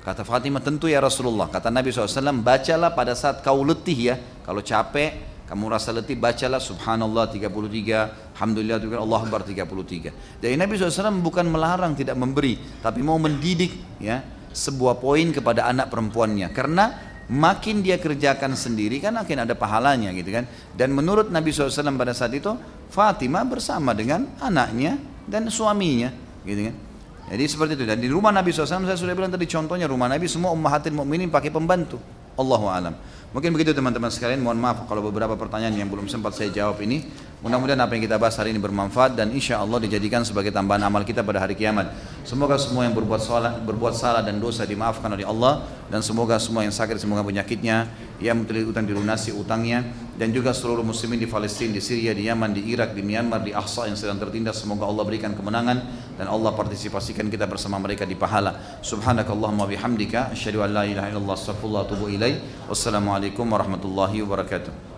Kata Fatimah tentu ya Rasulullah. Kata Nabi SAW bacalah pada saat kau letih ya. Kalau capek kamu rasa letih bacalah subhanallah 33 alhamdulillah Allah akbar 33 dari Nabi SAW bukan melarang tidak memberi tapi mau mendidik ya sebuah poin kepada anak perempuannya karena makin dia kerjakan sendiri kan akan ada pahalanya gitu kan dan menurut Nabi SAW pada saat itu Fatimah bersama dengan anaknya dan suaminya gitu kan Jadi seperti itu. Dan di rumah Nabi SAW saya sudah bilang tadi contohnya rumah Nabi semua ummahatil mukminin pakai pembantu. Allahu alam. Mungkin begitu teman-teman sekalian. Mohon maaf kalau beberapa pertanyaan yang belum sempat saya jawab ini. Mudah-mudahan apa yang kita bahas hari ini bermanfaat dan insya Allah dijadikan sebagai tambahan amal kita pada hari kiamat. Semoga semua yang berbuat salah, berbuat salah dan dosa dimaafkan oleh Allah dan semoga semua yang sakit semoga penyakitnya yang memiliki utang dilunasi utangnya dan juga seluruh muslimin di Palestina, di Syria, di Yaman, di Irak, di Myanmar, di Ahsa yang sedang tertindas semoga Allah berikan kemenangan dan Allah partisipasikan kita bersama mereka di pahala. Subhanakallahumma bihamdika asyhadu an la ilaha illallah astaghfirullah wa atubu ilaik. Wassalamualaikum warahmatullahi wabarakatuh.